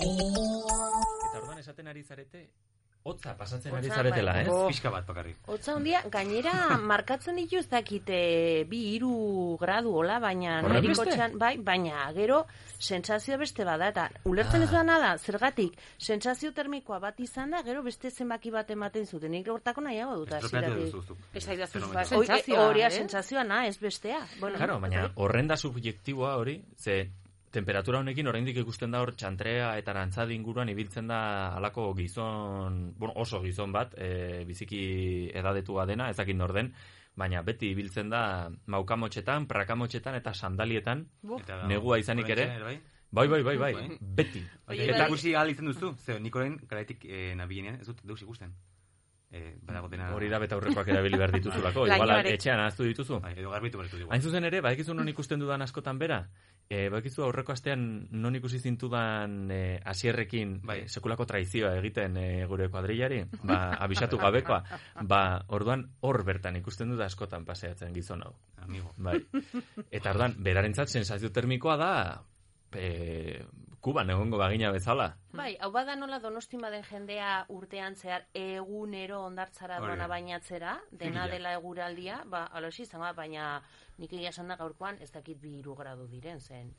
Eta orduan esaten ari zarete, hotza pasatzen ari zaretela, bai. ez? Oh. Pixka bat bakarrik. Hotza handia, gainera markatzen ditu ez dakite bi hiru gradu hola, baina Horren nahiko beste? txan, bai, baina gero sentsazio beste bada eta ulertzen ez dana da, zergatik sentsazio termikoa bat izan da, gero beste zenbaki bat ematen zuten. Nik hortako nahiago dut. Ez Hori- sentsazioa, Hori eh? sentsazioa na, ez bestea. Bueno, Claro, baina horren da subjektiboa hori, ze temperatura honekin oraindik ikusten da hor txantrea eta arantzadi inguruan ibiltzen da halako gizon, bueno, oso gizon bat, e, biziki edadetua dena, ezakin norden, baina beti ibiltzen da maukamotxetan, prakamotxetan eta sandalietan, Eta negua izanik ere, bai? bai, bai, bai, bai, Bai. beti. Oie, Eta bai. ikusi ahal izan duzu, ze nik orain garaitik eh, nabilenean ez dut deus ikusten. Eh, badago dena... Hori da beta aurrekoak erabili behar dituzulako, igual Lainoarek. etxean ahaztu dituzu. Bai, edo garbitu bertu dugu. Hain zuzen ere, badakizu non ikusten dudan askotan bera? E, badakizu aurreko astean non ikusi zintudan e, asierrekin Bai. e, sekulako traizioa egiten e, gure kuadrillari, ba, abisatu gabekoa, ba, orduan hor bertan ikusten dut askotan paseatzen gizon hau. Amigo. Bai. Eta orduan, berarentzat sensazio termikoa da, e, kuban egongo bagina bezala. Bai, hau bada nola donostin baden jendea urtean zehar egunero ondartzara doana bainatzera, dena dela eguraldia, ba, alosi izango da, baina nik egia esan da gaurkoan ez dakit bi hiru gradu diren, zen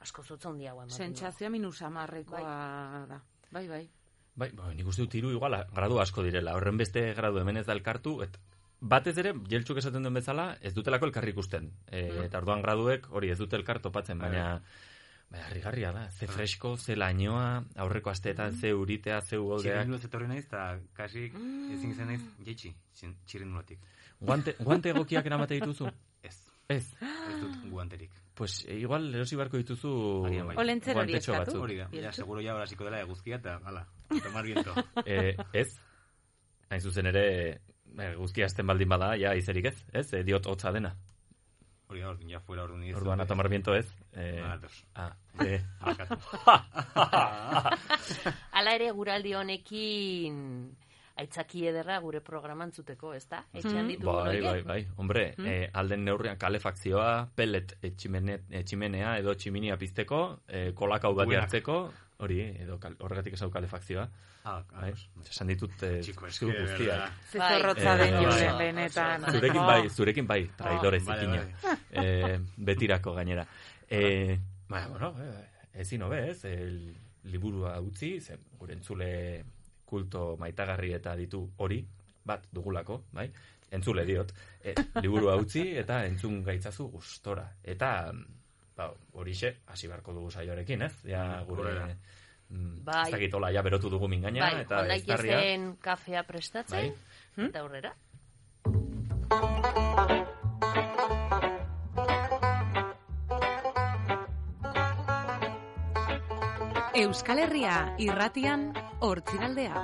asko ematen du. Sentsazioa minus amarrekoa da. Bai, bai. Bai, bai, nik uste dut hiru igual gradu asko direla. Horren beste gradu hemen ez da elkartu, et, batez ere, jeltxuk esaten duen bezala, ez dutelako elkarri ikusten. E, Eta orduan graduek hori ez dute elkar topatzen, baina baina harrigarria da, ze fresko, ze lainoa, aurreko asteetan, ze uritea, ze ugodeak. Txirindulo zetorri naiz, eta kasi ezin zen naiz jeitxi, txirindulotik. Guante, guante egokiak eramate dituzu? Ez, Ez. ez dut guanterik. Pues e, igual erosi barko dituzu bai. Olentzer hori eskatu. Hori da, ja, seguro ja horasiko dela eguzkia, eta hala, tomar viento. E, ez, hain zuzen ere, e, guzkia azten baldin bada, ja izerik ez, ez, e, diot hotza dena. Hori da, orduan, ja fuera orduan nire. Orduan atomar viento ez. E, Ados. ah, e, Barkatu. Hala ere guraldi honekin aitzaki ederra gure programan zuteko, ez da? Etxean ditugu bai, horiek. bai, bai. Hombre, eh, alden neurrian kalefakzioa, pellet etximene, etximenea edo tximinia pizteko, eh, kolakau bat jartzeko, hori, edo kal, horregatik esau kalefakzioa. Ah, Bai, ados. esan ditut eh, Chico, guztia. verdad. Ze Bai. Eh, den bai. joren benetan. Zurekin Oh. bai, zurekin bai, traidore Vale, zikina. vale. Eh, betirako gainera. Eh, ba, bueno, eh, ezin hobe, ez, el, liburua utzi, zen, gure entzule kulto maitagarri eta ditu hori, bat dugulako, bai? Entzule diot, e, liburua utzi eta entzun gaitzazu gustora. Eta, ba, horixe, hasi beharko dugu saioarekin, ez? Ja, gure... Horrela. Mm, Bai. Ez dakit hola, ja berotu dugu mingaina, Bai, eta onaik eztarria. ezen kafea prestatzen, Bai. eta aurrera. Euskal Herria irratian hortziraldea.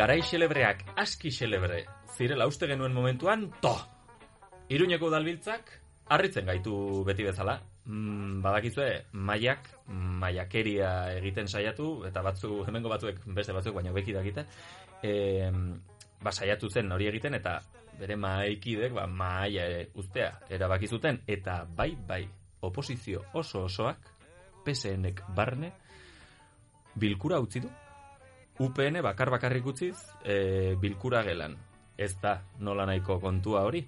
Garai xelebreak aski xelebre zirela uste genuen momentuan, to! Iruñeko udalbiltzak harritzen gaitu beti bezala. Mm, badakizue, maiak, maiakeria egiten saiatu, eta batzu, hemengo batzuek, beste batzuek, baina beki dakite, e, ba, saiatu zen hori egiten, eta bere maikidek, ba, maia e, ustea erabaki zuten, eta bai, bai, oposizio oso osoak, PSNek barne, bilkura utzi du, UPN bakar bakarrik utziz e, bilkura gelan. Ez da nola nahiko kontua hori.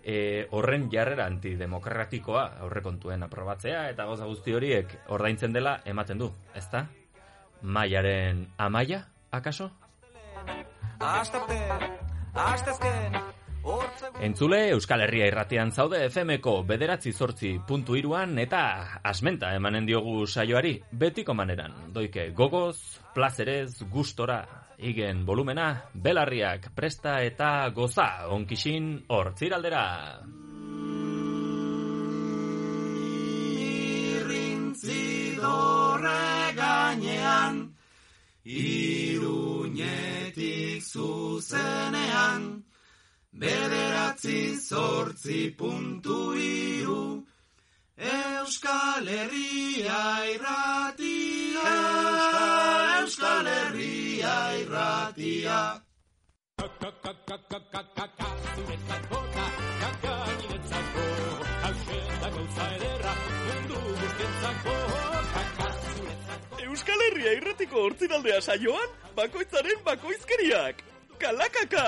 E, horren jarrera antidemokratikoa aurrekontuen aprobatzea eta goza guzti horiek ordaintzen dela ematen du, ezta? Maiaren amaia, akaso? Entzule Euskal Herria irratian zaude FMko bederatzi zortzi puntu iruan eta asmenta emanen diogu saioari betiko maneran. Doike gogoz, plazerez, gustora, igen volumena, belarriak presta eta goza onkisin hortziraldera. Irrintzidorre gainean, iruñetik zuzenean, bederatzi zortzi puntu iru, Euskal Herria irratia, Euskal Herria irratia. Mundu guztien Euskal Herria irratiko hortziraldea saioan, bakoitzaren bakoizkeriak. Kalakaka!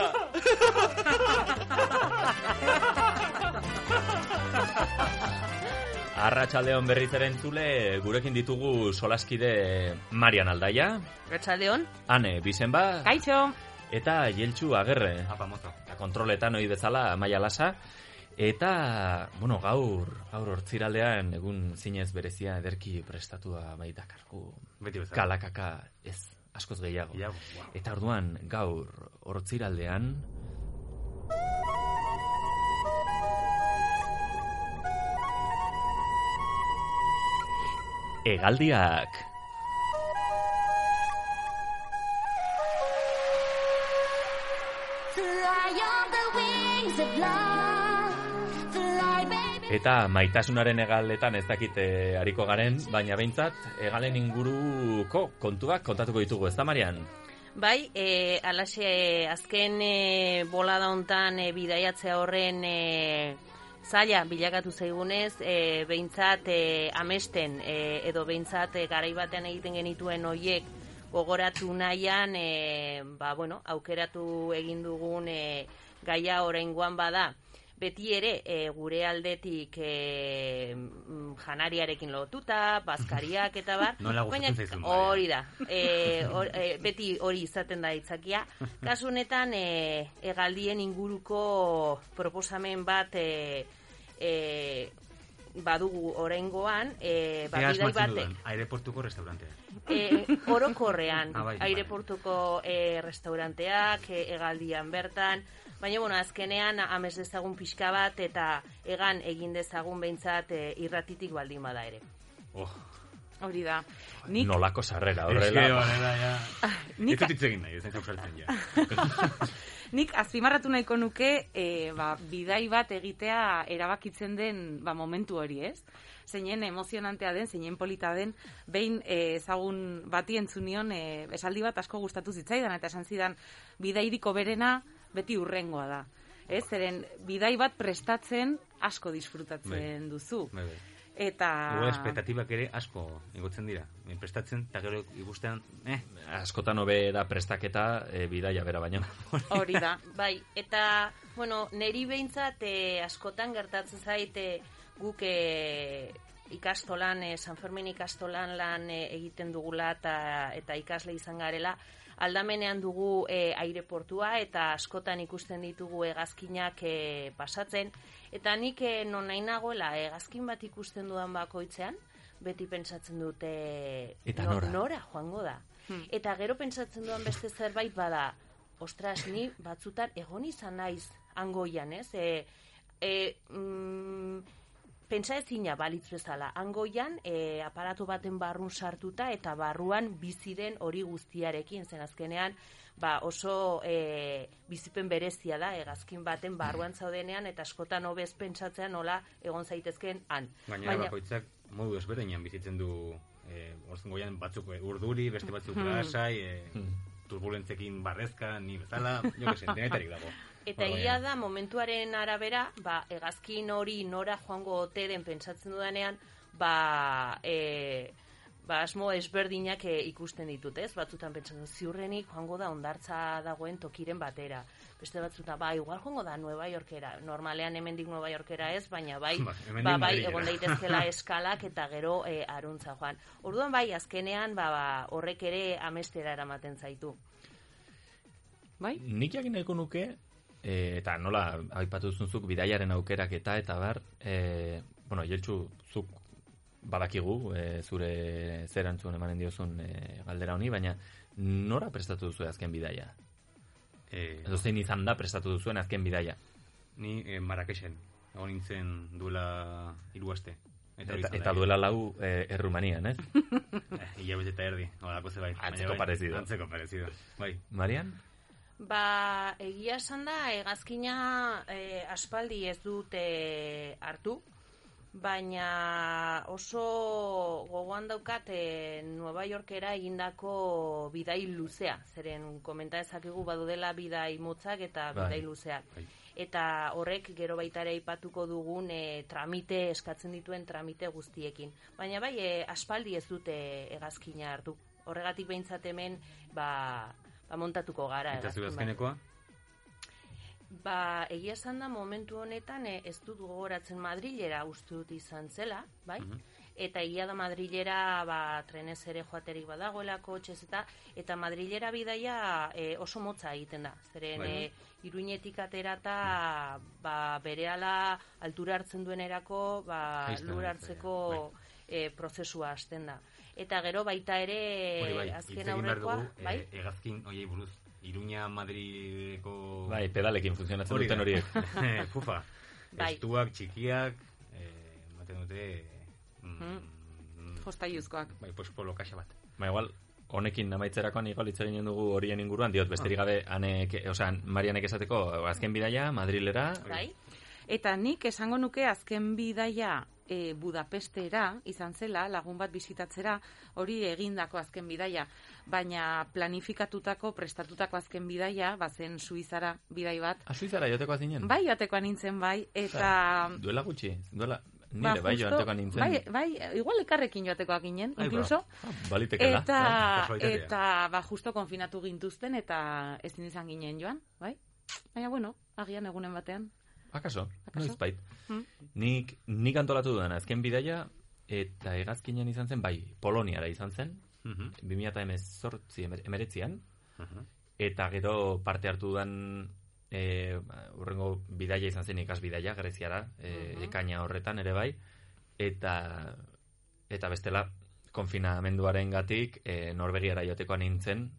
Arratxaldeon berriz ere entzule, gurekin ditugu solaskide Marian Aldaia, Retxaldeon, Ane Bizenba, Kaixo! eta Jeltxu Agerre. Apa, mozo. Eta kontroletan hoi bezala maia lasa. Eta, bueno, gaur, gaur hortziraldean egun zinez berezia ederki prestatua baita kargu. Beti bezala. Kalakaka ez, askoz gehiago. Iago, wow. Eta orduan, gaur, hortziraldean... baby. Eta maitasunaren egaletan ez dakite hariko garen, baina behintzat, egalen inguruko kontuak kontatuko ditugu, ez da, Marian? Bai, e, alaxe azken e, bolada hontan e, bidaiatzea horren e, zaila bilakatu zaigunez, e, behintzat e, amesten e, edo behintzat e, garai batean egiten genituen hoiek gogoratu nahian, e, ba, bueno, aukeratu egin dugun e, gaia oraingoan bada, beti ere e, gure aldetik e, janariarekin lotuta, bazkariak eta bar. Nola baina? Hori da. E, hor- e, beti hori izaten da itzakia. Kasu honetan e, egaldien inguruko proposamen bat e, e, badugu oraingoan, e, ba, bidai batek. aireportuko restaurantea. E, orokorrean, Ah, bai, aireportuko e, restauranteak, e, egaldian bertan, baina, bueno, azkenean amez dezagun pixka bat eta egan egin dezagun behintzat e, irratitik baldin bada ere. Oh, Hori da. Nik, Nolako sarrera, horrela. horrela, ja. nik, Ez dut nahi, ez ausartzen, ja. nik azpimarratu nahiko nuke e, ba, bidai bat egitea erabakitzen den ba, momentu hori, ez? Zeinen emozionantea den, zeinen polita den, behin e, ezagun bati entzunion e, esaldi bat asko gustatu zitzaidan, eta esan zidan bidairiko berena beti urrengoa da. Ez, zeren bidai bat prestatzen asko disfrutatzen duzu. Bai, bai. Eta... Igual espektatibak ere asko igotzen dira. Prestatzen, eta gero ikustean, eh, Askotan hobe da prestaketa e, bidaia bera baino. Hori da. Bai, eta, bueno, neri behintzat e, askotan gertatzen zaite guk e, ikastolan, e, San Fermin ikastolan lan e, egiten dugula eta, eta ikasle izan garela, aldamenean dugu e, aireportua eta askotan ikusten ditugu hegazkinak e, pasatzen, eta nik e, non nahi nagoela hegazkin bat ikusten dudan bakoitzean, beti pentsatzen dute Eta no- nora? nora joango da. Hmm. Eta gero pentsatzen dudan beste zerbait bada, ostras, ni batzutan egon izan naiz angoian, ez? E, e, mm, pentsa ezina balitz bezala, angoian e, aparatu baten barrun sartuta eta barruan biziren hori guztiarekin, zen azkenean ba, oso e, bizipen berezia da, egazkin baten barruan zaudenean eta askotan hobez pentsatzea nola egon zaitezken han. Baina, bakoitzak modu ezberdinean bizitzen du eh, orzen goian batzuk eh, urduri, beste batzuk lasai, eh, turbulentzekin barrezka, ni bezala, jo que se, denetarik dago. Eta Hor, ia baina- da, momentuaren arabera, ba, hegazkin hori nora joango ote den pentsatzen dudanean, ba, e, ba, asmo ezberdinak e, ikusten ditut, ez? Batzutan pentsatzen dut, ziurrenik joango da ondartza dagoen tokiren batera. Beste batzutan, ba, igual joango da Nueva Yorkera. Normalean hemendik Nueva Yorkera ez, baina bai, Ba, ba, bai, egon daitezkela eskalak eta gero e, aruntza joan. Orduan bai, azkenean, ba, ba, horrek ere amestera eramaten zaitu. Bai? Nik jakin nahiko nuke, e, eta nola aipatu duzunzuk bidaiaren aukerak eta eta bar, e, bueno, jeltxu, zuk badakigu, e, zure zer antzun emanen diozun e, galdera honi, baina nora prestatu duzu azken bidaia? Eh, Edo zein izan da prestatu duzuen azken bidaia? ni eh, Marrakexen, egon nintzen duela hiru aste. Eta, Eta, eta duela lau e, errumanian, ez? Eh, hilabete eta erdi, holako zebait. Baina Antzeko bai, parezido. Antzeko parezido, bai. Marian? Ba, egia esan da, hegazkina e, aspaldi ez dut e, hartu. Baina oso gogoan daukat e, Nueva Yorkera egindako bidai luzea, zeren komenta dezakegu badudela bidai motzak eta Bai. bidai luzeak. Bai. Eta horrek gero baita ere aipatuko dugun e, tramite eskatzen dituen tramite guztiekin. Baina bai, e, aspaldi ez dute hegazkina hartu. Horregatik behintzat hemen ba, ba montatuko gara. Eta zu hegazkin bat. Ba, egia esan da momentu honetan eh, ez dut gogoratzen Madrilera uste dut izan zela, bai? Mhm. Eta egia da Madrilera ba, trenez ere joaterik badagoelako, txez eta eta Madrilera bidaia eh, oso motza egiten da. Zeren Bai. eh, iruñetik aterata ba, berehala altura hartzen duenerako ba, lur hartzeko eh, prozesua hasten da. Eta gero baita ere bai, azken aurrekoa, bai? eh, hegazkin hoiei buruz. Iruña Madrideko... Bai, pedalekin funtzionatzen Hori duten horiek. Fufa. Bai. Estuak, txikiak, eh, ematen dute... Mm, Jostaiuzkoak. Bai, pues polo kaxa bat. Ba, igual, honekin amaitzerakoan igual hitz eginen dugu horien inguruan, diot, Ah. besterik gabe, anek, osea, Marianek esateko, azken bidaia, Madrilera, Bai? Eta nik esango nuke azken bidaia e, Budapestera izan zela, lagun bat bisitatzera, hori egindako azken bidaia. Baina planifikatutako, prestatutako azken bidaia, bazen Suizara bidai bat. a Suizara jotekoa zinen? Bai, joatekoa nintzen bai, eta... Duela gutxi, duela, ba, nire bai justo- joatekoa nintzen. Bai, bai, igual ekarrekin joatekoa ginen, Ai, ba. incluso. Ah, Balitekela. Eta, bai, eta ba, justo konfinatu gintuzten, eta ezin izan ginen joan, bai? Baina, bueno, agian egunen batean. Akaso, Akaso? noiz bait. Mm. Nik, nik antolatu dudan azken bidaia, eta hegazkinen izan zen, bai, Poloniara izan zen, Mhm. 2018 emer- emeretzian, Mhm. eta gero parte hartu dudan e, urrengo bidaia izan zen ikas bidaia, Greziara, e, Mhm. ekaina horretan ere bai, eta eta bestela konfinamenduaren gatik e, Norvegiara jotekoa nintzen,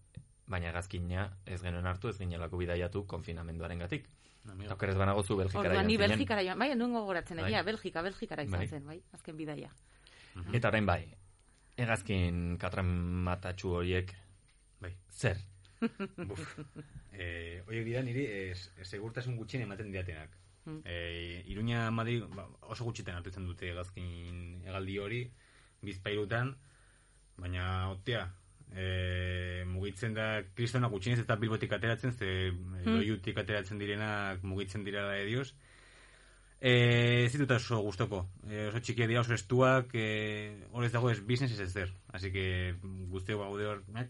baina hegazkina ez genuen hartu, ez ginelako bidaiatu konfinamenduaren gatik. Amigo. Okerez banago zu Belgikara Orduan, joan ni. Belgikara joan, bai, nuen gogoratzen Bai. egia, Belgika, Belgikara izan Bai. zen, bai, azken bidaia. Eta orain bai, hegazkin katramatatxu horiek Bai. zer? Buf. Eh, oie dira niri eh, segurtasun gutxien ematen diatenak. Mm. Eh, Iruña Madrid ba, oso gutxitan hartu izan dute hegazkin hegaldi hori bizpairutan, baina otea eh, mugitzen da kristona gutxienez eta bilbotik ateratzen, ze mm. loiutik ateratzen direnak mugitzen dira da Dios. Eh, ez ditut oso gustoko. Eh, oso txikia dira, oso estuak, eh, hor ez dago ez business ez ezer. Así que guztiok gaude hor, eh,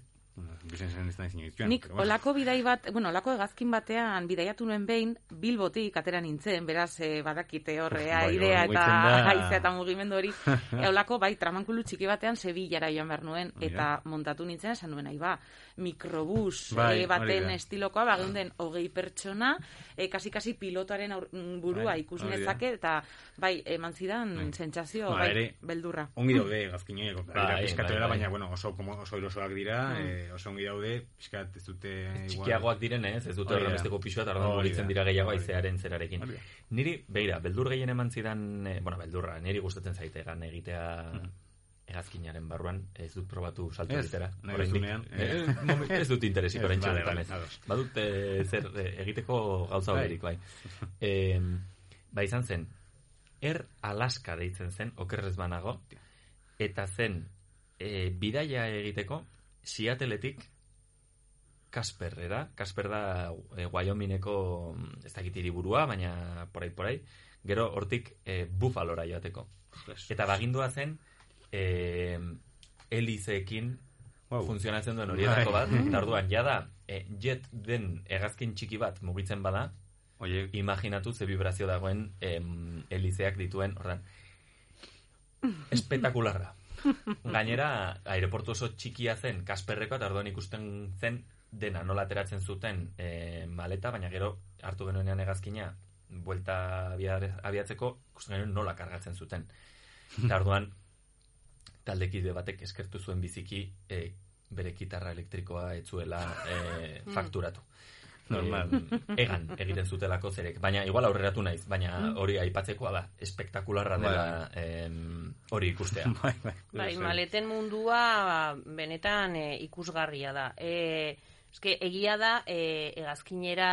ez joan. Nik bueno. olako bidai bat, bueno, olako hegazkin batean bidaiatu nuen behin, Bilbotik atera nintzen, beraz, eh, badakite horre, Bai, airea eta haizea eta mugimendu hori. E, olako, bai, tramankulu txiki batean Sevillara joan behar nuen, eta montatu nintzen esan nuen, nahi ba, mikrobus Bai, eh, baten hori da. estilokoa, ba, geunden hogei pertsona, eh, kasi-kasi pilotaren aur, mm, burua Bai, ikus hori da. nezake, eta bai, eman zidan Bai. sentsazio, Ba, bai, ere, beldurra. Ongi daude gazkinoiek, Bai, bai, bai, bai. baina, bueno, oso, como, oso erosoak dira, Mm. eh, oso ongi daude, pizkat ez dute... igual- Txikiagoak direnez, ez dute Hori da. horrenbesteko pisua, eta orduan Hori mugitzen da. dira gehiago aizearen zerarekin. Niri, beira, beldur gehien eman zidan, eh, bueno, beldurra, niri gustatzen zaite egitea Mhm. Hegazkinaren barruan, ez dut probatu salto Ez, egitera. nahi Oraindik. Eh, ez dut interesik Ez, orain vale, honetan vale, ez. ados. Badut eh, zer eh, egiteko gauza Bai. hoberik, bai. Eh, ba izan zen, Er Alaska deitzen zen, okerrez banago, eta zen, eh, bidaia egiteko, Seattleetik Kasperrera, Kasper da e, Wyomingeko ez dakit hiriburua, baina porai porai, gero hortik e, Buffalora joateko. Eta bagindua zen e, helizeekin Wow. funtzionatzen duen horietako Bai. bat, eta orduan jada e, jet den hegazkin txiki bat mugitzen bada, Oie, imaginatu ze vibrazio dagoen em, helizeak dituen, ordan, espetakularra. Gainera, aireportu oso txikia zen Kasperreko, eta orduan ikusten zen dena nola ateratzen zuten e, maleta, baina gero hartu genuenean hegazkina buelta abia- abiatzeko, ikusten genuen nola kargatzen zuten. Eta orduan, taldekide batek eskertu zuen biziki e, bere gitarra elektrikoa etzuela e, fakturatu. Normal. Egan egiten zutelako zerek. Baina igual aurreratu naiz, baina hori aipatzekoa da. Espektakularra dela em, hori ikustea. bai, bai. Bai, maleten mundua ba, benetan e, ikusgarria da. E, eske, egia da, e, hegazkinera,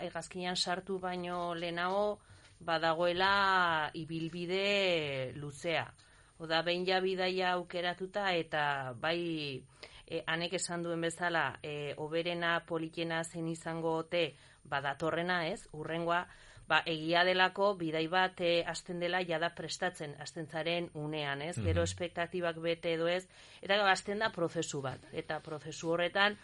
hegazkinean sartu baino lehenago, badagoela ibilbide luzea. Oda, behin ja bidaia aukeratuta eta bai e, anek esan duen bezala, e, oberena, politena zen izango ote, badatorrena ez, urrengoa, ba, egia delako bidai bat e, hasten dela jada prestatzen, hasten zaren unean, ez? Gero espektatibak bete edo ez, eta hasten da prozesu bat. Eta prozesu horretan,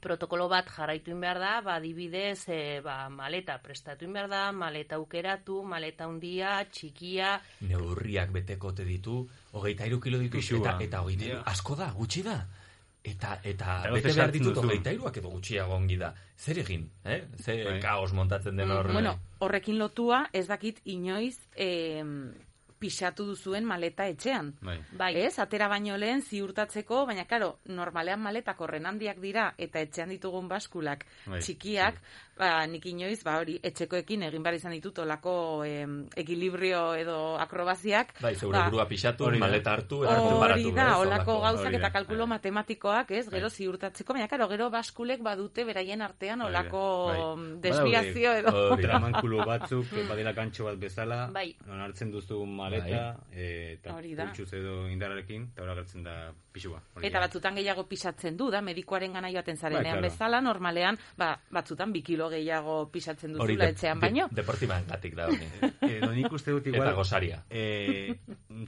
protokolo bat jarraitu in behar da, ba, adibidez, e, ba, maleta prestatu in behar da, maleta aukeratu, maleta handia, txikia, Neurriak beteko te ditu, hogeita iru kilo ditu, eta, eta hogeita iru, asko da, gutxi da. Eta, eta Eta bete behar ditut hogeita iruak edo gutxiago ongi da. Zer egin, eh? Ze Bai. kaos montatzen den hor. Bueno, horrekin lotua ez dakit inoiz em, pixatu duzuen maleta etxean. Bai. bai, Ez, atera baino lehen ziurtatzeko, baina karo, normalean maletak horren handiak dira eta etxean ditugun baskulak Bai, txikiak, ba, nik inoiz, ba hori, etxekoekin egin behar izan ditut olako em, ekilibrio edo akrobaziak. Bai, zeure ba, burua pixatu, hori da. maleta hartu, eta Hori preparatu. da, ez, olako gauzak hori eta da. kalkulo Bai. matematikoak, ez, gero Bai. ziurtatzeko, baina karo, gero baskulek badute beraien artean Hori da, olako bai. desviazio edo. Hori da. Tramankulo batzuk, badela kantxo bat bezala, Bai. non hartzen duzu maleta, eh, eta Hori da. pultsuz edo indarrarekin, eta hori gertzen da pixua. Hori Eta da. batzutan gehiago pisatzen du, da, medikoaren gana joaten zarenean Bai, bezala, normalean, ba, batzutan bi kilo gehiago pisatzen Hori duzula de- etxean de- baino. Deportiban gatik da hori. Edo nik uste dut igual... Eta gosaria. Eh,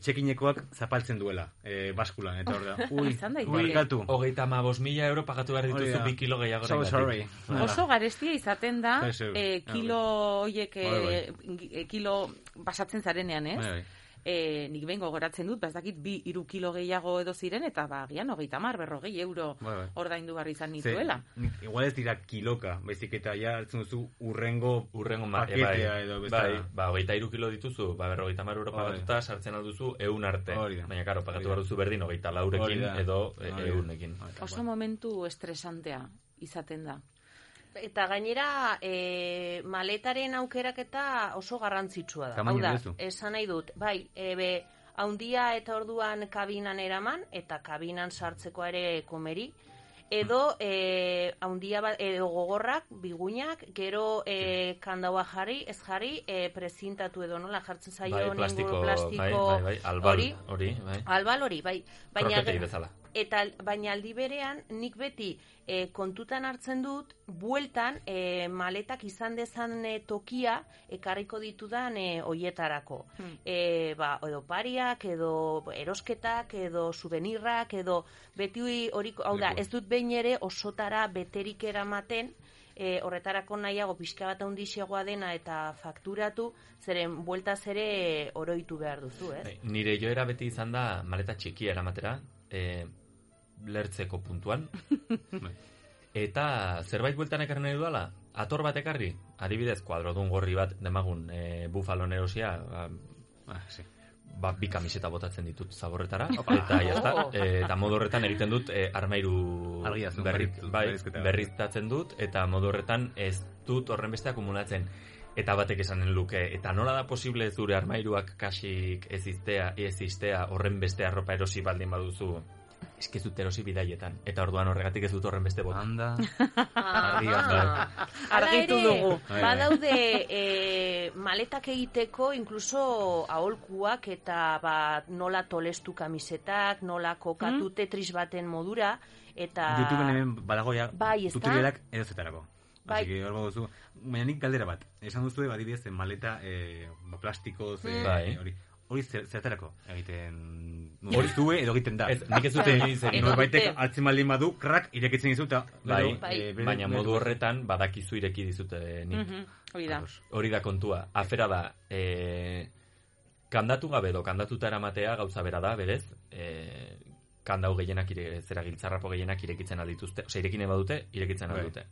txekinekoak zapaltzen duela, eh, baskulan, eta hor da. Ui, ui, gatu. Hogeita amabos mila euro pagatu behar dituzu bi kilo gehiago. So sorry. Oso garestia izaten da, Bai, zeu. eh, Ah, kilo hoiek, Bai, bai. eh, eh, kilo basatzen zarenean, ez? Bai, bai. Eh, nik behin gogoratzen dut, bazakit bi iru kilo gehiago edo ziren, eta ba, gian hogeita mar, berrogei euro Bai, bai. ordaindu behar izan Ze, nituela. nik- igual ez dira kiloka, baizik eta ja hartzen duzu urrengo Urrengo e, paketea bai, edo bai, bezala. ba, hogeita iru kilo dituzu, ba, berrogeita mar euro pagatuta, sartzen alduzu eun arte. Hori da. Baina, karo, pagatu behar duzu berdin, hogeita laurekin edo e, eunekin. Oso momentu estresantea izaten da. Eta gainera, e, maletaren aukeraketa oso garrantzitsua da. Hau da, esan nahi dut, bai, ebe, haundia eta orduan kabinan eraman, eta kabinan sartzeko ere komeri, edo e, haundia ba- edo gogorrak, biguinak, gero e, kandaua jarri, ez jarri, e, prezintatu edo nola jartzen zaio Bai, plastiko, plastiko bai, bai, bai, albal, hori, hori, bai. albal hori, bai. Baina, Kroketei bezala. Eta baina aldi berean nik beti e, kontutan hartzen dut bueltan e, maletak izan dezan e, tokia ekarriko ditudan e, oietarako. Hmm. E, ba, edo pariak, edo erosketak, edo souvenirrak, edo beti hori, hau da, ez dut behin ere osotara beterik eramaten, e, horretarako nahiago pixka bat handixegoa dena eta fakturatu, zeren bueltaz ere oroitu behar duzu, ez? Bai, Nire joera beti izan da maleta txikia eramatera, e, lertzeko puntuan. Bai. Eta zerbait bueltan ekarri nahi dudala, ator bat ekarri, adibidez, kuadrodun gorri bat, demagun, e, bufalon erosia, ba, Ah, sí. ba, bi kamiseta botatzen ditut zaborretara, eta jazta, Oh. e, eta modu horretan egiten dut e, armairu Argia zu, berri, berriz- bai, berriztatzen dut, eta modu horretan ez dut horren beste akumulatzen. Eta batek esanen luke, eta nola da posible zure armairuak kasik ez iztea, ez iztea horren beste arropa erosi baldin baduzu, eske ez dut erosi bidaietan. Eta orduan horregatik ez dut horren beste bota. Anda. Argi Hala Argitu dugu. Bai, bai. Badaude e, maletak egiteko inkluso aholkuak eta ba, nola tolestu kamisetak, nola kokatu tetris baten modura eta YouTubeen hemen badago ja Bai, tutorialak edo zetarako. Bai. Así que hor baduzu, baina nik galdera bat. Esan duzu adibidez maleta eh, ba, plastikoz eh, Bai. hori. Hori zertarako egiten Hori- zue edo egiten da. Ez, nik ez dute Norbaitek hartzen baldin badu, krak, irekitzen dizu eta... Bai, Bai. eh, bere- baina modu horretan badakizu ireki dizute nik. Mhm, Hori da. Hori da kontua. Afera da, e, kandatu gabe edo kandatuta eramatea gauza bera da, berez, e, kandau gehienak, ire, zera giltzarrapo gehienak irekitzen aldituzte, osea, irekin badute, irekitzen Bai. aldute.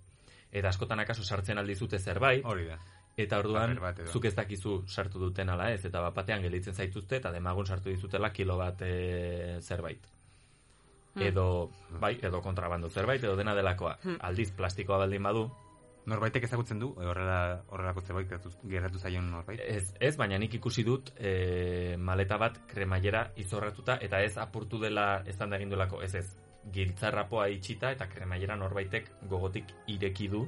Eta askotan akaso sartzen aldizute zerbait, Hori da. Eta orduan bat zuk ez dakizu sartu duten ala ez, eta bat batean gelditzen zaituzte, eta demagun sartu dizutela kilo bat e, zerbait. Edo, bai, edo kontrabando zerbait, edo dena delakoa. Aldiz, plastikoa baldin badu, Norbaitek ezagutzen du, horrela, horrelako zerbait gertatu, zaion norbait. Ez, ez, baina nik ikusi dut e, maleta bat kremaiera izorratuta eta ez apurtu dela ezan da egin duelako, ez ez, giltzarrapoa itxita eta kremaiera norbaitek gogotik ireki du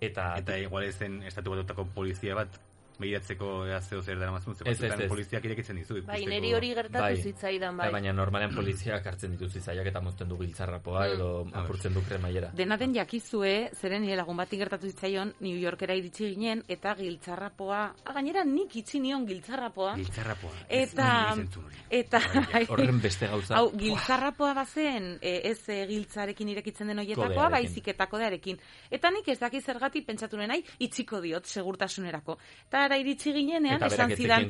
eta, Eta igual zen estatu batutako polizia bat behiratzeko ea zeo zer dara mazun, Ez, ez, ez. poliziak irekitzen dizu. Bai, ikusteko- neri hori gertatu Bai. zitzaidan, bai. Bai, baina normalean poliziak hartzen ditu zizaiak eta mozten du giltzarrapoa edo Ah, apurtzen du kremaiera. Dena den jakizue, zeren nire lagun bati gertatu zitzaion, New Yorkera iritsi ginen, eta giltzarrapoa, ah, gainera nik itxi nion giltzarrapoa, Giltzarrapoa. Eta, niri zentzun hori. eta, Horren beste gauza. Hau, giltzarrapoa bazen, e, ez e, giltzarekin irekitzen den oietakoa, Kodearekin. baizik eta kodearekin. Eta nik ez daki zergatik pentsatu ai, itxiko diot segurtasunerako. Eta ara iritsi ginenean, esan zidan,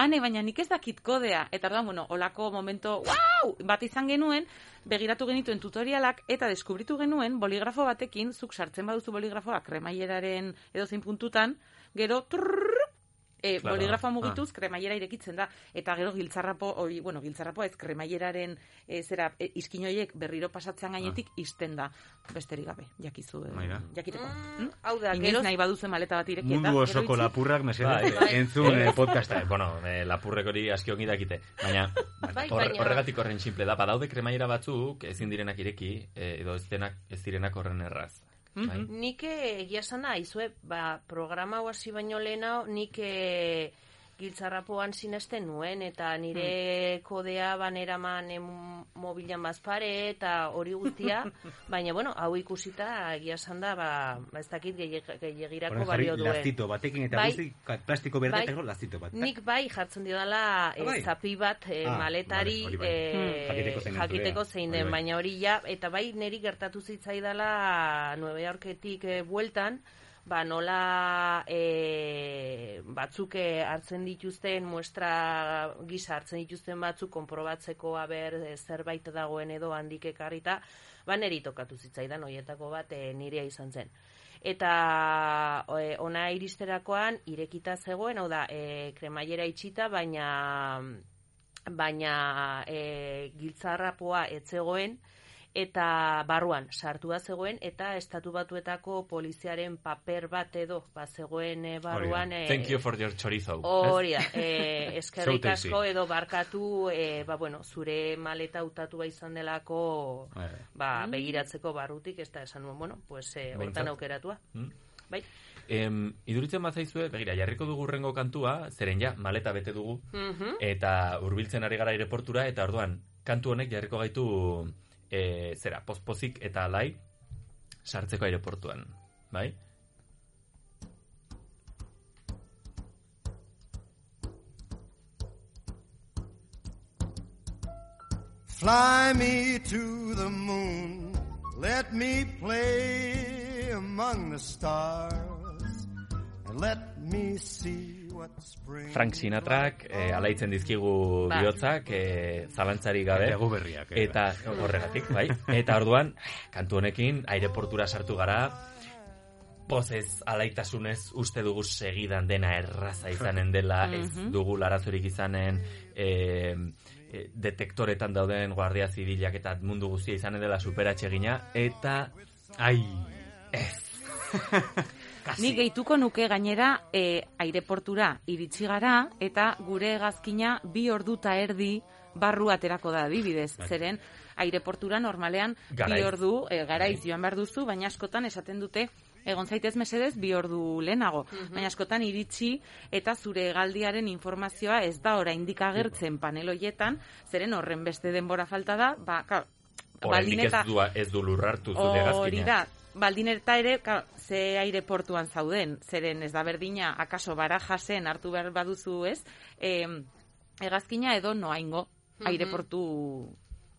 ane, baina nik ez dakit kodea. Eta orduan, bueno, olako momento, wow, bat izan genuen, begiratu genituen tutorialak, eta deskubritu genuen, boligrafo batekin, zuk sartzen baduzu boligrafoa kremaileraren edozein puntutan, gero, trrrr, e, Claro. boligrafoa mugituz kremaiera irekitzen da eta gero giltzarrapo hori bueno giltzarrapoa ez kremaileraren e, zera e, iskinoiek berriro pasatzean gainetik isten da besterik gabe jakizu e, jakiteko Mm, hm? hau da, Inoiz gero nahi baduzu maleta bat ireki Mundu osoko lapurrak mesedez Bai. entzun eh, podcasta. Eh, bueno, eh, lapurrek hori aski ongi dakite. Baina Bai, baina- horregatik horren simple da. Badaude kremaiera batzuk ezin direnak ireki eh, edo ez denak ez direnak horren erraz. Bai? Nik eh, egia esan aizue, ba, programa hau hasi baino lehena, nik e, giltzarrapoan sinesten nuen, eta nire kodea baneraman mobilan bazpare, eta hori guztia, baina, bueno, hau ikusita, egia esan da, ba, ba ez dakit gehiag- gehiagirako jarri balio duen. lastito batekin eta Bai. guzti plastiko berda Bai. lastito bat. Nik bai jartzen diodala Ah, bai? e, zapi bat e, Ah, maletari vale, hori bai. e, Hmm. Jakiteko zein jakiteko zein den, bai. baina hori ja, eta bai neri gertatu zitzaidala Nueva Yorketik e, bueltan, ba nola e, batzuk e, hartzen dituzten, muestra gisa hartzen dituzten batzuk konprobatzeko aber e, zerbait dagoen edo handik ekarrita, ba neri tokatu zitzaidan hoietako bat e, nirea izan zen. Eta e, ona iristerakoan irekita zegoen, hau da, e, kremaiera itxita, baina baina e, giltzarrapoa etzegoen eta barruan sartua zegoen eta estatu batuetako poliziaren paper bat edo ba zegoen e, barruan e, Thank you for your chorizo. Hori da, eh, eskerrik asko edo barkatu, eh, ba, bueno, zure maleta hautatua izan delako Bai. ba, begiratzeko barrutik, ez da esan nuen, bueno, pues, eh, hortan aukeratua. Mm. Bai. Em, iduritzen bazaizue, begira, jarriko dugu urrengo kantua, zeren ja, maleta bete dugu, Mhm. eta hurbiltzen ari gara aireportura, eta orduan, kantu honek jarriko gaitu, e, zera, pozpozik eta alai, sartzeko aireportuan, bai? Fly me to the moon, let me play among the stars, and let me see. Frank Sinatrak e, alaitzen dizkigu Ba. bihotzak e, zalantzari gabe. Eta gu berriak, eh, Eta horregatik, bai. Eta orduan, kantu honekin aireportura sartu gara, pozez alaitasunez uste dugu segidan dena erraza izanen dela, ez dugu larazurik izanen e, e, detektoretan dauden guardia zibilak eta mundu guztia izanen dela superatxegina, eta Ai, Ni gehituko nuke gainera e, aireportura iritsi gara eta gure hegazkina bi ordu erdi barru aterako da adibidez. Zeren aireportura normalean bi Garaiz. ordu e, garaiz joan behar duzu, baina askotan esaten dute egon zaitez mesedez bi ordu lehenago. Baina askotan iritsi eta zure hegaldiaren informazioa ez da oraindik agertzen panel hoietan, zeren horren beste denbora falta da, ba, claro, oraindik ez eta- du, ez du lurrartu zure Hori gazkina. da, baldin eta ere, ka, ze aireportuan zauden, zeren ez da berdina, akaso barajasen hartu behar baduzu ez, e, egazkina edo noaingo aireportu...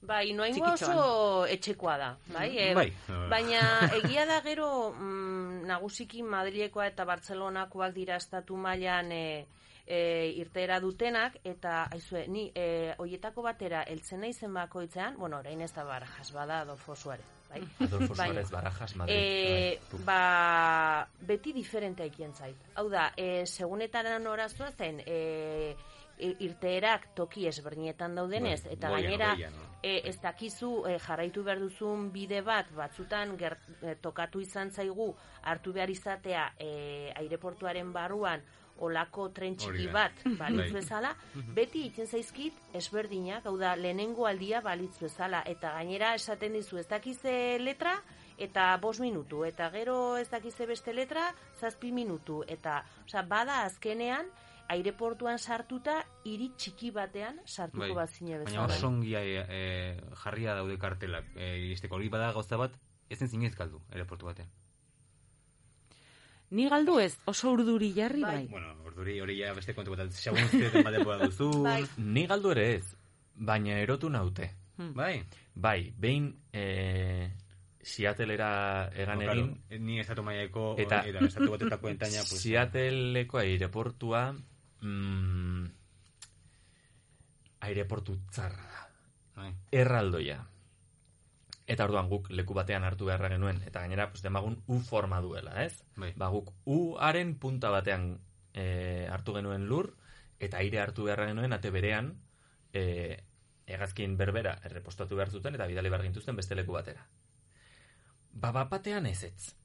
Bai, noaingo oso etxekoa da, bai? E, Bai. Baina egia da gero mm, nagusiki Madrilekoa eta Bartzelonakoak dira estatu mailan e, e, irteera dutenak eta aizue, ni e, hoietako batera heltzen naizen bakoitzean, bueno, orain ez da barajas bada Adolfo Suarez, bai? Adolfo Suárez Barajas, Madrid. E, bai. ba, beti diferente aikien zait. Hau da, e, segunetan noraztua zen, e, i- irteerak toki ezberdinetan daudenez, Bai, eta gainera no? e, ez dakizu e, jarraitu behar duzun bide bat, batzutan ger, e, tokatu izan zaigu hartu behar izatea e, aireportuaren barruan olako tren txiki bat balitz Bai. bezala, beti itzen zaizkit ezberdinak, hau da, lehenengo aldia balitz bezala, eta gainera esaten dizu ez dakize letra, eta bost minutu, eta gero ez dakize beste letra, zazpi minutu, eta, osea, bada azkenean, aireportuan sartuta, hiri txiki batean sartuko Bai. bazine Baina bezala. oso ongi e, jarria daude kartelak. E, iristeko hori bada gauza bat, ez zen zinez galdu, aeroportu batean. Ni galdu ez, oso urduri jarri bai. Bueno, orduri hori ja beste kontu bat, segun zuten batepoa duzu. Bai. Ni galdu ere ez, baina erotu naute. Bai. Bai, behin e, Seattlera egan No, egin, claro, ni estatu maiako Eta- eta, estatu batetako entaina, pues, Seattleko aireportua mm, aireportu txarra da. bai. Erraldoia. Eta orduan guk leku batean hartu beharra genuen, eta gainera, pues, demagun U forma duela, ez? Bai. Ba, guk U-aren punta batean e, hartu genuen lur, eta aire hartu beharra genuen, ate berean, e, hegazkin berbera errepostatu behar zuten, eta bidali behar gintuzten beste leku batera. Ba, bat batean ez ez.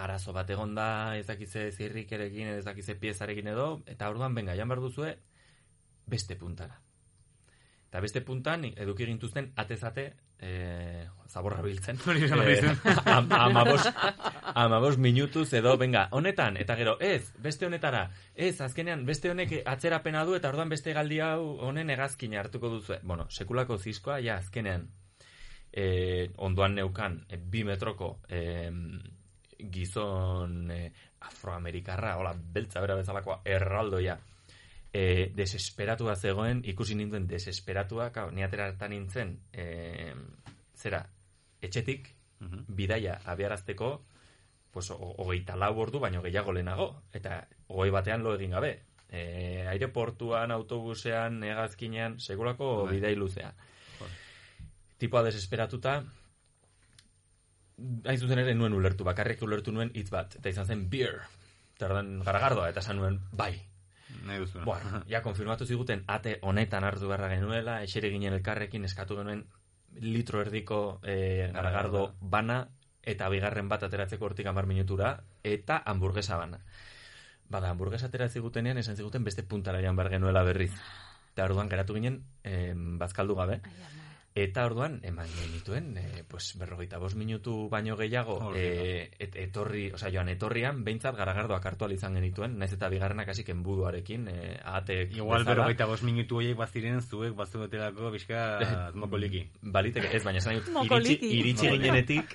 Arazo bat egon da, ez dakize zirrikerekin, ez dakize piezarekin edo, eta orduan, benga, jan behar duzue, beste puntara. Eta beste puntan, eduki gintuzten, atezate, e, zaborra biltzen. Dizun. am, amabos, amabos minutuz edo, venga, honetan, eta gero, ez, beste honetara, ez, azkenean, beste honek atzerapena du, eta orduan beste galdi hau honen hegazkina hartuko duzu. Bueno, sekulako zizkoa, ja, azkenean, e, ondoan neukan, e, bi metroko e, gizon e, afroamerikarra, hola, beltza bera bezalakoa, erraldoia, e, desesperatua zegoen, ikusi ninduen desesperatua, kao, ni ateratan nintzen, e, zera, etxetik, Mhm. bidaia abiarazteko, pues, ho- hogeita lau ordu, baino gehiago lehenago, eta hogei batean lo egin gabe. E, aireportuan, autobusean, hegazkinean, segurako Bai. bidai luzea. Bai. Tipoa desesperatuta, hain zuzen ere nuen ulertu, bakarrik ulertu nuen hitz bat, eta izan zen beer, eta ordan garagardoa, eta esan nuen, bai, Nahi duzu. Bueno, ja, konfirmatu ziguten ate honetan hartu beharra genuela, esere ginen elkarrekin eskatu genuen litro erdiko e, garagardo bana, eta bigarren bat ateratzeko hortik amar minutura, eta hamburguesa bana. Bada, hamburguesa ateratzen zigutenean, esan ziguten beste puntara jan behar genuela berriz. Eta orduan geratu ginen e, bazkaldu gabe. Eta orduan, eman genituen, e, pues, berrogeita bost minutu baino gehiago, e, et, etorri, osea, joan etorrian, behintzat garagardoak hartu izan genituen, naiz eta bigarrenak hasik enbuduarekin, e, ate Igual berrogeita bost minutu horiek baziren zuek bazuetelako bizka mokoliki. Baliteke, ez, baina esan dut, iritsi, iritsi ginenetik,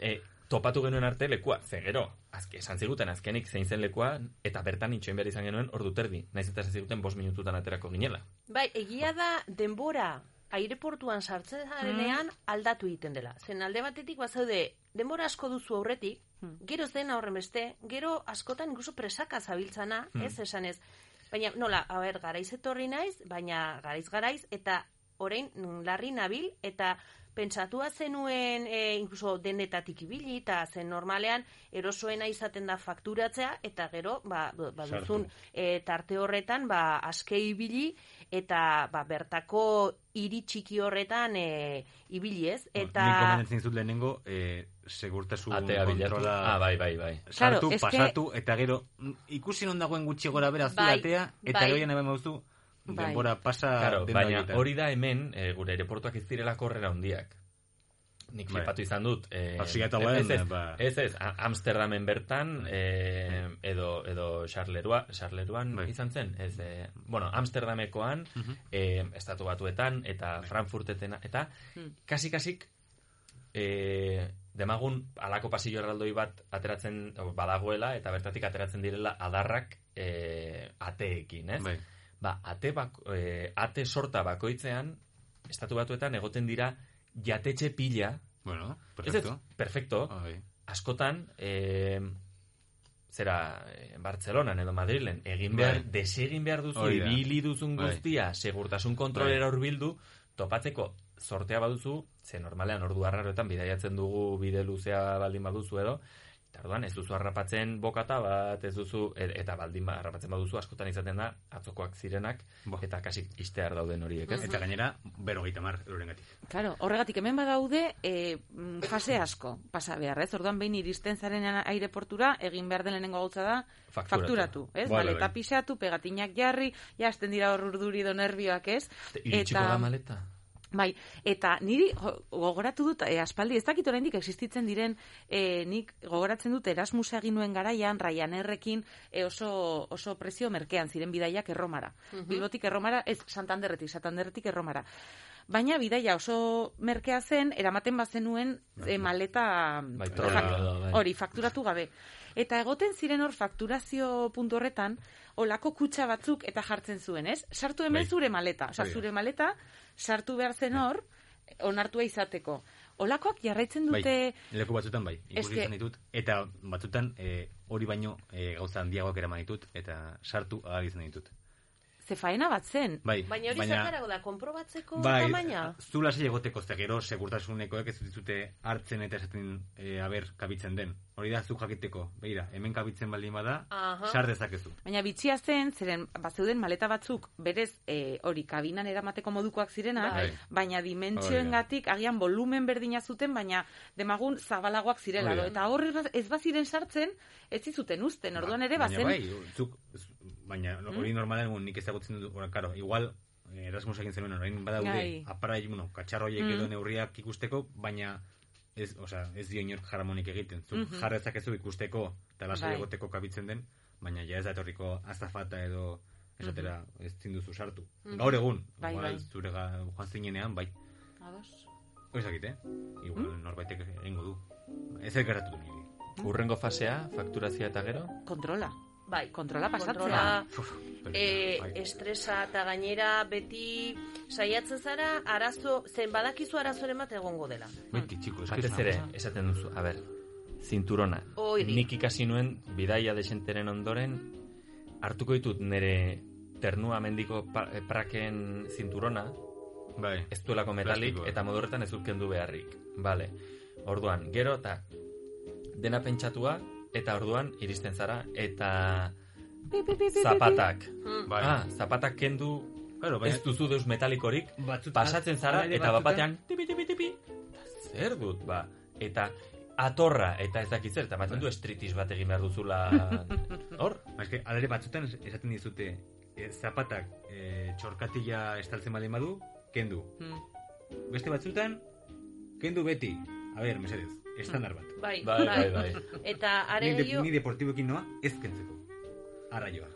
e, topatu genuen arte lekua, ze gero, azke, esan ziguten azkenik zein zen lekua, eta bertan itxoin behar izan genuen ordu terdi, naiz eta esan ziguten bost minututan aterako ginela. Bai, egia da denbora aireportuan sartzen zarenean aldatu egiten dela. Zen alde batetik bazaude denbora asko duzu aurretik, gero ez den aurren beste, gero askotan incluso presaka zabiltzana, ez esan ez. Baina, nola, a ber, garaiz etorri naiz, baina garaiz garaiz, eta orain mm, larri nabil, eta pentsatua zenuen e, incluso dendetatik ibili, eta zen normalean erosoena izaten da fakturatzea, eta gero, ba, ba duzun e, tarte horretan, ba, aske ibili, eta ba, bertako hiri txiki horretan e, ibili ez, eta... Nik gomendatzen zut lehenengo, e, segurtasun Atea kontrola... Ah, bai, bai, bai. Claro, sartu, que- pasatu, eta gero, mm, ikusi non dagoen gutxi gora bera zure Bai, atea, eta bai. gero nahi bauzu, Bai. denbora pasa Claro, baina hori da hemen, e, gure aireportuak ez direla korrera handiak. Nik Bai. flipatu izan dut. E, Ba, Seattleen, ez, ez, ba. ez, ez, Amsterdamen bertan, e, edo, edo Charleroi, Charleroan Bai. izan zen, ez, e, bueno, Amsterdamekoan, e, estatu batuetan, eta Frankfurtetena, eta kasi-kasik, e, demagun alako pasillo erraldoi bat ateratzen badagoela, eta bertatik ateratzen direla adarrak e, ateekin, ez? Bai. Ba, ate, bak, e, ate sorta bakoitzean, estatu batuetan egoten dira jatetxe pila, Bueno, perfecto. ez, perfecto, Ah, bai. askotan, e, zera, e, Bartzelonan edo Madrilen, egin Bai. behar, desegin behar duzu, Hori da. ibili duzun Bai. guztia, segurtasun kontrolera hurbildu, topatzeko sortea baduzu, ze normalean ordu arraroetan bidaiatzen dugu bide luzea baldin baduzu edo, orduan ez duzu harrapatzen bokata bat, ez duzu, e- eta baldin ba- harrapatzen baduzu, askotan izaten da, atzokoak zirenak, Bo. eta kasi istear dauden horiek, ez? Eta gainera, berrogeita mar eurorengatik. Claro, horregatik hemen badaude e, mm, fase asko pasa behar, ez? Orduan behin iristen zaren aireportura, egin behar den lehenengo gautza da Fakturatu. fakturatu, ez? Vale, Maleta bai. pisatu, pegatinak jarri, ja, hasten dira hor urduri do nervioak, ez? Iritsiko da maleta? Bai, eta niri gogoratu dut, e, aspaldi ez dakit oraindik existitzen diren, e, nik gogoratzen dut Erasmus egin nuen garaian, Ryanerrekin e, oso, oso prezio merkean ziren bidaiak erromara. Bilbotik erromara, ez Santanderretik, Santanderretik erromara. Baina bidaia oso merkea zen, eramaten bazenuen e, maleta Bai, bai. hori, fakturatu gabe. Eta egoten ziren hor fakturazio puntu horretan, olako kutsa batzuk eta jartzen zuen, ez? Sartu hemen Bai. zure maleta. Hori da. zure maleta sartu behar zen hor, onartua izateko. Olakoak jarraitzen dute... Bai, leku batzutan bai, ikusi izan ditut, eta batzutan eh, hori baino eh, gauza handiagoak eraman ditut, eta sartu ahal izan ditut. Ze faena bat zen. Bai, Baina hori zertarako da, konprobatzeko bai, tamaina? zu lasai egoteko ze gero segurtasunekoek ez dizute hartzen eta esaten e, aber kabitzen den. Hori da zu jakiteko. Begira, hemen kabitzen baldin bada, Aha. sar dezakezu. Baina bitxia zen, zeren bazeuden maleta batzuk berez e, hori kabinan eramateko modukoak zirenak, Bai. baina dimentsioengatik agian volumen berdina zuten, baina demagun zabalagoak zirela. Eta hor ez ba- ez baziren sartzen, ez zizuten usten, orduan ere Baina bazen... bai, zuk, baina hori normalen nik ezagutzen dut, ora, karo, igual eh, Erasmus egin zenuen, orain badaude, Bai. aparai, bueno, katxarroiek Mm. edo neurriak ikusteko, baina ez, osea, ez dio inork jaramonik egiten. Zuk Mhm. jar dezakezu ikusteko, eta lasai Bai. egoteko kabitzen den, baina ja ez da etorriko azafata edo esatera ez zinduzu sartu. Gaur egun. Bai, igual bai. zure ga, joan zinenean, bai. Ados. Hori zakit, eh? Igual Mm. norbaitek egingo du. Ez elkaratu du niri. Urrengo fasea, fakturazioa eta gero? Kontrola. Bai, Kontrola pasatzea. kontrola, e, estresa eta gainera beti saiatzen zara arazo, zen badakizu arazoren bat egongo dela. Beti, txiko, Batez ere, esaten duzu, a ber, zinturona. Hori. Nik ikasi nuen, bidaia desenteren ondoren, hartuko ditut nire ternua mendiko eh, praken zinturona, Bai. ez duelako metalik, Plastikoa. eta modurretan ez dut kendu beharrik. Vale. Orduan, gero eta dena pentsatua, eta orduan iristen zara, eta zapatak. Mm. Bai. Ah, zapatak kendu, Claro, baina- ez duzu deus metalikorik, Batzutan- pasatzen zara, ere eta bapatean, tipi, tipi, tipi, zer dut, ba, eta atorra, eta ez dakit zer, eta ematen du estritis bat egin behar duzula, hor? Ba, eske, alare batzutan es- esaten dizute e, zapatak e, txorkatila estaltzen baldin badu, kendu. Mm. Beste batzutan, kendu beti. A ber, mesedez, estandar bat. Bai, Bai, bai, bai. Eta are Ni, de, ni deportiboekin noa, ez kentzeko. Arraioa.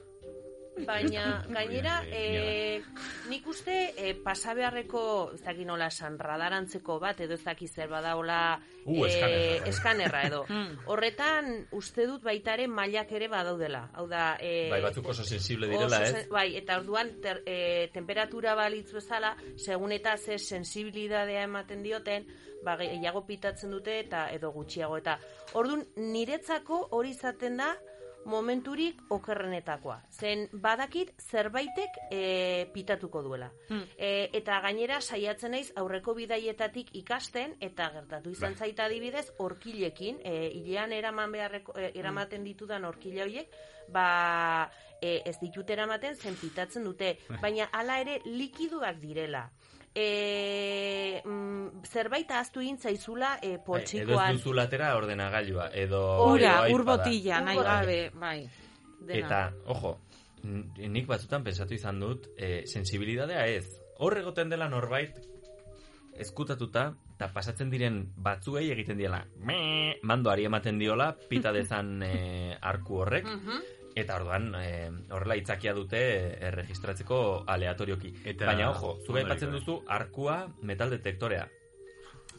baina gainera, e, nik uste e, pasabeharreko, ez dakit nola esan, radarantzeko bat, edo ez dakit zer badaola Uh, eskanerra. eskanerra edo. Hmm. Horretan, uste dut baitare mailak ere badaudela. Hau da, e, Bai, batzuk oso sensible direla, oso ez? Bai, eta orduan ter, e, temperatura balitz bezala, segun eta ze sensibilidadea ematen dioten, ba, gehiago pitatzen dute eta edo gutxiago. Eta orduan, niretzako hori izaten da momenturik okerrenetakoa. Zen badakit zerbaitek e, pitatuko duela. Hmm. E, eta gainera saiatzen naiz aurreko bidaietatik ikasten eta gertatu izan Bai. zaita adibidez horkilekin, e, hilean eraman beharreko e, eramaten ditudan horkila horiek, ba e, ez ditut eramaten zen pitatzen dute, baina hala ere likiduak direla. E, mm, zerbait ahaztu egin zaizula e, Bai, Edo ez poltsikoan. duzu latera ordenagailua, edo... Ura, edo ur iPada. botila, nahi gabe, bai. Dena. Eta, ojo, nik batzutan pensatu izan dut, e, sensibilidadea ez. Hor egoten dela norbait, eskutatuta, eta pasatzen diren batzuei egiten diela, me, mandoari ematen diola, pita dezan e, arku horrek, Mhm. Eta orduan, e, horrela itzakia dute e, registratzeko aleatorioki. Eta- Baina, ojo, Ondo aipatzen duzu arkua metal detektorea.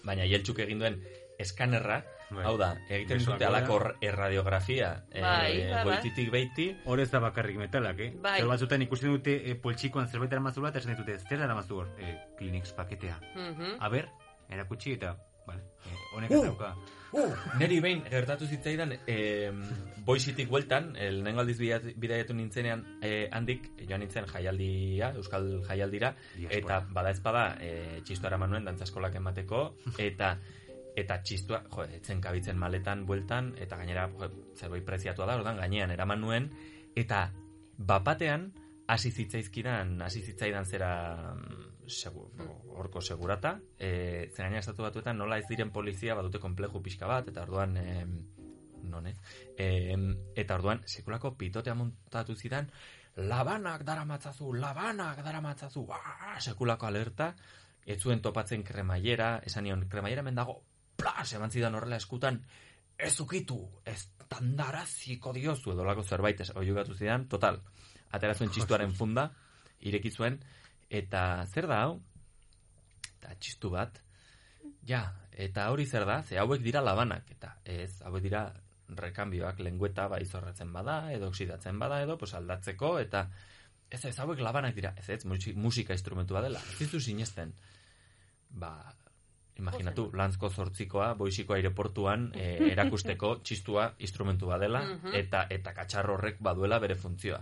Baina jeltxuk egin duen eskanerra, Bai. hau da, egiten Besoak dute alako erradiografia, Bai, bai, e, goititik beiti, Hor ez da bakarrik metalak, eh? Bai. Zer batzutan ikusten dute e, poltsikoan zerbait aramazula, eta esan dute, zer aramazu hor? E, Kleenex paketea. Mhm. A ber, erakutsi eta, vale, e, honek Uh! Dauka. Neri behin gertatu zitzaidan eh, boizitik bueltan, el nengo aldiz bidaiatu- nintzenean eh, handik, joan nintzen jaialdia, euskal jaialdira, Diaspora. eta bada ez bada eh, txistua eraman nuen dantzaskolak emateko, eta eta txistua, jo, etzen kabitzen maletan bueltan, eta gainera jo, zerbait preziatua da, ordan gainean eraman nuen, eta bapatean hasi zitzaizkidan, hasi zitzaidan zera mm, horko segurata, e, zer gaina estatu batuetan nola ez diren polizia badute kompleju pixka bat, eta orduan e, non ez? E, eta orduan sekulako pitotea montatu zidan labanak daramatzazu, labanak daramatzazu, ah, sekulako alerta, ez zuen topatzen kremaiera, esan nion, kremaiera hemen dago, plas, eman zidan horrela eskutan, ez ukitu, ez tandaraziko diozu edo lako zerbait, ez, oiugatu zidan, total, atera zuen txistuaren funda, ireki zuen, eta zer da hau? Eta txistu bat, ja, eta hori zer da, ze hauek dira labanak, eta ez, hauek dira rekanbioak lengueta bai zorratzen bada, edo oksidatzen bada, edo pues, aldatzeko, eta ez ez, hauek labanak dira, ez ez, musi- musika instrumentua dela, ez dizu sinesten, ba, imaginatu, lanzko zortzikoa, boixiko aireportuan, e, erakusteko txistua instrumentua dela, Mhm. eta eta katxarro horrek baduela bere funtzioa.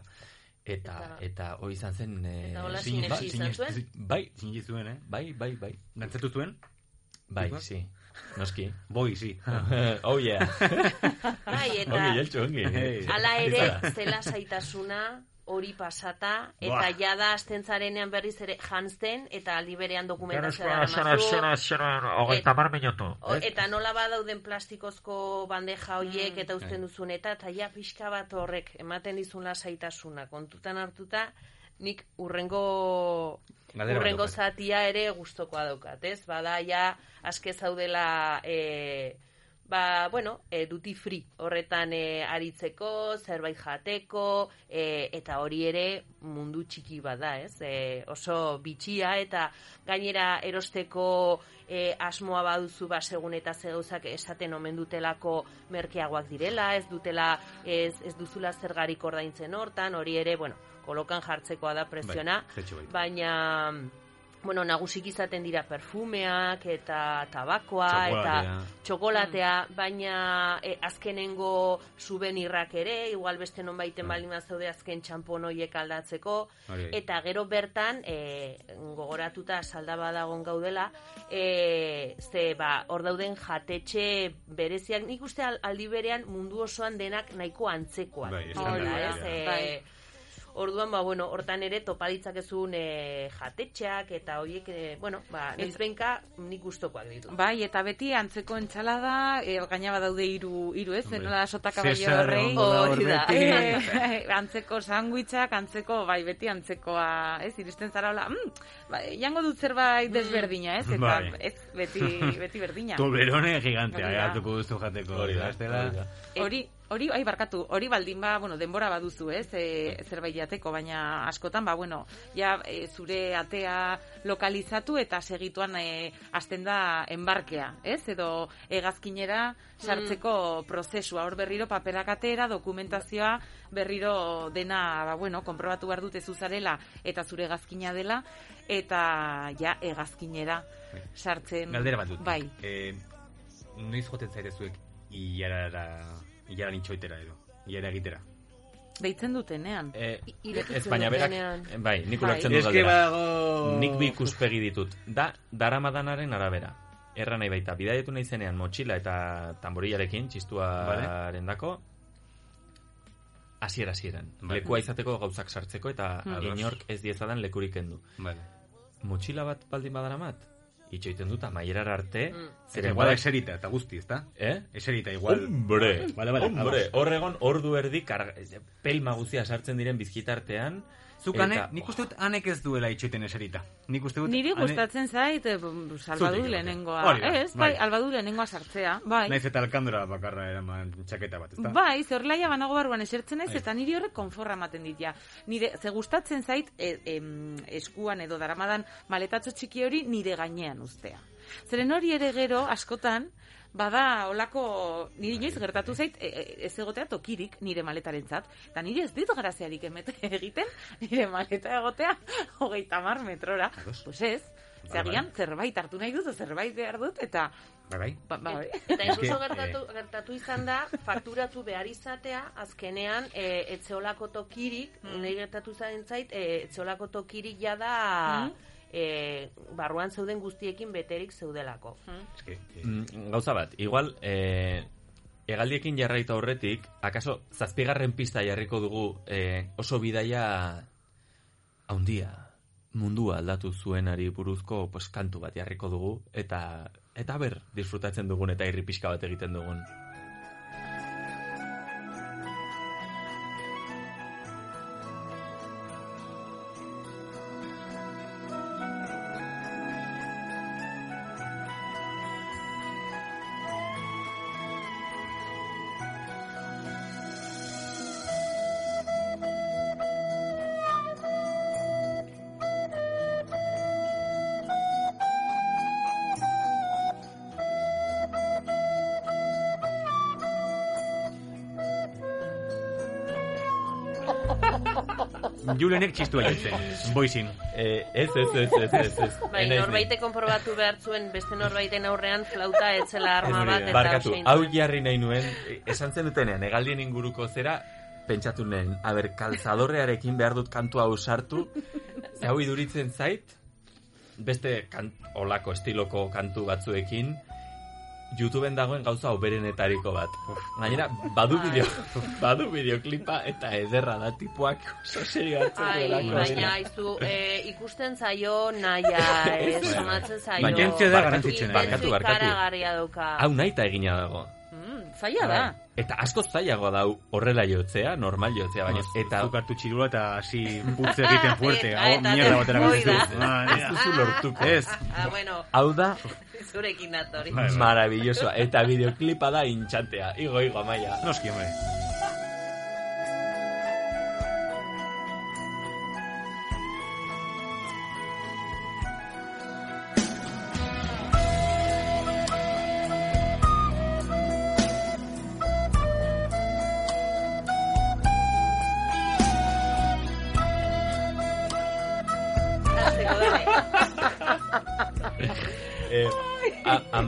Eta, Eta- eta hori izan zen... E, Eta hola Sin- sinesi izan zuen? Bai, Sinji zuen, eh? bai, bai, bai. Dantzatu zuen? Bai, sí. Noski. Boi, si. oh, yeah. Bai, eta Ongi, jeltxu, ongi. Hey. Hala ere, zela saitasuna hori pasata, eta Buah. jada astentzarenean berriz ere jantzen, eta aldi berean dokumentazioa hogeita mar minutu. O, eta nola badauden plastikozko bandeja hoiek eta uzten duzun eta eta ja pixka bat horrek ematen dizun lasaitasuna kontutan hartuta nik urrengo Galdera bat urrengo zatia ere gustokoa daukat, ez? Bada ja aske zaudela e, ba, bueno, e, duty free horretan e, aritzeko, zerbait jateko, e, eta hori ere mundu txiki bada, ez? E, oso bitxia eta gainera erosteko e, asmoa baduzu ba segun eta ze gauzak esaten omen dutelako merkeagoak direla, ez dutela ez, ez duzula zergarik ordaintzen hortan, hori ere, bueno, kolokan jartzekoa da presiona, Bai, bai. baina bueno, nagusik izaten dira perfumeak eta tabakoa eta Txokolatea. txokolatea, baina e, azkenengo subenirrak ere, igual beste non baiten Bai. baldin zaude azken txampon hoiek aldatzeko, Hori. eta gero bertan, e, gogoratuta saldaba dagon gaudela, e, ze, ba, hor dauden jatetxe bereziak, nik uste al- aldi berean mundu osoan denak nahiko antzekoak. Bai, ez? E, Bai. Orduan, ba, bueno, hortan ere topaditzak ezun e, jatetxeak eta horiek, e, bueno, ba, noizbenka nik gustokoak ditu. Bai, eta beti antzeko entsalada, e, gaina badaude hiru hiru ez, Hombre. zenola sota kaballo Cesar horrei. Hori da. beti. Eh, antzeko sandwichak, antzeko, bai, beti antzekoa, ez, iristen zara hola, mm, bai, jango dut zerbait desberdina, ez, eta Bai. ez, beti, beti berdina. Toblerone gigantea, eh, hartuko duzu jateko. Hori da, hori da. Hori, ai, barkatu, hori baldin ba, bueno, denbora baduzu, ez, e, zerbait jateko, baina askotan, ba, bueno, ja, e, zure atea lokalizatu eta segituan e, hasten da enbarkea, ez, edo hegazkinera sartzeko prozesua, hor berriro paperak atera, dokumentazioa, berriro dena, ba, bueno, konprobatu behar dute zuzarela eta zure hegazkina dela, eta ja, hegazkinera sartzen. Galdera bat dut. Bai. Eh, noiz joten zaite zuek ilarara, ilara nintxoitera edo, ilara egitera. Deitzen dutenean. Eh, Irekitzen ez baina berak, bai, nik Bai. ulertzen dut Ez que galdera. bago... Nik bi ikuspegi ditut. Da, daramadanaren arabera. Erra nahi baita, bidaietu nahi zenean motxila eta tamboriarekin, txistuaren dako, hasiera hasieran. Bai. Lekua izateko gauzak sartzeko eta Ados. inork ez diezadan lekurik kendu. Vale. Motxila bat baldin badaramat, itxoiten dut amaierara arte, Mm. Zeren igual eserita, eta guzti, ezta? Eh? Eserita igual. Hombre, Vale, vale, hombre, ados. hor egon ordu erdi karga, pelma guztia sartzen diren bizkitartean. Zukane, eta- nik uste dut anek ez duela itxoiten eserita. Nik uste dut... Niri ane- gustatzen zait, eh, salbadu Zutik, lehenengoa. Ez, bai, bai. albadu lehenengoa sartzea. Bai, Naiz eta alkandora bakarra eraman txaketa bat, ezta? bai, zer laia banago barruan esertzen naiz, Bai. eta niri horrek konforra ematen dit ja. Nire, ze gustatzen zait, e, em, eskuan edo daramadan maletatxo txiki hori nire gainean ustea. Zeren hori ere gero, askotan, bada olako, niri inoiz gertatu zait, e, e, ez egotea tokirik nire maletarentzat. Eta niri ez dit graziarik emete egiten, nire maleta egotea hogeita mar metrora. Pues ez, Bai, Zagian, zerbait hartu nahi dut, zerbait behar dut, eta... Bai, bai. Ba, ba, hori. Eta Ez que, incluso gertatu, gertatu izan da, fakturatu behar izatea, azkenean, e, etzeolako tokirik, Mm. nahi gertatu zain zait, e, etzeolako tokirik jada, Mm. E, barruan zeuden guztiekin beterik zeudelako. Que, eh, Mm, gauza bat, igual, eh, egaldiekin jarraita horretik, akaso zazpigarren pista jarriko dugu eh, oso bidaia haundia, mundua aldatu zuenari buruzko pues, kantu bat jarriko dugu, eta eta ber, disfrutatzen dugun eta irri pixka bat egiten dugun. Julenek txistua jotzen, boizin. Eh, ez, ez, ez, ez, ez, ez. Bai, norbaite konprobatu behar zuen beste norbaiten aurrean flauta etzela arma bat eta Barkatu, hau jarri nahi nuen, esan zen dutenean, egaldien inguruko zera, pentsatu nuen, aber, kalzadorrearekin behar dut kantu hau sartu, ze hau iduritzen zait, beste kant, olako estiloko kantu batzuekin, YouTubeen dagoen gauza oberenetariko bat. Gainera, badu bideo, badu bideoklipa eta ederra da tipuak oso serio hartzen duelako. baina aizu, eh, ikusten zaio naia, eh, sonatzen zaio. Baina da barkatu, garrantzitsuena. barkatu, barkatu. Hau nahi eta egina dago. Zaila da. Eta asko zailagoa da horrela jotzea, normal jotzea, baina eta Zuk hartu txirula eta hasi putze egiten fuerte. Hau mierda batera gazizu. Ah, ez duzu lortuko. Ez. Ah, bueno, Hau da zurekin datori. Bai, bai. maravillosoa. Eta bideoklipa da intxantea. Igo, igo, amaia. Noski, hombre.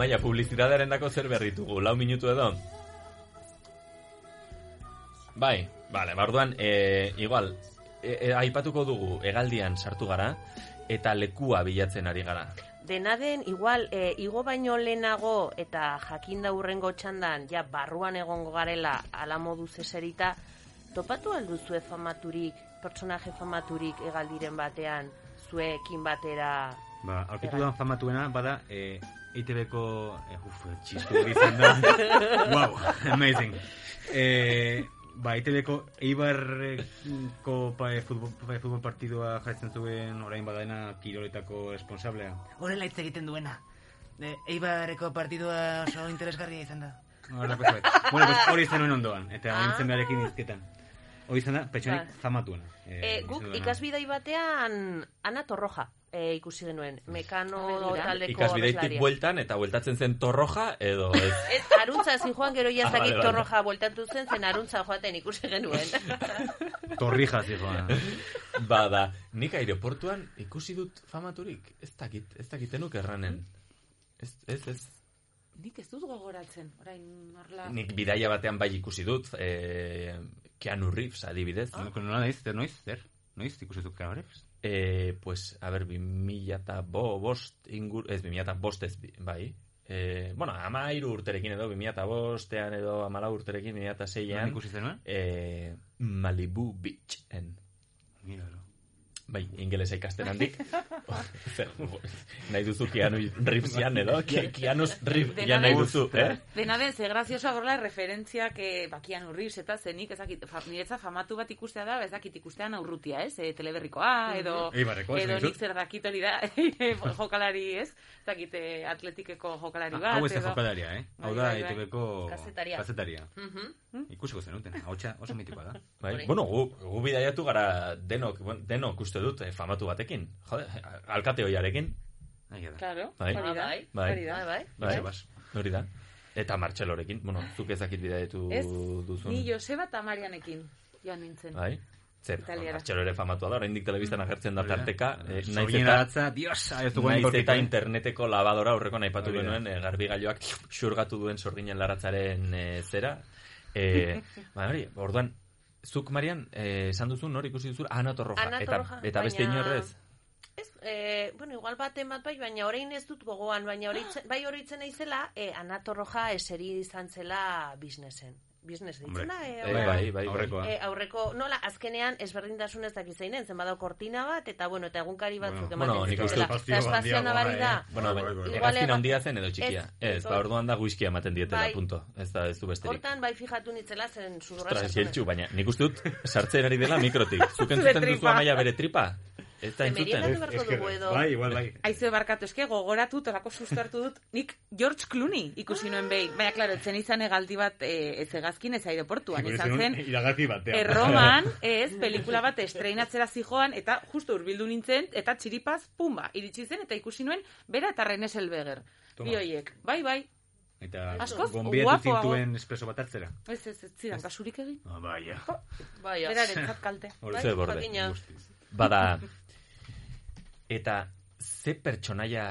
Amaia, publizitatearen dako zer berritugu. Lau minutu edo? Bai, vale, barduan, eh, igual, e, e, aipatuko dugu hegaldian sartu gara, eta lekua bilatzen ari gara. Dena den, igual, e, igo baino lehenago eta jakinda urrengo txandan, ja, barruan egongo garela ala modu zeserita, topatu alduzue famaturik, pertsonaje famaturik egaldiren batean, zuekin batera... Ba, aurkitu da famatuena, bada, eh, EITB-ko, eh, uf, txistu izan da. wow, amazing. Eh, ba, EITB-ko Eibarreko pa, eh, futbol, pa, futbol partidua jartzen zuen orain badena kiroletako responsablea. Horrela hitz egiten duena. E, Eibarreko partidua oso interesgarria izan da. Zerbait. bueno, pues hori izan ondoan, eta Ah. beharekin izketan. Hori izan da, pertsonik Ba. E, guk ikasbidai batean Ana Torroja e, ikusi genuen, mekano Begira. taldeko Ikasbideitik bueltan, eta bueltatzen zen torroja, edo ez. Ez, aruntza zin joan gero Ah, jazakit vale, vale. torroja bueltatu zen, zen aruntza joaten ikusi genuen. Torrija zijoa. Bada, nik aireportuan ikusi dut famaturik. Ez dakit, ez dakitenuk erranen. Ez, ez, ez. Nik ez dut gogoratzen, orain horla... Nik bidaia batean bai ikusi dut, e, Keanu Reeves adibidez. Ah. Nola naiz, zer noiz, zer? Noiz, ikusi dut kabarez? E, pues, a ber, 2000 eta bo, bost ingur, ez, 2000 eta bost ez, bai. E, bueno, ama iru urterekin edo, 2000 eta bostean edo, amala urterekin, 2000 eta Nola seian, ikusi zenuen? e, Malibu Beachen. Miralo. Bai, ingelesa ikasten handik. Zer, nahi duzu Keanu Reevesian edo? Ke- Keanu Reeves Dena ja nahi duzu, eh? Dena den, ze graziosa horrela referentziak eh, bakian urriz eta zenik, ezakit, fa, niretza famatu bat ikustea da, ezakit ikustean aurrutia, ez? E, teleberrikoa, edo, Eibarrekoa, esan edo nik zer dakit hori da, jokalari, ez? Ezakit, eh, atletikeko jokalari bat, Ah, Hau ez da edo... jokalaria, eh? Hau Bai, da bai, bai. ETV-ko Kazetaria. kazetaria. Mhm. Ikusiko zenuten, hau oso mitikoa da. Bai, bueno, gu, gu bidaiatu gara denok, bueno, denok uste dut eh, famatu batekin. Jode, alkate hoiarekin. Aia da. Claro, Bai. hori da, Bai, bai. hori da. Bai, bai. Bai, hori da. Eta Martxelorekin, bueno, zuk ezakit bidaiatu Ez, duzun. ni Joseba eta Marianekin joan nintzen. Bai. Zer. Martxelo ere famatua da, oraindik telebistan agertzen da Hori tarteka. Eh, naiz eta, aratza, dios, ez dugu naiz eta eh? interneteko labadora aurreko naipatu Hori da. genuen eh, garbigailuak xurgatu duen sorginen laratzaren eh, zera. Eh, ba, hori, orduan, zuk, Marian, eh, esan duzu, nor ikusi duzu? Ana Torroja. Ana eta, Torroja, eta beste baina- inorrez? Ez, e, bueno, igual baten bat bai, baina orain ez dut gogoan, baina horitzen, bai horitzen naizela, e, Anatorroja eseri izan zela biznesen. Biznes Hombre, ditzen da, e, Eh, aurreko- bai, bai, bai. Aurrekoa. E, aurreko, nola, azkenean ezberdintasun ez dakiz zeinen, zen badao kortina bat, eta bueno, eta egunkari batzuk Bueno, ematen bueno, nik uste espazio handiagoa, nabari da. eh. Bueno, Bai, bai, bai, bai. Igual hegazkin ega- handia zen edo txikia. Ez, ba, orduan da whiskia ematen dietela, Bai. punto. Ez da, ez du besterik. Hortan bai fijatu nitzela zen zurra Ostras, jeltxu, baina nik uste dut sartzen ari dela mikrotik. Zuk entzuten duzu amaia bere tripa? Da Zemerian entzuten. beharko dugu edo. Bai, igual, bai. Aizu barkatu eske gogoratu tolako sustartu dut nik George Clooney ikusi nuen behin. Baina, klaro, etzen izan egaldi bat e, ez egazkin ez aireportuan. Izan zen Iragazi batean. erroman, ez, pelikula bat estreinatzera zijoan, eta justu urbildu nintzen, eta txiripaz, pumba, iritsi zen, eta ikusi nuen, bera eta René Selbeger. Toma. Bi hoiek, bai, bai, Eta Askoz guapoago. zintuen espreso bat hartzera. Ez, ez, ez zidan, kasurik egin. Ah, baia. Bai, Berarentzat kalte. Hori Ze borde. Bada, eta ze pertsonaia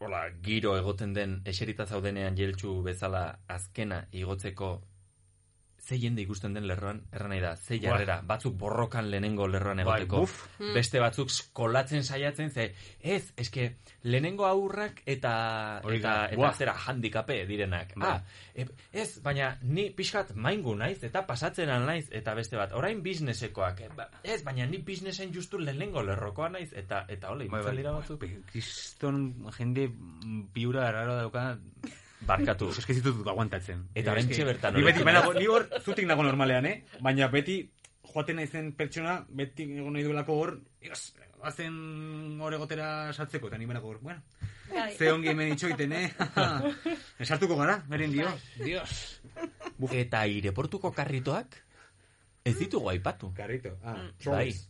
hola, giro egoten den eserita zaudenean jeltxu bezala azkena igotzeko ze jende ikusten den lerroan, erran nahi da, ze jarrera, batzuk borrokan lehenengo lerroan Bai, egoteko, buf. Hmm. beste batzuk kolatzen saiatzen, ze, ez, eske, lehenengo aurrak eta, Hori eta, eta zera handikape direnak. Bai. Ah, ez, baina ni pixkat maingu naiz, eta pasatzen naiz, eta beste bat, orain biznesekoak, e, ba, ez, baina ni biznesen justu lehenengo lerrokoa naiz, eta, eta hola, Bai, dira batzuk. bai. Kriston jende piura eraro dauka. Barkatu. Ez que ditut aguantatzen. Eta que- bertan Ni beti, baina, ni hor, zutik nago normalean, eh? Baina beti, joaten naizen pertsona, beti egon nahi duelako hor, bazen hor egotera sartzeko, eta ni benako hor, bueno, Bai. ze ongi hemen itxoiten, eh? Esartuko gara, beren dio. Bai. Dios. Eta aireportuko karritoak, ez ditugu aipatu. Carrito. Ah, Bai. trolleys.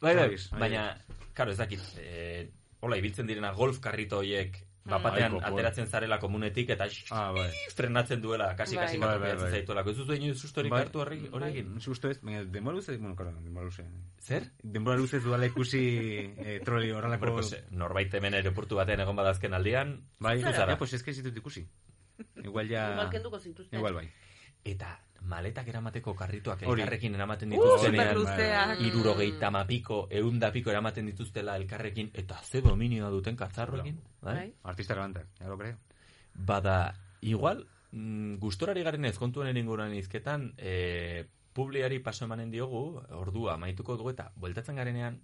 Bai, bai, bai. baina, karo, ez dakit, eh, hola, ibiltzen direna golf karrito horiek, bapatean Ai, popor. ateratzen zarela komunetik, eta Ah, bai. frenatzen duela, kasi, Bai. kasi, Bai, bai, bai, bai. zaituelako. Ez duzu inoiz sustorik Bai. hartu hori egin? Susto ez, baina denbora luze, bueno, claro, denbora luze. Zer? Denbora luze ez dudala ikusi eh, troli horrelako... Pues, eh, norbait hemen aeroportu batean egon badazken aldian, Bai, ja, pues es que ez ditut ikusi. Igual ja... Igual kenduko zituzten. Igual bai. Eta maletak eramateko karritoak Hori. elkarrekin eramaten Uh, dituztenean, superluzeak. irurogeita mapiko, eunda piko eramaten dituztela elkarrekin, eta ze dominioa duten katzarroekin, bai? Bai. Artista levantar, ya lo creo. Bada, igual, mm, gustorari garen ez kontuen inguruan izketan, e, publiari paso emanen diogu, ordua maituko dugu, eta bueltatzen garenean,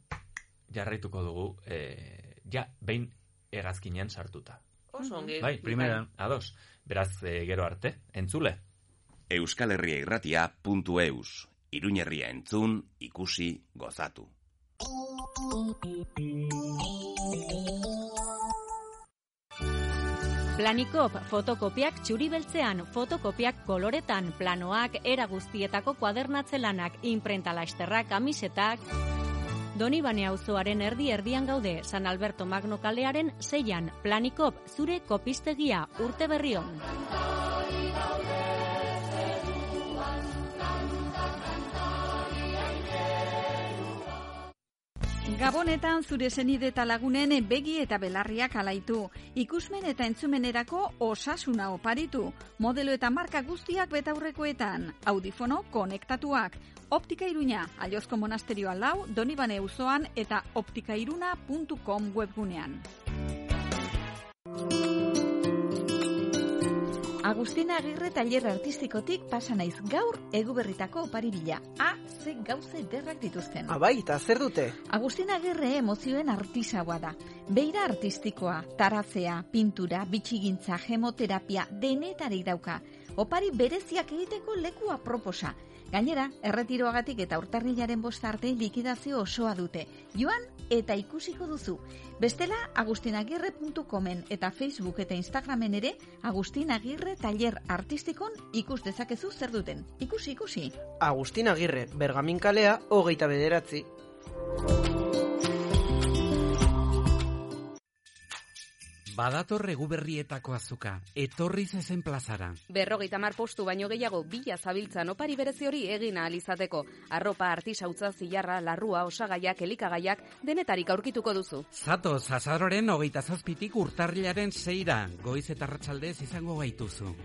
jarraituko dugu, e, ja, behin hegazkinean sartuta. Oso ongi. Bai, primeran. Ados, beraz, e, gero arte, entzule. Euskal Herria irratia.eus. Iruñerria entzun, ikusi, gozatu. Planikop fotokopiak txuri beltzean, fotokopiak koloretan, planoak, era guztietako kuadernatze lanak, imprenta lasterrak, kamisetak... Donibane auzoaren erdi erdian gaude, San Alberto Magno kalearen zeian, Planikop, zure kopistegia, urte berrion. Gabonetan zure senide eta lagunen begi eta belarriak alaitu. Ikusmen eta entzumenerako osasuna oparitu. Modelo eta marka guztiak betaurrekoetan. Audifono konektatuak. Optika Iruña, Aliozko Monasterioa lau, Donibane uzoan eta optikairuna.com webgunean. Agustina Agirre taller artistikotik pasa naiz gaur eguberritako opari bila. A, ze gauze derrak dituzten. Abai, eta zer dute? Agustina Agirre emozioen artisaua da. Beira artistikoa, taratzea, pintura, bitxigintza, hemoterapia, denetarik dauka. Opari bereziak egiteko leku aproposa. Gainera, erretiroagatik eta urtarrilaren bosta arte likidazio osoa dute. Joan eta ikusiko duzu. Bestela, agustinagirre.comen eta Facebook eta Instagramen ere Agustin Agirre taller artistikon ikus dezakezu zer duten. Ikusi, ikusi. Agustin Agirre, Bergamin kalea, hogeita bederatzi. Badator eguberrietako azuka, etorri zezen plazara. Berrogeita mar postu baino gehiago bila zabiltzan opari berezi hori egin ahal izateko. Arropa, artisautza, zilarra, larrua, osagaiak, elikagaiak, denetarik aurkituko duzu. Zatoz, azaroren hogeita zazpitik urtarrilaren zeira, goiz eta ratxaldez izango gaituzu.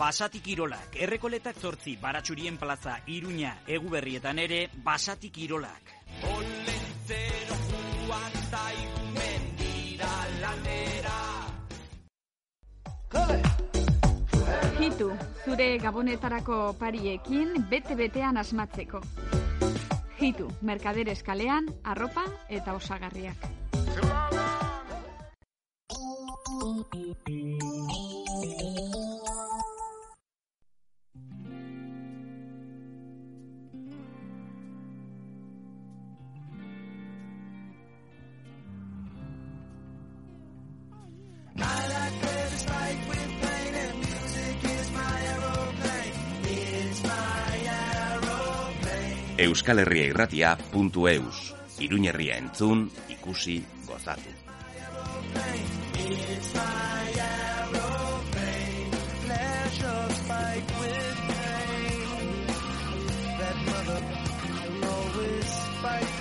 Basatik Irolak, errekoletak zortzi, baratxurien plaza, iruña, eguberrietan ere, Basatik Irolak. Olentzero joan zaigu mendira lanera. Hitu, zure gabonetarako pariekin bete-betean asmatzeko. Hitu, merkader eskalean, arropa eta osagarriak. Euskal Herria. Iruñerria entzun, ikusi, gozatu.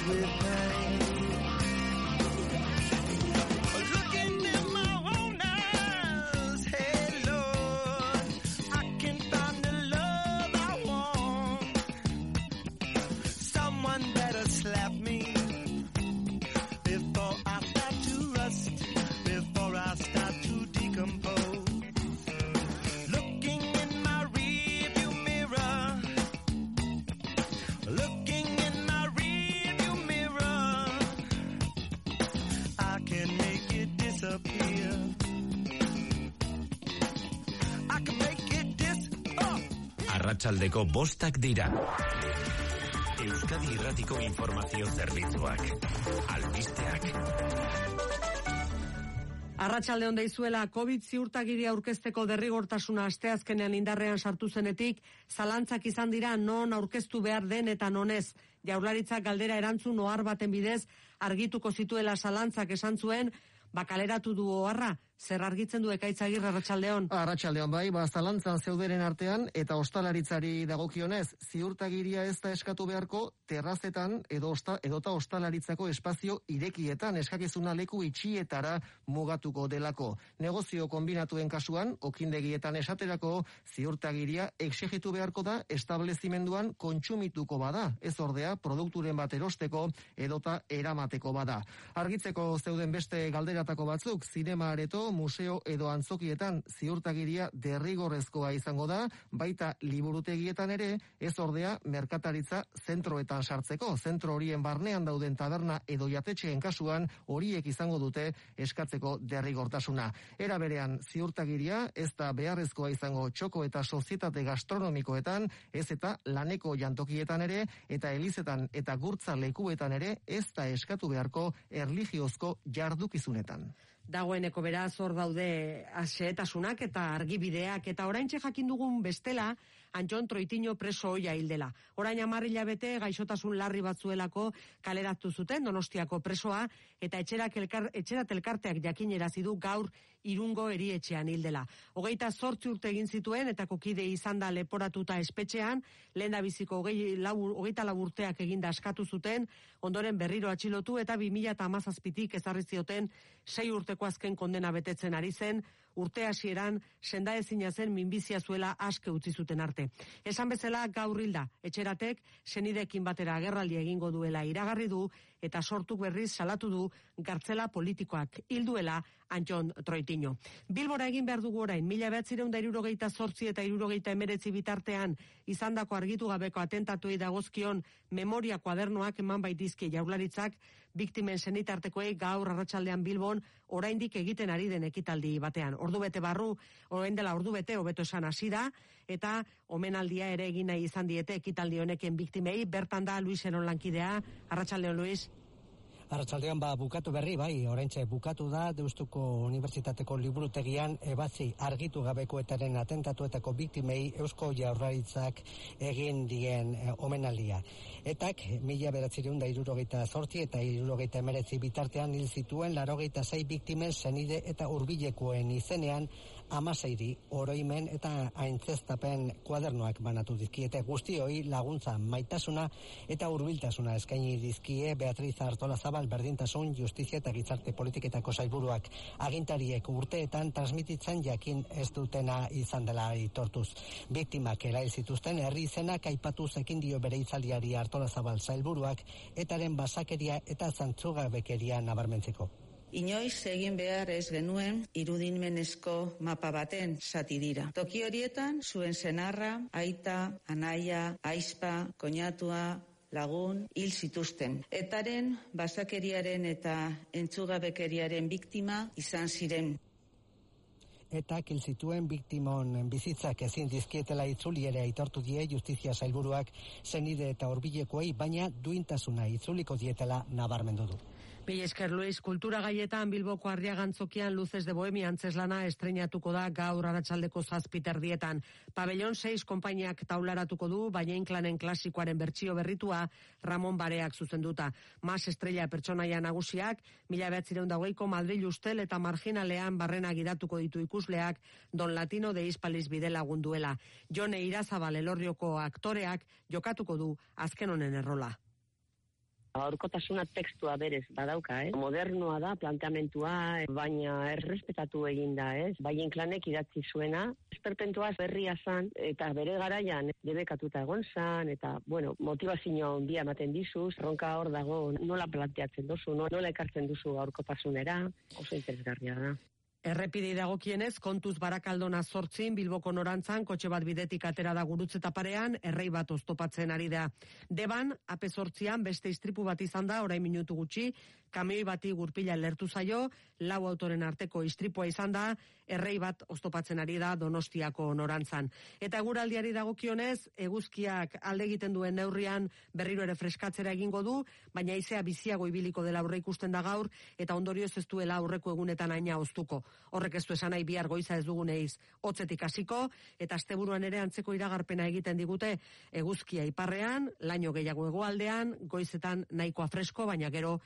With Arratsaldeko bostak dira. Euskadi Irratiko Informazio Zerbitzuak. Albisteak. Arratsalde on deizuela COVID ziurtagiria aurkezteko derrigortasuna asteazkenean indarrean sartu zenetik, zalantzak izan dira non aurkeztu behar den eta nonez. Jaurlaritzak galdera erantzun ohar baten bidez argituko zituela zalantzak esan zuen, bakaleratu du oharra, zer argitzen du ekaitzagir arratsaldeon. Arratsaldeon bai, ba zalantzan zeuderen artean eta ostalaritzari dagokionez, ziurtagiria ez da eskatu beharko terrazetan edo osta, edota ostalaritzako espazio irekietan eskakizuna leku itxietara mugatuko delako. Negozio kombinatuen kasuan, okindegietan esaterako ziurtagiria exigitu beharko da establezimenduan kontsumituko bada, ez ordea produkturen bat erosteko edota eramateko bada. Argitzeko zeuden beste galderatako batzuk, zinema areto, museo edo antzokietan ziurtagiria derrigorrezkoa izango da, baita liburutegietan ere, ez ordea merkataritza zentroetan sartzeko. Zentro horien barnean dauden taberna edo jatetxeen kasuan horiek izango dute eskatzeko derrigortasuna. Era berean ziurtagiria ez da beharrezkoa izango txoko eta sozietate gastronomikoetan, ez eta laneko jantokietan ere, eta elizetan eta gurtza lekuetan ere, ez da eskatu beharko erligiozko jardukizunetan. Dagoeneko beraz hor daude asetasunak eta argibideak eta oraintxe jakin dugun bestela Antxon Troitino preso hoia hildela. Orain amarrila bete gaixotasun larri batzuelako kaleratu zuten Donostiako presoa eta etxerak elkar, etxerat elkarteak jakinerazi du gaur irungo erietxean hildela. Hogeita zortzi urte egin zituen eta kokide izan da leporatuta espetxean, lehen da biziko hogei, lau, hogeita lau urteak eginda askatu zuten, ondoren berriro atxilotu eta 2000 eta amazazpitik ezarri zioten sei urteko azken kondena betetzen ari zen, urte hasieran senda ezina zen minbizia zuela aske utzi zuten arte. Esan bezala gaur hilda, etxeratek senidekin batera agerraldi egingo duela iragarri du eta sortuk berriz salatu du gartzela politikoak hilduela Antxon Troitino. Bilbora egin behar dugu orain, mila behatzireun da irurogeita zortzi eta irurogeita emeretzi bitartean izandako argitu gabeko atentatuei dagozkion memoria kuadernoak eman baitizki jaurlaritzak biktimen senitartekoei gaur arratsaldean Bilbon oraindik egiten ari den ekitaldi batean. Ordu bete barru, orain dela ordu bete hobeto esan hasi da eta omenaldia ere egin nahi izan diete ekitaldi honeken biktimei. Bertan da Luis Eron lankidea. Arratsaldeon Luis. Arratsaldean ba bukatu berri bai, oraintxe bukatu da Deustuko Unibertsitateko liburutegian ebatzi argitu gabekoetaren atentatuetako biktimei Eusko Jaurlaritzak egin dien eh, omenaldia. Etak mila beratzireun da irurogeita zortzi eta irurogeita emeretzi bitartean hil zituen larogeita zei biktimen zenide eta hurbilekoen izenean amaseiri oroimen eta aintzestapen kuadernoak banatu dizkiete guztioi laguntza maitasuna eta hurbiltasuna eskaini dizkie Beatriz Artola Zabal berdintasun justizia eta gizarte politiketako sailburuak agintariek urteetan transmititzen jakin ez dutena izan dela aitortuz. Biktimak erail zituzten herri izenak aipatuz ekin dio bere itzaldiari Artola Zabal sailburuak etaren basakeria eta zantzugabekeria nabarmentzeko. Inoiz egin behar ez genuen irudimenezko mapa baten zati dira. Toki horietan zuen senarra, aita, anaia, aizpa, koñatua, lagun hil zituzten. Etaren basakeriaren eta entzugabekeriaren biktima izan ziren. eta hil zituen biktimon bizitzak ezin dizkietela itzuli ere aitortu die justizia sailburuak zenide eta hurbilekoei baina duintasuna itzuliko dietela nabarmendu du. Mila esker Luis, kultura gaietan Bilboko Arriagantzokian Luzes de Bohemia antzeslana estrenatuko da gaur aratsaldeko zazpiterdietan. Pabellon 6 konpainiak taularatuko du, baina inklanen klasikoaren bertsio berritua Ramon Bareak zuzenduta. Mas estrella pertsonaia nagusiak, mila behatzireun dagoeiko Madrid Ustel eta Marginalean barrena gidatuko ditu ikusleak Don Latino de Hispaliz bide lagunduela. Jone Irazabal elorrioko aktoreak jokatuko du azken honen errola. Gaurkotasuna tekstua berez badauka, eh? Modernoa da, planteamentua, baina errespetatu egin da, ez? Eh? Baien klanek idatzi zuena, esperpentua berria zan, eta bere garaian debekatuta egon zan, eta, bueno, motivazio handia ematen dizuz, ronka hor dago, nola planteatzen duzu, no- nola ekartzen duzu gaurkotasunera, oso interesgarria da. Errepidei dagokienez, kontuz barakaldona sortzin, Bilboko norantzan, kotxe bat bidetik atera da gurutze parean, errei bat oztopatzen ari da. Deban, ape sortzian, beste istripu bat izan da, orain minutu gutxi, kamioi bati gurpila lertu zaio, lau autoren arteko istripua izan da, errei bat oztopatzen ari da Donostiako norantzan. Eta eguraldiari dagokionez, eguzkiak alde egiten duen neurrian berriro ere freskatzera egingo du, baina izea biziago ibiliko dela aurre ikusten da gaur, eta ondorioz ez duela aurreko egunetan aina oztuko. Horrek ez du esan nahi bihar goiza ez duguneiz hotzetik hasiko, eta asteburuan ere antzeko iragarpena egiten digute eguzkia iparrean, laino gehiago hegoaldean, goizetan nahikoa fresko, baina gero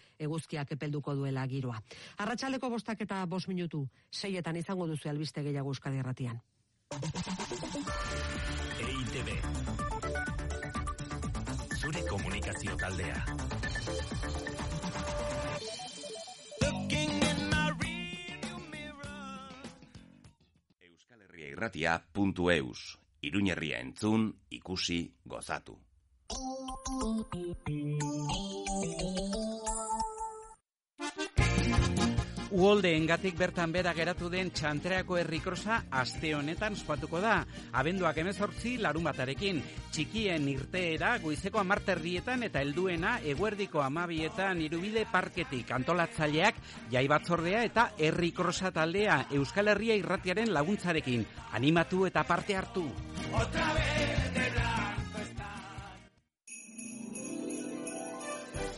eguzkiak epelduko duela giroa. Arratsaleko bostak eta bost minutu, seietan izango duzu albiste gehiago Euskadi Erratian. EITB. Zure komunikazio taldea. Herria irratia.eus. Iruñerria entzun, ikusi, gozatu. Uolde engatik bertan bera geratu den txantreako herrikrosa aste honetan ospatuko da. Abenduak emezortzi larun batarekin. Txikien irteera goizeko amarterdietan eta helduena eguerdiko amabietan irubide parketik antolatzaileak jai batzordea eta herrikrosa taldea Euskal Herria irratiaren laguntzarekin. Animatu eta parte hartu.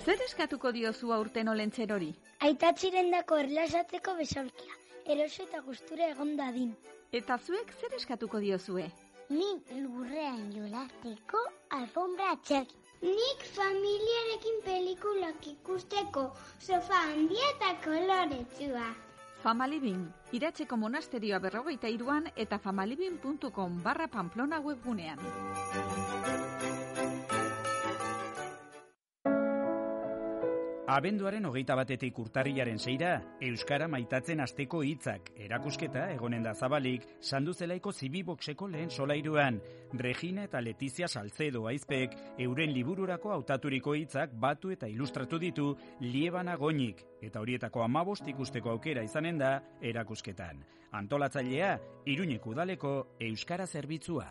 Zer eskatuko diozu aurten olentzerori? Aitatxirendako erlasatzeko besolkia, eroso eta gustura egon dadin. Eta zuek zer eskatuko diozue? Ni lurrean jolateko alfombra txaki. Nik familiarekin pelikulak ikusteko sofa handia eta koloretsua. Famalibin, iratzeko monasterioa berrogeita iruan eta famalibin.com barra pamplona webgunean. Abenduaren hogeita batetik urtarrilaren zeira, Euskara maitatzen asteko hitzak erakusketa egonen da zabalik, sanduzelaiko zibibokseko lehen solairuan. Regina eta Letizia Salcedo aizpek, euren libururako hautaturiko hitzak batu eta ilustratu ditu liebana goinik, eta horietako amabost ikusteko aukera izanen da erakusketan. Antolatzailea, Iruñeko udaleko Euskara Zerbitzua.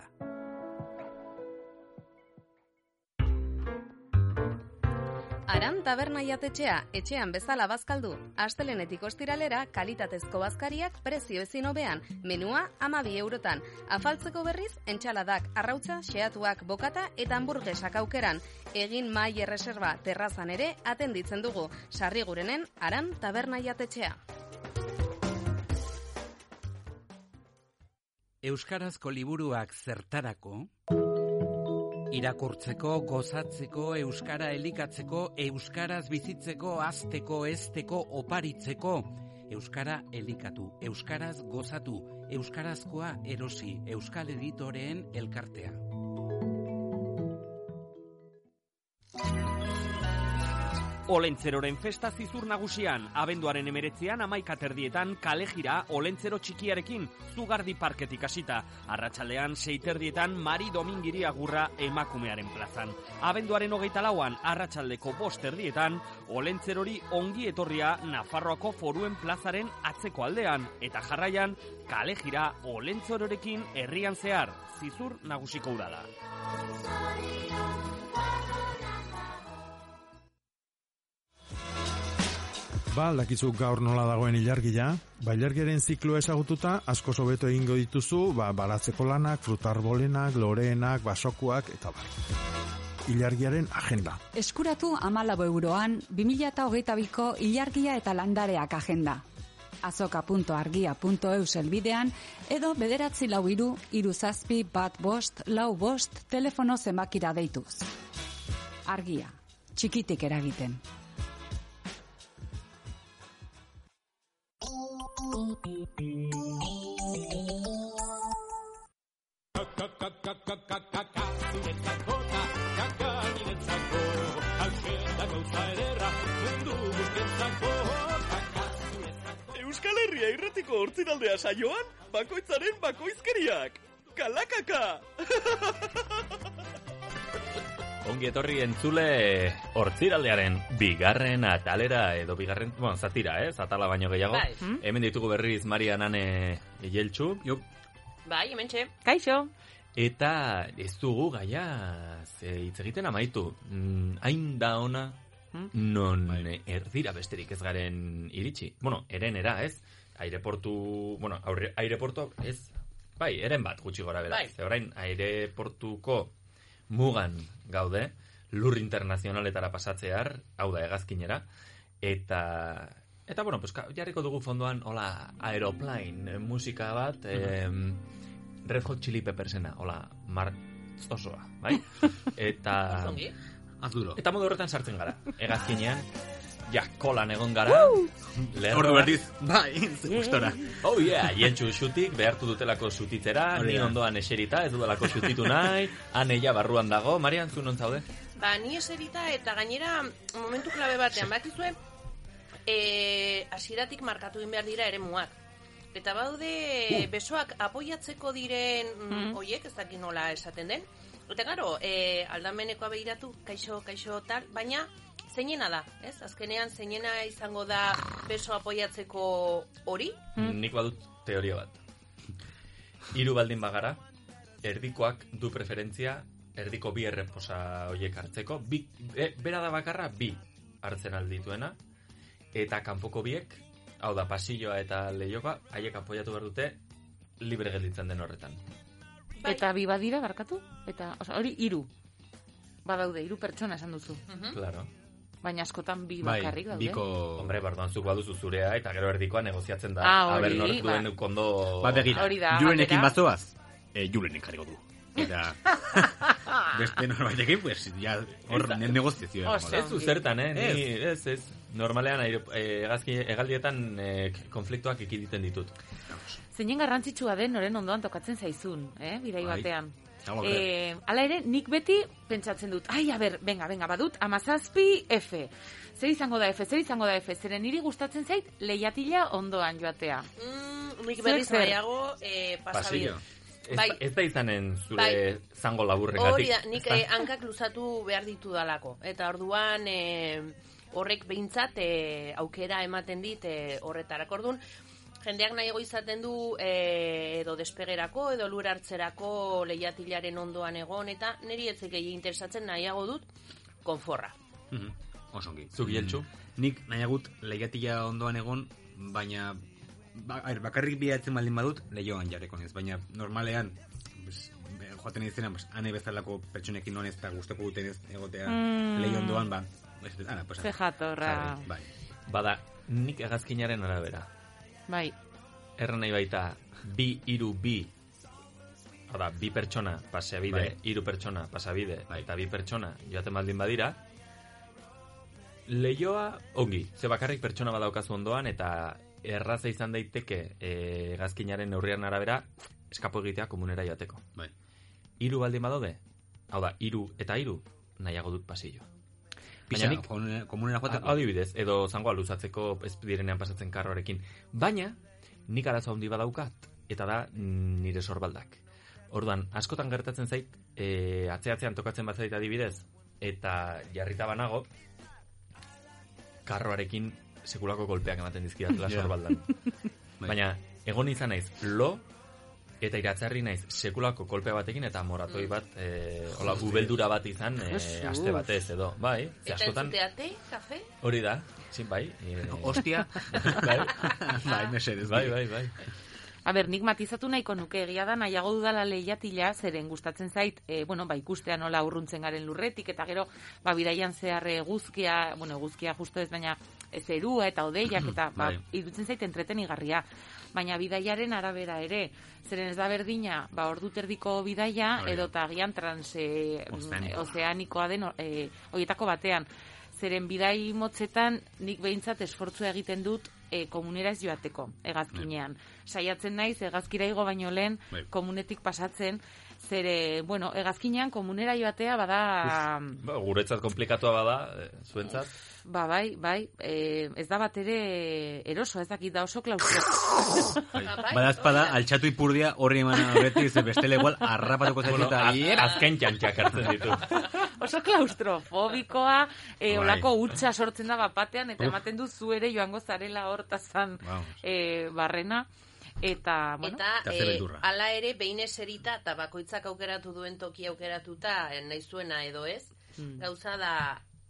Aran taberna jatetxea, etxean bezala bazkaldu. Astelenetik ostiralera, kalitatezko bazkariak prezio ezin hobean, menua amabi eurotan. Afaltzeko berriz, entxaladak, arrautza, xeatuak, bokata eta hamburguesak aukeran. Egin mai erreserba terrazan ere atenditzen dugu. Sarri gurenen, aran taberna jatetxea. Euskarazko liburuak zertarako? Irakurtzeko, gozatzeko, euskara elikatzeko, euskaraz bizitzeko, azteko, esteko, oparitzeko. Euskara elikatu, euskaraz gozatu, euskarazkoa erosi, euskal editoreen elkartea. Olentzeroren festa zizur nagusian, abenduaren emeretzean amaika terdietan kale jira Olentzero txikiarekin, zugardi parketik hasita. Arratsaldean seiterdietan Mari Domingiri agurra emakumearen plazan. Abenduaren hogeita lauan, arratsaldeko bost erdietan, Olentzerori ongi etorria Nafarroako foruen plazaren atzeko aldean, eta jarraian, kale jira Olentzerorekin herrian zehar, zizur nagusiko ura Ba, aldakizu gaur nola dagoen ilargia, ba, ilargiaren zikloa ezagututa, asko sobeto egingo dituzu, ba, baratzeko lanak, frutarbolenak, loreenak, basokuak, eta bar. ilargiaren agenda. Eskuratu amalabo euroan 2008ko ilargia eta landareak agenda. azoka.argia.eus elbidean edo bederatzi lau iru, iru zazpi, bat bost, lau bost, telefono zenbakira deituz. Argia, txikitik eragiten. Euskal Herria irratiko hortziraldea saioan, bakoitzaren bakoizkeriak. Kalakaka! Ongi etorri entzule hortziraldearen bigarren atalera edo bigarren, bueno, zatira, eh? Zatala baino gehiago. Bai. Hmm? Hemen ditugu berriz Marian Ane Jeltsu. Jup. Bai, hemen txe. Kaixo. Eta ez dugu gaia ze hitz egiten amaitu. Mm, hain da ona non erdira besterik ez garen iritsi. Bueno, erenera, ez? Aireportu, bueno, aurre, aireportu ez, bai, eren bat gutxi gora bera. Bai. Ze orain aireportuko mugan gaude, lur internazionaletara pasatzear, hau da hegazkinera, eta Eta, bueno, pues, jarriko dugu fondoan, hola, aeroplane, musika bat, em, Red Hot Chili Peppersena, hola, martzosoa, bai? Eta... Azuro. Eta modu horretan sartzen gara. Hegazkinean, ja, kolan egon gara. lerroan. Ordu berdiz, bai, gustora. Oh yeah, jentsu xutik, behartu dutelako xutitzera, Hori ni ondoan eserita, ez dudalako xutitu nahi, ane ja barruan dago, Marian, zu non zaude? Ba, ni eserita eta gainera momentu klabe batean, bakizue, e, asiratik markatu egin behar dira ere muak. Eta baude Uh. besoak apoiatzeko diren mm. oiek, ez dakit nola esaten den. Eta garo, e, aldamenekoa behiratu, kaixo, kaixo, tal, baina zeinena da, ez? Azkenean zeinena izango da beso apoiatzeko hori? Nik badut teoria bat. Hiru baldin bagara, erdikoak du preferentzia, erdiko bi erreposa hoiek hartzeko, bi, e, bera da bakarra bi hartzen aldituena, eta kanpoko biek, hau da pasilloa eta leioka, haiek apoiatu behar dute, libre gelditzen den horretan. Eta bi badira barkatu? Eta, oza, hori hiru. Badaude, hiru pertsona esan duzu. Claro. Baina askotan bi Bai, bakarrik daude. Hombre, bardoan zuk baduzu zurea, eta gero erdikoa negoziatzen da. Ah, hori, Aber ba. duen kondo... Ba, begira, Hori da, Julenekin galdera. bazoaz, e, Julenek jarriko du. Eta beste norbaitekin, pues, ja, hor ne- negoziazioa. Ez zu zertan, eh? Ez. Ni, ez, ez. Normalean, aire, eh, hegazki, hegaldietan eh, konfliktuak ekiditen ditut. Zeinen garrantzitsua den noren ondoan tokatzen zaizun, eh, bidai Bai. batean. Hau, Eh, hala ere, nik beti pentsatzen dut, ai, a ber, venga, venga, badut, amazazpi F. Zer izango da F, zer izango da F, zeren niri gustatzen zait lehiatila ondoan joatea. Mm, nik berriz nahiago eh, pasabide. Pasillo. Ez, Bai. ez da izanen zure Bai. zango laburren Hori da, nik eh, hankak luzatu behar ditu dalako. Eta orduan eh, horrek behintzat eh, aukera ematen dit eh, horretarako. Orduan, jendeak nahiago izaten du eh, edo despegerako edo lur hartzerako lehiatilaren ondoan egon eta niri etzek gehi interesatzen nahiago dut konforra. Mhm. Osongi. Zuk, Jeltsu? Nik nahiagut lehiatila ondoan egon, baina ba, a ber, bakarrik bilatzen baldin badut, lehioan jarreko nez. Baina normalean, pues, be- joaten izena, pues, ane bezalako pertsonekin non ez eta gustoko duten ez egotea Mm. lehio ondoan, ba, ez, ana, pues, Ze jatorra. jarri, Bai. Bada, nik hegazkinaren arabera. Bai. Erran nahi baita, bi, iru, bi, da, bi pertsona pasabide, Bai. hiru pertsona pasabide, eta bi pertsona joaten baldin badira, Leioa, ongi, ze bakarrik pertsona badaukazu ondoan, eta erraza izan daiteke e, gazkinaren neurrian arabera, eskapo egitea komunera joateko. Bai. Hiru baldin badaude, hau da, hiru eta hiru, nahiago dut pasillo. Pixa, komune- komunera joateko? Adibidez, edo zangoa luzatzeko ez direnean pasatzen karroarekin. Baina, nik arazo handi badaukat, eta da nire sorbaldak. Orduan, askotan gertatzen zait, e, atzeatzean tokatzen bat zait adibidez, eta jarrita banago, karroarekin sekulako kolpeak ematen dizkidatela Ja. sorbaldan. Bai. Baina, egon izan naiz, lo, eta iratzarri naiz sekulako kolpe batekin eta moratoi bat, e, hola, Joder. ubeldura bat izan, e, aste batez edo, bai, ze Eta askotan, entzutea te, kafe? hori da, zin, bai. E, Ostia. bai, Bai, mesedez, bai, bai. bai. A ber, nik matizatu nahiko nuke egia da nahiago dudala lehiatila, zeren gustatzen zait, e, bueno, ba, ikustea nola urruntzen garen lurretik, eta gero, ba, bidaian zehar eguzkia, bueno, eguzkia justo ez, baina zerua eta odeiak, eta, ba, Bai. irutzen zait entretenigarria. Baina bidaiaren arabera ere, zeren ez da berdina, ba, ordu terdiko bidaia, Bai. edo eta agian trans e, Ozeanikoa. ozeanikoa den e, horietako batean. Zeren bidai motzetan nik behintzat esfortzua egiten dut e, komunera ez joateko, egazkinean. Saiatzen naiz, egazkira igo baino lehen, Bai. komunetik pasatzen, zere, bueno, egazkinean komunera joatea bada... Ba, guretzat komplikatua bada, eh, zuentzat. Ba, bai, bai, e, ez da bat ere eroso, ez dakit da oso klaustro. Badazpada, altxatu ipurdia horri eman aurretik, ze bestele igual arrapatuko zaitu Bueno, eta azken txantxak hartzen ditu. oso klaustrofobikoa, e, Bai. olako utxa sortzen da bapatean, eta Uf. ematen du zu ere joango zarela hortazan Vamos. e, barrena. Eta, bueno, Eta eh, ala ere behin eserita eta bakoitzak aukeratu duen toki aukeratuta eh, nahi zuena edo ez. Mm. Gauza da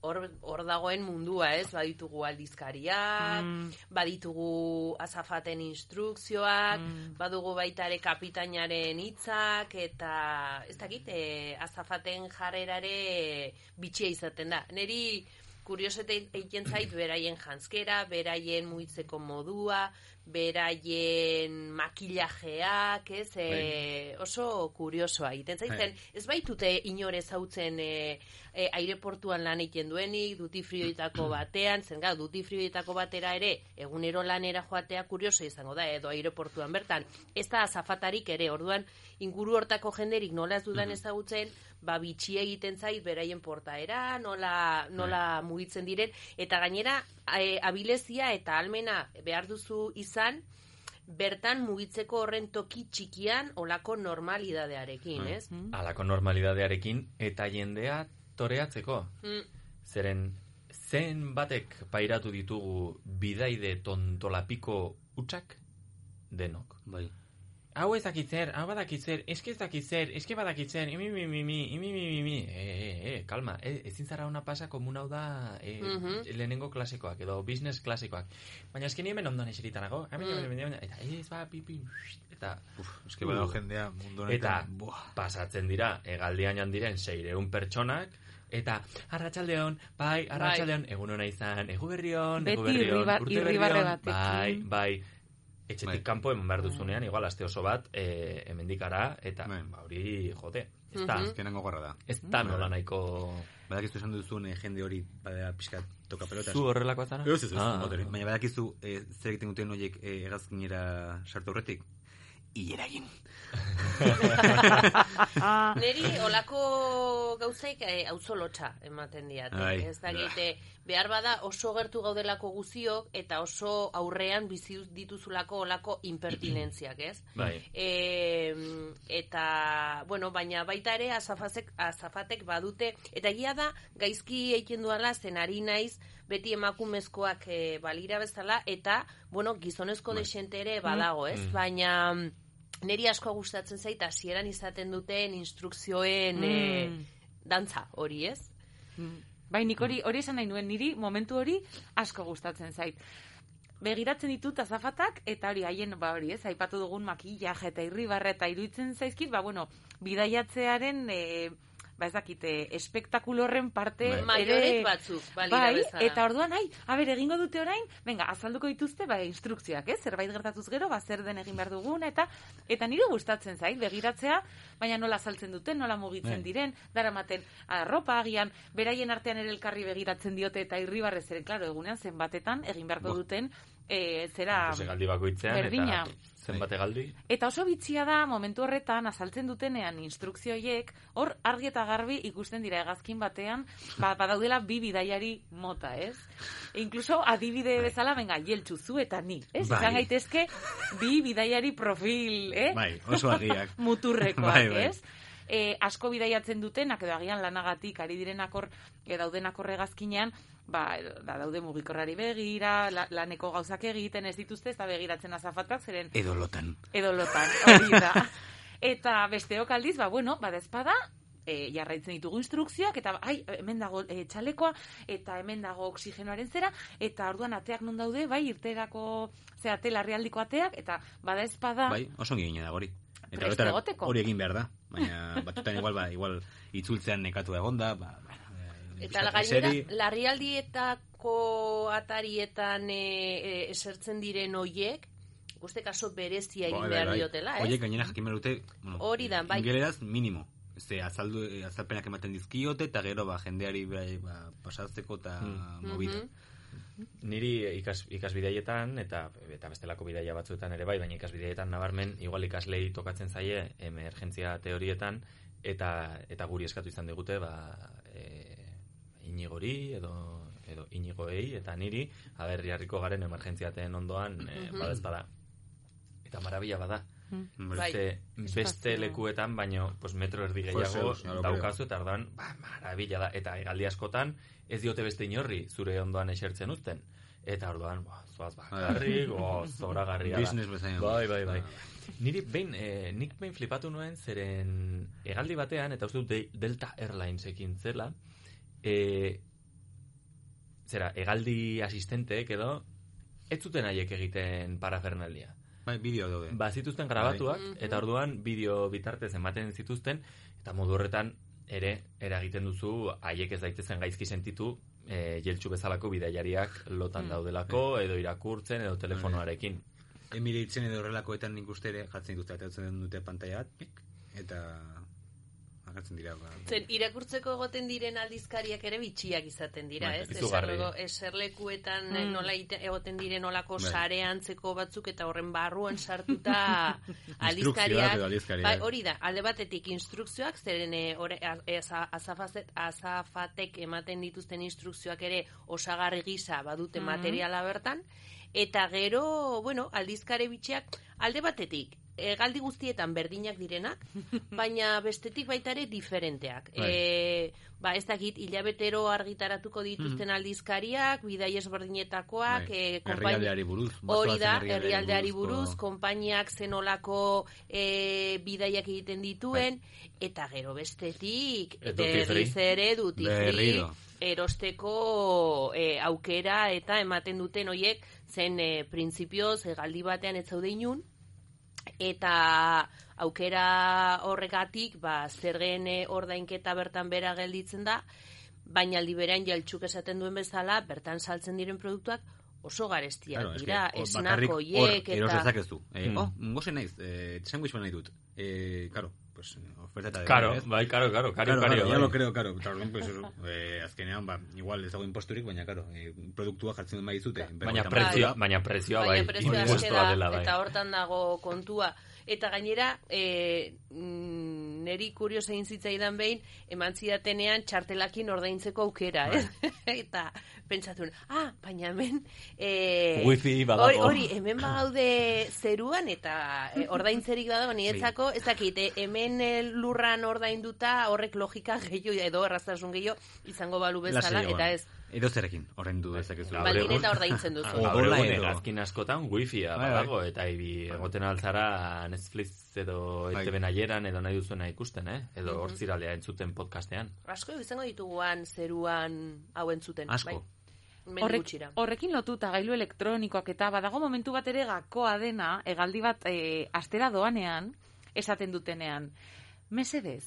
hor, hor dagoen mundua, ez? Baditugu aldizkariak, Mm. baditugu azafaten instrukzioak, Mm. badugu baita ere kapitainaren hitzak eta ez dakit, eh, azafaten jarrerare bitxia izaten da. Neri kuriosete egiten zait beraien janskera, beraien muitzeko modua, beraien makillajeak, ez? E, oso kuriosoa egiten zaiten. Bai. Ez baitute inore zautzen e, e, aireportuan lan egiten duenik, duty frioetako batean, zen gau, duty frioetako batera ere, egunero lanera joatea kurioso izango da, edo aireportuan bertan. Ez da azafatarik ere, orduan, inguru hortako jenderik nola ez dudan ezagutzen, ba, bitxia egiten zait beraien portaera, nola, nola mugitzen diren, eta gainera, e, abilezia eta almena behar duzu izan, bertan mugitzeko horren toki txikian olako normalidadearekin, ez? Alako normalidadearekin eta jendea toreatzeko. Mm. Zeren, zen batek pairatu ditugu bidaide tontolapiko utxak denok. Bai. Hau ez dakit zer, hau badakit zer, eske ez dakit zer, eske badakit zer, imi, mi, mi, mi, imi, mi, mi, mi, e, e, e, kalma, e, ezin zara ona pasa komun hau da e, Mhm. lehenengo klasikoak, edo business klasikoak. Baina eski ni hemen ondoan eseritanago, hemen, Mm. hemen, hemen, eta ez ba, pipi, eta... Uf, eske badago jendea mundu honetan, Eta buah. pasatzen dira, egaldian diren seireun pertsonak, eta arratsaldeon, bai, arratsaldeon, egun ona izan, egu berrion, egu berrion, urte berrion, bai, bai, etxetik kanpo eman behar duzunean, igual aste oso bat, e, emendikara, eta ba, hori, jote, ez da, Mhm. Azkenan gogorra da. ez da nola nahiko... Badakizu esan duzun eh, jende hori badea pixka toka pelotas. Zu horrelakoa zara? Ez, ez, ez, Ah. Baina badakizu eh, zer egiten duten horiek eh, hegazkinera sartu horretik? Ilera egin. Neri olako gauzaik e, auzolotxa ematen diate. Ai, ez dakite, behar bada oso gertu gaudelako guziok eta oso aurrean bizi dituzulako olako impertinentziak, ez? Bai. E, eta, bueno, baina baita ere azafazek, azafatek badute, eta egia da gaizki egiten duala zen ari naiz beti emakumezkoak e, balira bezala, eta, bueno, gizonezko desente ere badago, ez? Mm. Baina mm, niri asko gustatzen zait hasieran izaten duten instrukzioen Mm. e, dantza hori, ez? Bai, nik hori, hori esan nahi nuen, niri momentu hori asko gustatzen zait. Begiratzen ditut azafatak, eta hori haien, ba hori ez, aipatu dugun makillaje eta irribarre eta iruditzen zaizkit, ba bueno, bidaiatzearen, e, ba ez dakite, espektakulo horren parte Bai. Maioret batzuk, balira bai, bezala. eta orduan, ai, a ber, egingo dute orain, venga, azalduko dituzte, ba, instrukzioak, ez, zerbait gertatuz gero, ba, zer den egin behar dugun, eta eta nire gustatzen zait, begiratzea, baina nola saltzen duten, nola mugitzen Bai. diren, daramaten arropa agian, beraien artean ere elkarri begiratzen diote eta irribarrez ere, klaro, egunean zenbatetan egin beharko duten, e, zera Pues egaldi bakoitzean, berdina. eta zenbat egaldi. Eta oso bitxia da momentu horretan azaltzen dutenean instrukzioiek hor argi eta garbi ikusten dira hegazkin batean ba, badaudela bi bidaiari mota, ez? E incluso adibide bezala, venga, jeltzu zu eta ni, ez? Bai. Izan gaitezke bi bidaiari profil, eh? Bai, oso argiak. Muturrekoak, Bai, bai. ez? E, asko bidaiatzen dutenak edo agian lanagatik ari direnak hor e, daudenak hor hegazkinean, ba, da, daude mugikorrari begira, la, laneko gauzak egiten ez dituzte, ez da begiratzen azafatak, zeren Edo lotan. edo lotan, hori da. Eta besteok aldiz, ba, bueno, bada espada, e, jarraitzen ditugu instrukzioak, eta ai, hemen dago e, txalekoa, eta hemen dago oxigenoaren zera, eta orduan ateak non daude, bai, irterako, ze ate larrialdiko ateak, eta bada ezpada, Bai, oso egina da hori. Eta horretara hori egin behar da. Baina batzutan igual, ba, igual itzultzean nekatu egonda, ba, Eta Eseri- gainera, larrialdietako atarietan e, e, esertzen diren hoiek, uste kaso berezia egin Bai, behar bai, bai. diotela, eh? Horiek gainera jakin behar dute, bueno, Hori da, bai. ingeleraz minimo. Ze azaldu, azalpenak ematen dizkiote, eta gero ba, jendeari ba, pasatzeko eta Hmm. mobita. Niri ikas, ikasbideietan eta eta bestelako bidaia batzuetan ere bai, baina ikasbideietan nabarmen igual ikaslei tokatzen zaie emergentzia teorietan eta eta guri eskatu izan digute ba e, inigori edo edo inigoei eta niri aber jarriko garen emergentziaten ondoan e, Mhm. badezpada. Eta marabila bada. Mhm. Beste, Bai. beste Espazio. lekuetan, baino pues, metro erdi Pues, gehiago lo daukazu, eta orduan, ba, marabila da. Eta egaldi askotan, ez diote beste inorri zure ondoan esertzen uzten. Eta orduan, ba, zoaz bakarrik, o, zoragarria da. Business bezain. Bai, bai, bai. Niri behin, eh, nik behin flipatu nuen, zeren egaldi batean, eta uste dut De- Delta Airlinesekin zela, eh, zera, egaldi asistenteek edo, ez zuten haiek egiten parafernalia. Bai, bideo daude. Ba, zituzten grabatuak, Bai. eta orduan bideo bitartez ematen zituzten, eta modu horretan ere eragiten duzu haiek ez daitezen gaizki sentitu e, jeltsu bezalako bidaiariak lotan Mm. daudelako, edo irakurtzen, edo telefonoarekin. Emiratezen edo horrelakoetan nik uste ere jartzen dute, atatzen dute pik, eta agertzen dira. Ba, Zen, irakurtzeko egoten diren aldizkariak ere bitxiak izaten dira, Bai, ez? Eserleko- Eserlekuetan Mm. nola ite- egoten diren olako Bai. sare antzeko batzuk eta horren barruan sartuta aldizkariak. Bai, hori da, alde batetik instrukzioak, zeren eh, ore, aza- azafazet- azafatek ematen dituzten instrukzioak ere osagarri gisa badute Mhm. materiala bertan, eta gero, bueno, aldizkare bitxeak alde batetik, egaldi guztietan berdinak direnak, baina bestetik baita ere diferenteak. Bai. E, ba, ez dakit, hilabetero argitaratuko dituzten aldizkariak, bidai ezberdinetakoak, Bai. e, Herrialdeari buruz, Hori da, herrialdeari buruz, konpainiak zenolako e, bidaiak egiten dituen, eta gero bestetik, E, berriz ere Berriro. erosteko e, aukera eta ematen duten hoiek zen e, printzipioz egaldi batean ez zaude inun, eta aukera horregatik ba, zergen e, ordainketa bertan bera gelditzen da, baina aldi berean jaltxuk esaten duen bezala, bertan saltzen diren produktuak oso garestiak Claro, dira, hor esnak bakarrik hor hoiek eros eta... dezakezu. Eh, Mm. Oh, naiz, eh, sandwich nahi dut. Eh, claro, pues, oferta eta ez? bai, claro, claro, kario, claro, kario, claro, ya bai. lo creo, claro. Eta orduan, pues, eh, azkenean, ba, igual ez dago imposturik, baina, claro, eh, produktua jartzen dut maizute. Baina prezioa, baina prezioa, bai, Baina prezioa dela, bai. eta hortan dago kontua. Eta gainera, e, neri kurioso egin zitzaidan behin, eman zidatenean txartelakin ordaintzeko aukera, Bai. eh? eta pentsatun, ah, baina hemen... E, Wifi. Hori, hori, hemen bagaude zeruan, eta e, ordaintzerik badago, niretzako, ez dakit, e, hemen lurran ordainduta horrek logika gehiago, edo erraztasun gehiago, izango balu bezala, eta ez. Edo zerekin, horrendu dezakezu. Baldin eta ordaintzen duzu. Gaur Odola egun edo. hegazkin askotan wifia Bai, bai. badago, eta ibi egoten altzara Netflix edo Bai. ETV nahieran edo nahi duzuena ikusten, eh? Edo Mhm. hortziralea entzuten podcastean. Asko izango dituguan zeruan hau entzuten. Asko. Bai. Horrek, horrekin lotuta gailu elektronikoak eta badago momentu bat ere gakoa dena, egaldi bat e, astera doanean, esaten dutenean, mesedez,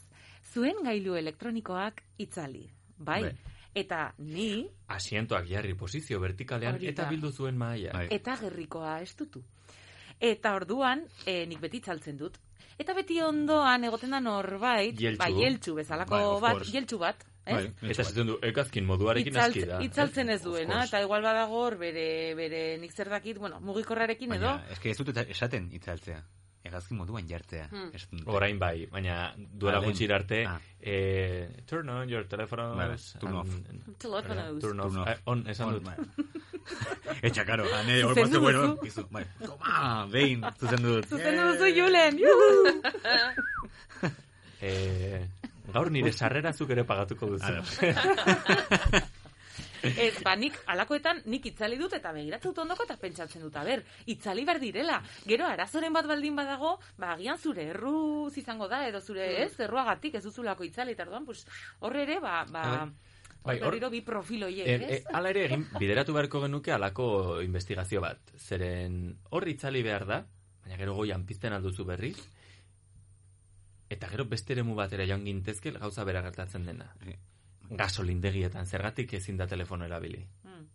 zuen gailu elektronikoak itzali, bai? Bai. Eta ni, Asientoak jarri posizio vertikalean Hori eta bildu zuen mahaia. Bai. eta gerrikoa estutu. Eta orduan, e, nik beti itzaltzen dut. Eta beti ondoan egoten da norbait, Jeltzu. bai, jeltzu bezalako Bai, bat, course. jeltzu bat, ez? Bai, eta esaten du, ekazkin moduarekin Itzalt- aski da. Itzaltzen ez duena, eta igual badago hor bere, bere nik zer dakit, bueno, mugikorrarekin edo, Baina, eske ez dut esaten itzaltzea. Egazkin moduan jartzea. Hmm. Orain bai, baina duela gutxi arte, Ah. eh, turn on your telephones. Bai, bai, turn off. and- Telephonos. Turn off. Turn off. Eh, on, esan On, dut. Etxa, karo, ane, hor batzuk, bueno, izu, bai, toma, behin, zuzendu dut. zuzendu duzu Julen, juhu! Eh, gaur nire sarrera zuk ere pagatuko duzu. Ez, ba, nik alakoetan nik itzali dut eta begiratzen dut ondoko eta pentsatzen dut, a ber, itzali behar direla. Gero, arazoren bat baldin badago, ba, agian zure erruz izango da, edo zure, Mm. ez, erruagatik ez duzulako itzali, eta orduan, pues, horre ere, ba, ba, Bai, hor- bi profiloiek, E, ez? e, ala ere egin bideratu beharko genuke alako investigazio bat. Zeren hor itzali behar da, baina gero goian pizten alduzu berriz, eta gero beste eremu batera joan gintezke gauza bera gertatzen dena. Gasolindegietan, zergatik ezin da telefono erabili. Mm.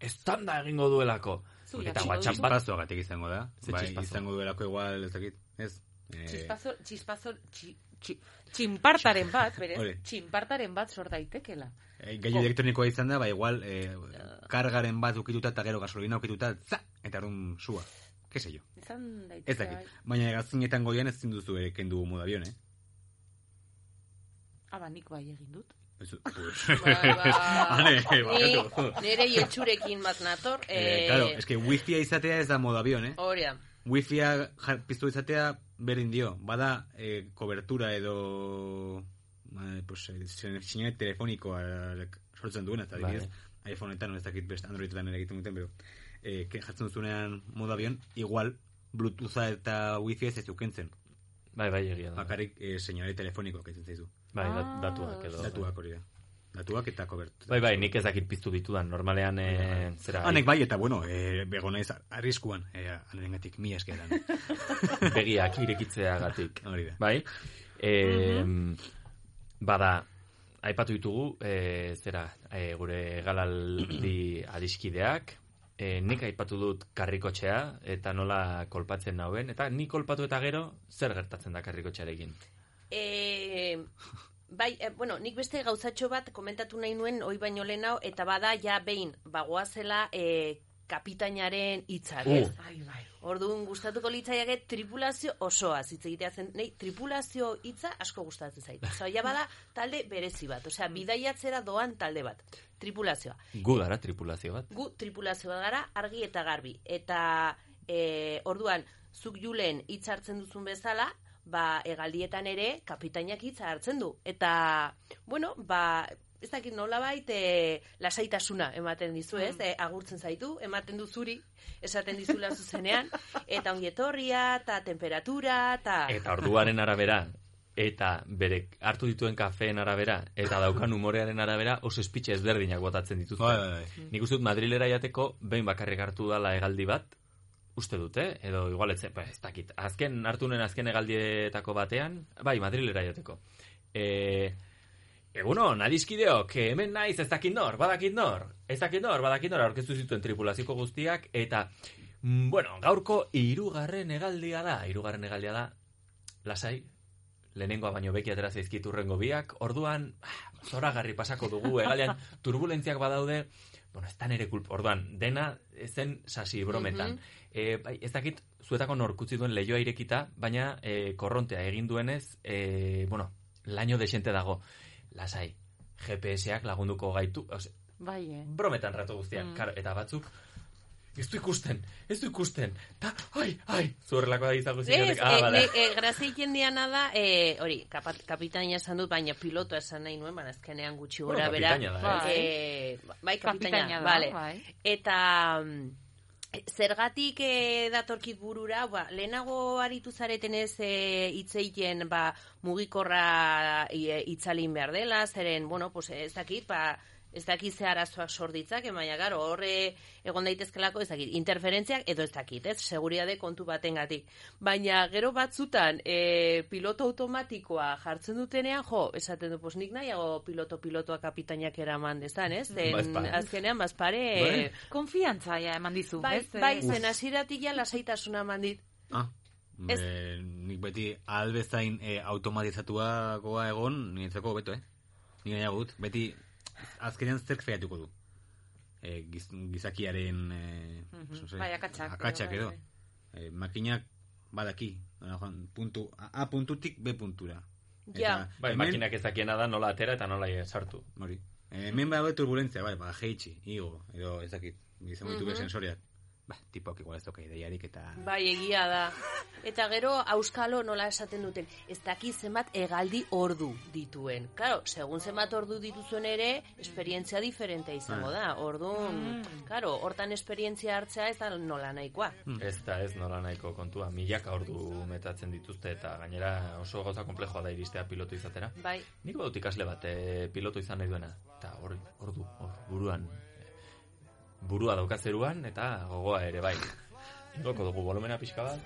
Estan da egingo duelako. Zu Eta WhatsApp duzu. bat... Txispazoagatik izango da. Ze Bai, txispazo? izango duelako igual, ez dakit, ez? Eh, Txispazo, txispazo, txi, txi, txinpartaren bat, berez, Hori. txinpartaren bat sor daitekela. Eh, Gailu elektronikoa izan da, ba igual, eh, kargaren bat ukituta eta gero gasolina ukituta, za, eta arun sua. Que se yo. Izan daiteke. Ez dakit. Baina gazinetan goian ez zinduzu ere kendu modu avion, eh? Aba, nik bai egin dut. Ez, pues... Bai, ba, barkatu. nire jetxurekin bat nator. Eh, claro, es que wifi izatea ez da modu avion, eh? Hori da. Wifia jar- piztu izatea berdin dio. Bada eh, kobertura edo eh, pues, eh, sin- sinale telefonikoa sortzen duena, eta adibidez, iPhoneetan, ez dakit best Androidetan ere egiten duten, pero eh, que jartzen duzunean modu avion, igual Bluetootha eta Wifi ez ez dukentzen. Bai, bai, egia da. Bakarrik eh, señale telefoniko kaitzen zaizu. Bai, dat- datuak edo- Datuak hori da. Datuak eta kobertura. Bai, bai, nik ez dakit piztu ditudan. Normalean, e, zera... Hanek bai, eta bueno, eh, bego naiz arriskuan, eh, anerengatik mi eskeran. begiak irekitzeagatik. Hori da. Bai? E, Bada, aipatu ditugu, e, zera, e, gure galaldi adiskideak, e, nik aipatu dut karrikotxea, eta nola kolpatzen nauen, eta nik kolpatu eta gero, zer gertatzen da karrikotxearekin? E, bai, e, bueno, nik beste gauzatxo bat komentatu nahi nuen, oi baino lehenau, eta bada ja behin, bagoazela e, kapitainaren hitzak, Uh. ez? Bai, bai. Orduan gustatuko litzaiake tripulazio osoa hitz egitea zen. Nei, tripulazio hitza asko gustatzen zait. Osea, ja bada talde berezi bat, osea, bidaiatzera doan talde bat. Tripulazioa. Gu gara tripulazio bat. Gu tripulazio bat gara argi eta garbi. Eta e, orduan, zuk julen hitz hartzen duzun bezala, ba, egaldietan ere kapitainak hitza hartzen du. Eta, bueno, ba, ez dakit nolabait e, lasaitasuna ematen dizu, ez? E, agurtzen zaitu, ematen du zuri, esaten dizula zuzenean, eta ongietorria, eta temperatura, eta... Eta orduaren arabera, eta bere hartu dituen kafeen arabera, eta daukan umorearen arabera, oso espitxe ezberdinak botatzen dituzte. Bai, bai, bai. Nik uste dut Madrilera jateko, behin bakarrik hartu dala hegaldi bat, uste dute, edo igual ez, ba, ez dakit. Azken, hartu nuen azken hegaldietako batean, bai, Madrilera jateko. E, Eguno, nadizkideok, hemen naiz ez dakit nor, badakit nor, ez dakit nor, badakit nor, aurkeztu zituen tripulazioko guztiak, eta, mm, bueno, gaurko hirugarren hegaldia da, hirugarren hegaldia da, lasai, lehenengoa baino beki atera zaizkit urrengo biak, orduan, ah, zoragarri pasako dugu, egalean, turbulentziak badaude, bueno, ez da nere kulpa, orduan, dena zen sasi brometan. Mhm. e, bai, ez dakit, zuetako norkutzi duen lehioa irekita, baina e, korrontea egin duenez, e, bueno, laino desente dago. Lasai, GPS-ak lagunduko gaitu, ose, Bai, eh. brometan rato guztiak, Mm. karo, eta batzuk, ez du ikusten, ez du ikusten, ta, ai, ai, zuerrelako da izango e, ah, bale. ne, e, grazia diana da, e, hori, kapa, kapitaina esan dut, baina piloto esan nahi nuen, baina azkenean gutxi Bueno, gora bera. kapitaina da, eh? bai, kapitaina, Kapitaina da, vale. bai. Eta mm, zergatik e, datorkit burura, ba, lehenago aritu zaretenez e, hitzeiten ba, mugikorra e, itzalin behar dela, zeren, bueno, pues, ez dakit, ba, ez dakit ze arazoak sorditzak, baina garo, horre egon daitezkelako, ez dakit, interferentziak edo ez dakit, ez, seguriade kontu batengatik. Baina gero batzutan, e, piloto automatikoa jartzen dutenean, jo, esaten du, pues nik nahiago piloto-pilotoa kapitainak eraman dezan, ez? Zen, Bazpare. azkenean, bazpare... Bai. Konfiantza ja eman dizu, Bai, ez? bai, Eh, zen hasieratik ja lasaitasuna eman dit. Ah, Ez- e, nik beti albezain e, automatizatuagoa egon, niretzako beto, eh? Ni nahiago dut, beti azkenean zerk feiatuko du. E, giz, gizakiaren e, Mhm. no sé, Bai, akatsak, akatsak edo, edo. bai, E, makinak badaki, joan, puntu, A, A puntutik B puntura. Ja. Bai, makinak ez dakiena da nola atera eta nola sartu. Hori. E, hemen badago turbulentzia, bai, ba, jeitsi, igo, edo ez dakit, izango ditu Mhm. sensoriak. Ba, tipok igual ez doka ideiarik eta... Bai, egia da. Eta gero, auskalo nola esaten duten, ez daki zenbat egaldi ordu dituen. Claro, segun zenbat ordu dituzuen ere, esperientzia diferente izango da. Orduan, claro, hortan esperientzia hartzea ez da nola nahikoa. Ez da ez nola nahiko kontua, milaka ordu metatzen dituzte eta gainera oso gauza komplejoa da iristea pilotu izatera. Bai. Nik badut ikasle bat e, pilotu izan nahi duena. Eta hor, ordu, hor, buruan. Burua daukazeruan eta gogoa ere bai. Igoko dugu volumena pixka bat.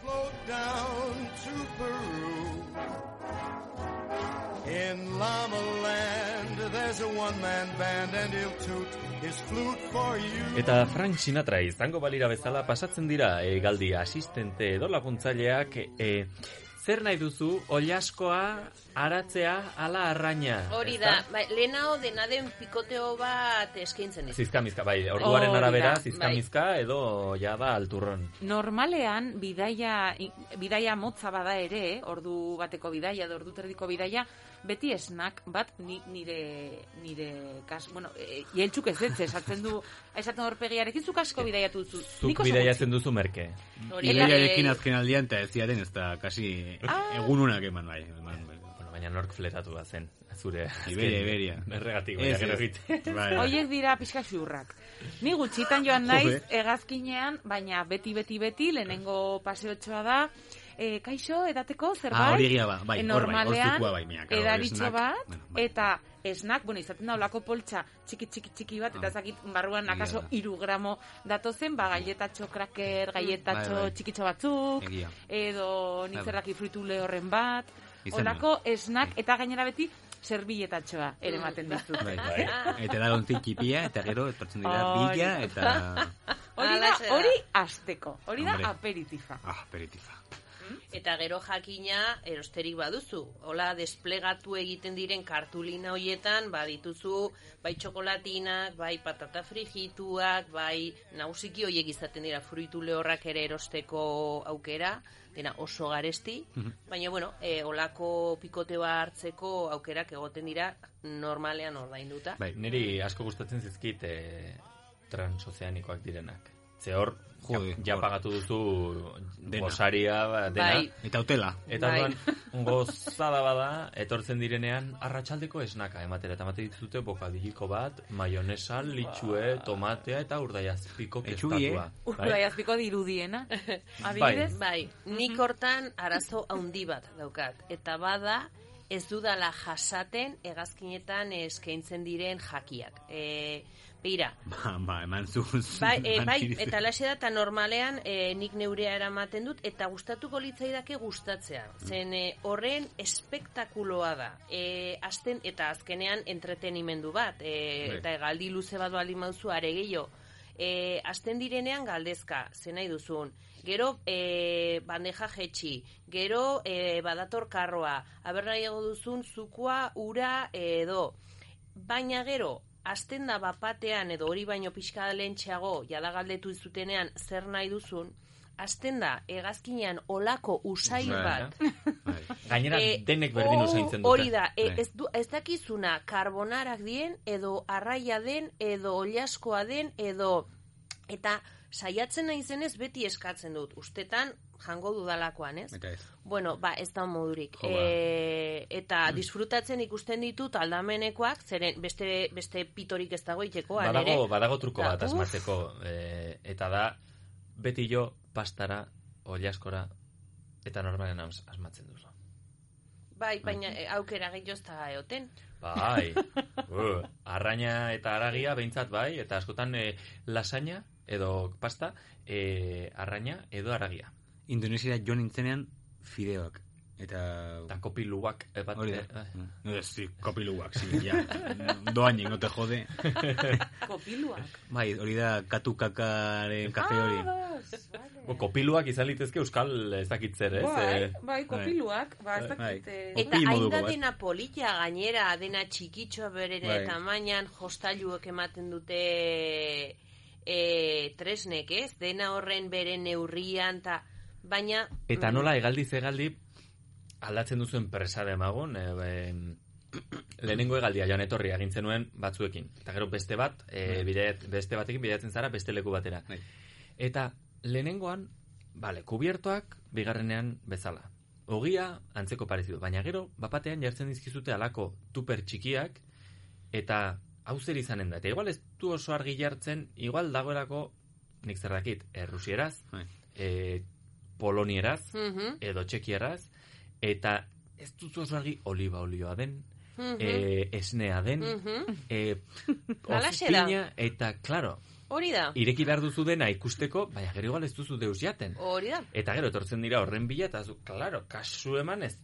In Llama Land, there's a one-man band and he'll toot his flute for you. Eta Frank Sinatra izango balira bezala pasatzen dira e, galdi asistente edo laguntzaileak e, zer nahi duzu oliaskoa aratzea ala arraina. Hori da, bai, lehenao dena den pikoteo bat eskaintzen ez. Zizkamizka, bai, orduaren arabera bai. zizkamizka edo ja da alturron. Normalean, bidaia, bidaia motza bada ere, ordu bateko bidaia, ordu terdiko bidaia, beti esnak bat ni, nire, nire kas, bueno, e, jeltzuk ez ez, esatzen du, esaten horpegiarekin, zuk asko bidaiatu zu. Zuk Nik oso bidaiatzen duzu merke. Ideiarekin eh, azken aldian eta ez ziaten ez da kasi egununak eman bai. Eman, bai. Bueno, baina nork fletatu zen, zure... Iberia, Iberia. Erregatik, baina gero egite. Bai. Hoiek dira pixka xurrak. Ni gutxitan joan naiz Jode. hegazkinean, baina beti beti beti lehenengo paseotxoa da e, kaixo edateko zerbait. Ah, hori egia ba, bai, E, hor bai, hor normalean bai, baina, claro, edaritxo snack, bat bueno, bai. eta esnak, bueno, izaten da olako poltsa txiki txiki txiki bat, eta Ah. zakit barruan akaso iru gramo datozen, ba, galletatxo kraker, galletatxo Bai, bai. txikitxo batzuk, Egia. edo Bai, bai. nitzerraki fritule horren bat, Izan olako esnak, eta gainera beti serbiletatxoa ere ematen dizut. Bai, bai. Eta da ontzi txipia, eta gero etortzen dira bila, eta... Hori da, hori asteko. Hori da aperitifa. Ah, aperitifa. Eta gero jakina erosterik baduzu. Hola, desplegatu egiten diren kartulina hoietan, badituzu bai txokolatinak, bai patata frigituak, bai nausiki hoiek izaten dira fruitu lehorrak ere erosteko aukera, dena oso garesti, baina bueno, e, olako pikoteoa hartzeko aukerak egoten dira normalean ordainduta. Bai, niri asko gustatzen zizkit e, transozeanikoak direnak. Ze hor, Jode, ja, ja pagatu duzu Dena. gosaria, ba, dena. Bai. Eta hotela. Eta Bai. orduan, gozada bada, etortzen direnean, arratsaldeko esnaka ematera. Eta emate dituzute bokadiliko bat, maionesa, litxue, tomatea eta urdaiazpiko Etxubi, eh? pestatua. Urdai azpiko dirudiena. Adibidez? Bai, nik hortan arazo handi bat daukat. Eta bada, ez dudala jasaten hegazkinetan eskaintzen diren jakiak. E, beira, Ba, ba, eman zu... bai, e, bai eta laxe da, eta normalean e, nik neurea eramaten dut, eta gustatuko litzaidake gustatzea. Zen e, horren espektakuloa da. E, azten, eta azkenean entretenimendu bat. E, Bai. eta galdi luze bat baldin mauzu are gehiago. E, azten direnean galdezka, ze nahi duzun. Gero e, bandeja jetxi, gero e, badator karroa, aber nahiago duzun zukua, ura edo. Baina gero, azten da bapatean edo hori baino pixka da lehentxeago, jada galdetu izutenean zer nahi duzun, azten da hegazkinean olako usail Bai. bat. Gainera, Eh, denek berdin oh, usaintzen dute. Hori da, e, Bai. ez, du, ez dakizuna karbonarak dien, edo arraia den, edo oliaskoa den, edo... Eta saiatzen naizenez beti eskatzen dut. Ustetan jango dudalakoan, ez? Eta ez. Bueno, ba, ez da modurik. Jo, ba. E, eta disfrutatzen ikusten ditut aldamenekoak, zeren beste, beste pitorik ez dago itekoan, ere. Badago, badago truko bat uf, asmatzeko. E, eta da, beti jo pastara, oliaskora, eta normalen as- asmatzen duzu. Bai, baina e, aukera gehiago ez da eoten. Bai, uh, arraina eta aragia behintzat bai, eta askotan e, lasaina edo pasta, e, arraina edo aragia. Indonesia joan nintzenean fideoak. Eta... Eta kopiluak. E, bat, Hori da. eh, No, ez, sí, kopiluak, sí, ja. Doainik, no te jode. Kopiluak. Bai, hori da katu kakaren kafe hori. Bo, kopiluak izan litezke euskal ez dakit zer, ez? Bai, Eh, bai, kopiluak. Ba, ez Bai. dakit... eh, Eta hain da dena polita gainera, dena txikitxoa bere Bai. tamainan, jostailuek ematen dute e, tresnek, ez? Dena horren bere neurrian, ta, baina... Eta nola egaldi zegaldi aldatzen duzuen presa demagun, e, em, lehenengo egaldia joan etorri agintzen nuen batzuekin. Eta gero beste bat, e, Bai. bide, beste batekin bidatzen zara beste leku batera. Bai. Eta lehenengoan, bale, kubiertoak bigarrenean bezala. Ogia antzeko parezidu, baina gero, bapatean jartzen dizkizute alako tuper txikiak, eta hau zer izanen da. Eta igual ez du oso argi jartzen, igual dagoelako, nik zer dakit, errusieraz, e, polonieraz, Mhm. edo txekieraz, eta ez duzu oso argi oliba olioa den, Mhm. e, esnea den, Mhm. e, Halaxe da. ozpina, eta, claro, Hori da. ireki behar duzu dena ikusteko, baina gero igual ez duzu deus jaten. Hori da. Eta gero etortzen dira horren bila, eta zu, claro, kasu eman ez,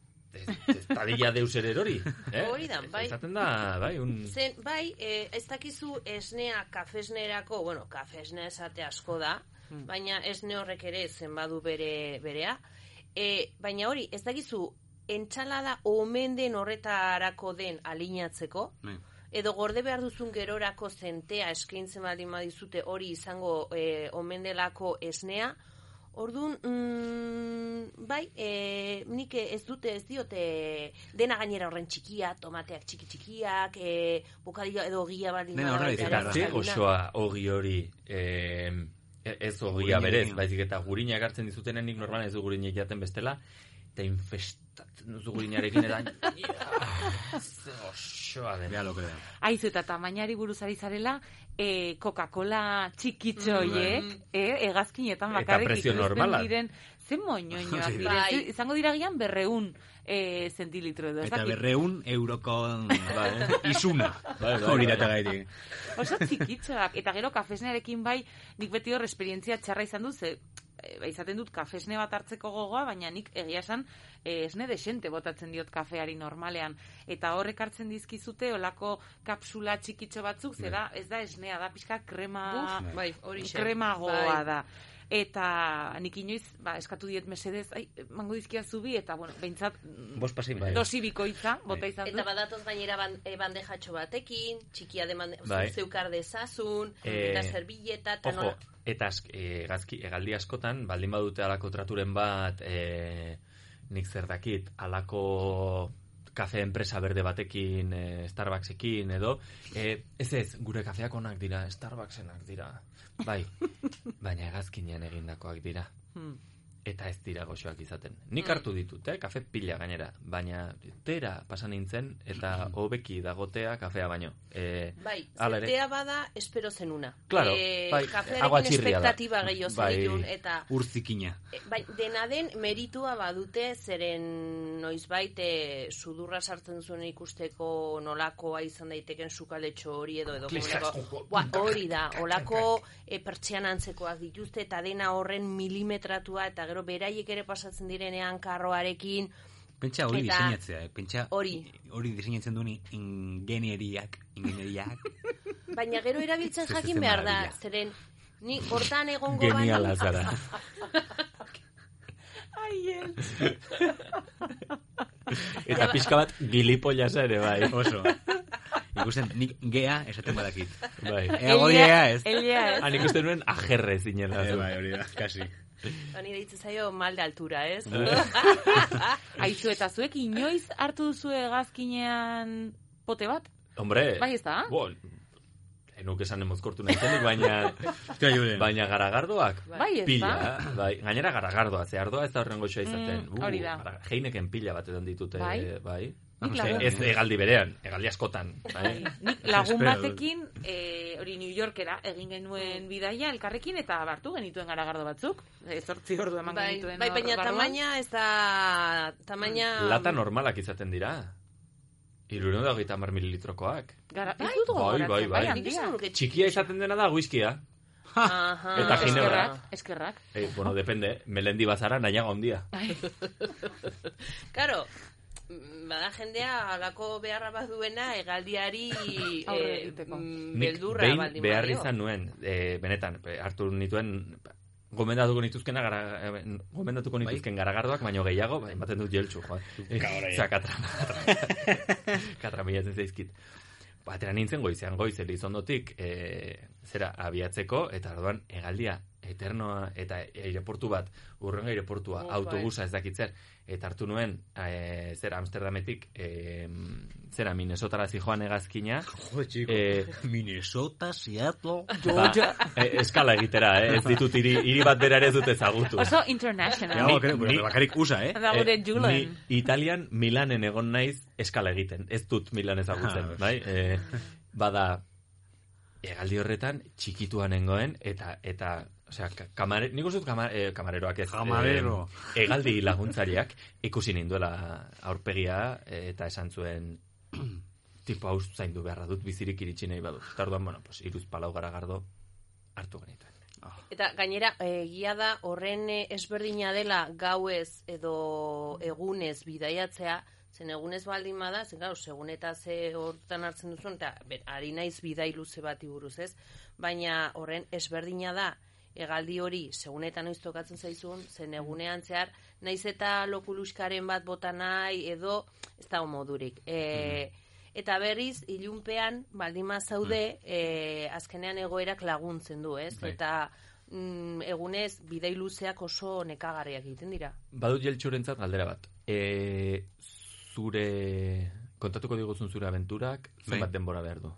dadila deus ere erori. Eh? Hori da, bai. Izaten da, bai, un... Zen, bai, e, ez dakizu esnea kafesnerako, bueno, kafesnea esate asko da, Hmm. baina esne horrek ere zen badu bere, berea. E, baina hori, ez dakizu, entxalada omen den horretarako den alinatzeko, edo gorde behar duzun gerorako zentea eskaintzen baldin badizute hori izango e, omen delako esnea, Orduan, mm, bai, e, nik ez dute ez diote dena gainera horren txikia, tomateak txiki txikiak, e, bokadillo edo ogia baldin Dena ze salina. osoa ogi hori eh, ez ogia berez, baizik eta gurina ekartzen dizutenen nik normalan ez du gurina jaten bestela, eta infestatzen duzu gurinarekin eta ja, ze osoa den. Bea lo que da. Aizu eta tamainari buruz ari zarela, e, Coca-Cola txikitxo Mm. hoiek, e, egazkinetan Eta bakarrik prezio ikusten normala. diren, ze moñoñoak Hori da. diren, Bai. Ze- izango dira gian berreun e, zentilitro edo. Eta berreun euroko izuna. Bai, bai, Hori bai. data gaitik. Oso txikitxoak, eta gero kafesnearekin bai, nik beti hor esperientzia txarra izan dut, ze e, ba, izaten dut kafesne bat hartzeko gogoa, baina nik egia esan e, esne desente botatzen diot kafeari normalean. Eta horrek hartzen dizkizute olako kapsula txikitxo batzuk, zera ez da esnea, da pixka krema, Buf, bai, horixe. kremagoa Bai. da. Eta nik inoiz, ba, eskatu diet mesedez, ai, mango dizkia zubi, eta, bueno, behintzat, Bost pasei bai. dosi bikoitza, bota izan Eta badatoz gainera ban, e, bandejatxo batekin, txikia deman, Bai. zeukar dezazun, Eh, eta zerbilleta, eta Ojo, nola. eta ask, e, gazki, egaldi askotan, baldin badute alako traturen bat, e, nik zer dakit, alako kafe enpresa berde batekin, e, Starbucksekin, edo, e, ez ez, gure kafeak onak dira, Starbucksenak dira, bai, baina egazkinean egindakoak dira. Hmm. Eta ez dira goxoak izaten. Nik Mm. hartu ditut, eh? kafe pila gainera, baina tera pasan nintzen, eta hobeki dagotea kafea baino. E, Bai, ere. bada, espero zenuna. Claro, e, bai, kafearekin espektatiba gehiago Bai. zenitun, eta Urzikina. E, Bai, dena den meritua badute zeren noizbait e, sudurra sartzen zuen ikusteko nolakoa izan daiteken sukaletxo hori edo edo hori da, olako e, pertsian antzekoak dituzte eta dena horren milimetratua eta gero beraiek ere pasatzen direnean karroarekin Pentsa hori Eta- diseinatzea, eh? Pentsa Hori. hori diseinatzen duen ingenieriak, ingenieriak. baina gero erabiltzen Ze- ze- jakin behar da, zeren ni hortan egongo Geniala zara. Ai, el. Eta pixka bat gilipollas ere, bai. Oso. Ikusten, nik gea esaten badakit. Bai. Eago diea ez. Elia ez. Han ikusten nuen ajerre zinela. Eh, bai, hori da, kasi. Honi deitzen zaio mal de altura, ez? Aizu, eta zuek inoiz hartu duzu egazkinean pote bat? Hombre, Bai, ez da? Bo, enuk esan emozkortu nahi zenik, baina, baina garagardoak. Bai, ez pila, da? bai, gainera garagardoa, ze ardoa ez da horren goxoa izaten. Mm, hori da. gara- Heineken pila bat edan ditute, Bai. bai. Nik Ez- egaldi berean, egaldi askotan. Bai. Nik lagun batekin, e, hori New Yorkera, egin genuen bidaia elkarrekin eta hartu genituen garagardo batzuk. E, zortzi ordu eman Bai, genituen bai, baina tamaina ez da... Tamaina... Lata normalak izaten dira. Irureno da hogeita mar mililitrokoak. Gara, Bai, bai, bai. Txikia izaten dena da whiskia. Aha. Eta ginebra. Eskerrak, eskerrak. Eh, bueno, depende, melendi bazara nahiago ondia. Karo, bada jendea alako beharra baduena hegaldiari Aurre eh, egiteko. mm, beldurra baldin behar izan nuen, e, benetan, e, hartu nituen, gomendatuko nituzkena gara, e, gomendatuko nituzken garagardoak, baino gehiago, ba, ematen dut jeltsu, joa. Kabra, Osea, katra, katra milatzen zaizkit. Batera nintzen goizean goiz, elizondotik, e, zera, abiatzeko, eta orduan, egaldia eternoa eta aireportu bat, urrengo aireportua, Oh, autobusa ez dakit zer, eta hartu nuen, e, zer Amsterdametik, e, zera Minnesotara zijoan egazkina. Jo, txiko. Eh, Minnesota, Seattle, Ba, e, eskala egitera, eh? ez ditut hiri, hiri bat bera ere ez dut ezagutu. Oso international. Ja, ba, creo, pero bakarrik USA, eh? Da gure Julen. Ni Italian Milanen egon naiz eskala egiten. Ez dut Milan ezagutzen, Ah, bai? E, bada, egaldi horretan txikituan nengoen, eta, eta osea, ka- kamare, nik uste dut kamar, eh, kamareroak ez. Kamarero. eh, egaldi laguntzariak ikusi ninduela aurpegia eh, eta esan zuen tipo hau zaindu beharra dut bizirik iritsi nahi badut. Eta orduan, bueno, pues, iruz palau garagardo hartu genituen. Eta gainera, egia da horren eh, ezberdina dela gauez edo egunez bidaiatzea, zen egunez baldin bada, zen gau, segun eta ze hortan hartzen duzun, eta ber, ari naiz bidai luze bati buruz ez, baina horren ezberdina da, egaldi hori, segun eta noiz tokatzen zaizun, zen egunean zehar, naiz eta lokuluskaren bat bota nahi, edo, ez da modurik. E, Eta berriz, ilunpean, baldin zaude, e, azkenean egoerak laguntzen du, ez? Bai. Eta mm, egunez, bidai luzeak oso nekagarriak egiten dira. Badut jeltxurentzat galdera bat. E, zure, kontatuko diguzun zure aventurak, zenbat Bai. denbora behar du?